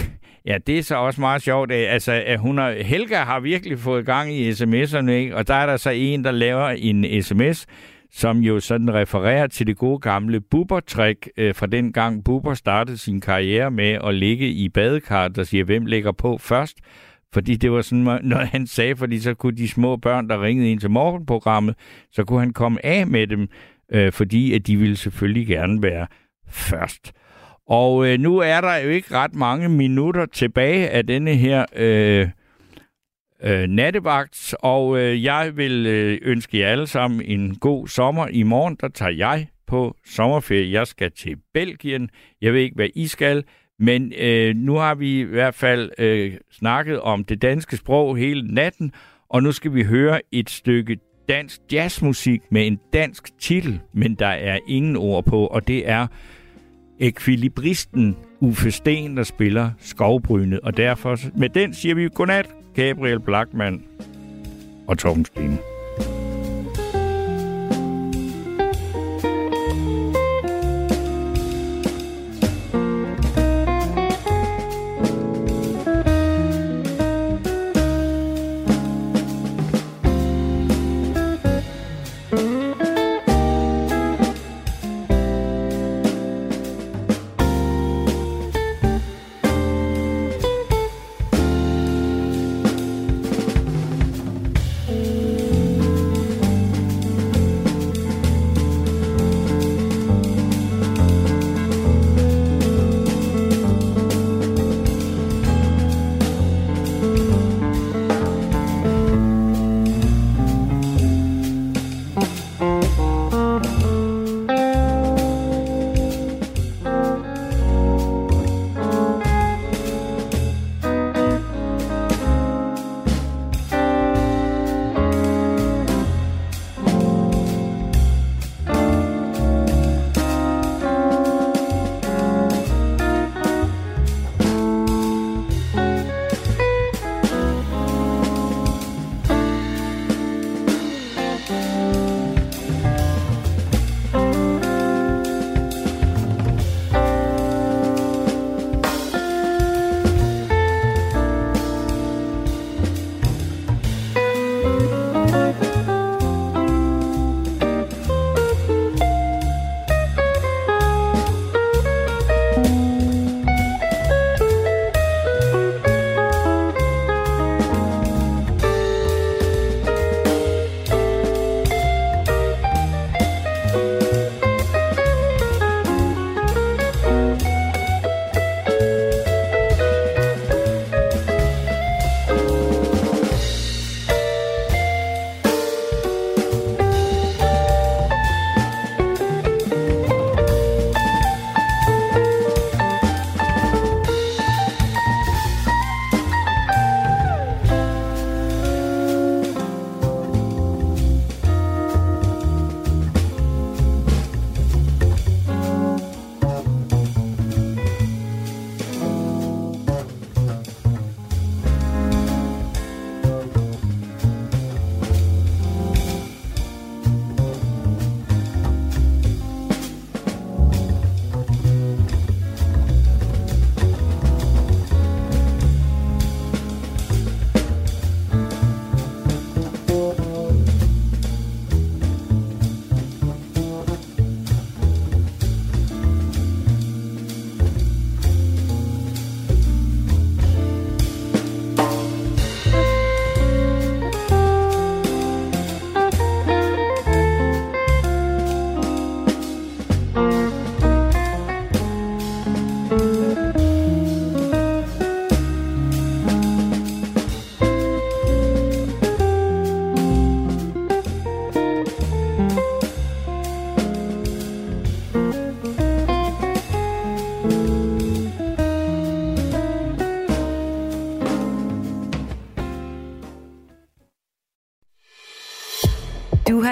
ja, det er så også meget sjovt. Altså, at hun har, Helga har virkelig fået gang i sms'erne, ikke? og der er der så en, der laver en sms, som jo sådan refererer til det gode gamle bubertrik øh, fra den gang Buber startede sin karriere med at ligge i badekar, der siger, hvem ligger på først? Fordi det var sådan *laughs* noget, han sagde, fordi så kunne de små børn, der ringede ind til morgenprogrammet, så kunne han komme af med dem, øh, fordi at de ville selvfølgelig gerne være først. Og øh, nu er der jo ikke ret mange minutter tilbage af denne her øh, øh, nattevagt, og øh, jeg vil øh, ønske jer alle sammen en god sommer. I morgen, der tager jeg på sommerferie. Jeg skal til Belgien. Jeg ved ikke, hvad I skal, men øh, nu har vi i hvert fald øh, snakket om det danske sprog hele natten, og nu skal vi høre et stykke dansk jazzmusik med en dansk titel, men der er ingen ord på, og det er ekvilibristen Uffe Sten, der spiller skovbrynet. Og derfor med den siger vi godnat, Gabriel Blackman og Torben Stine.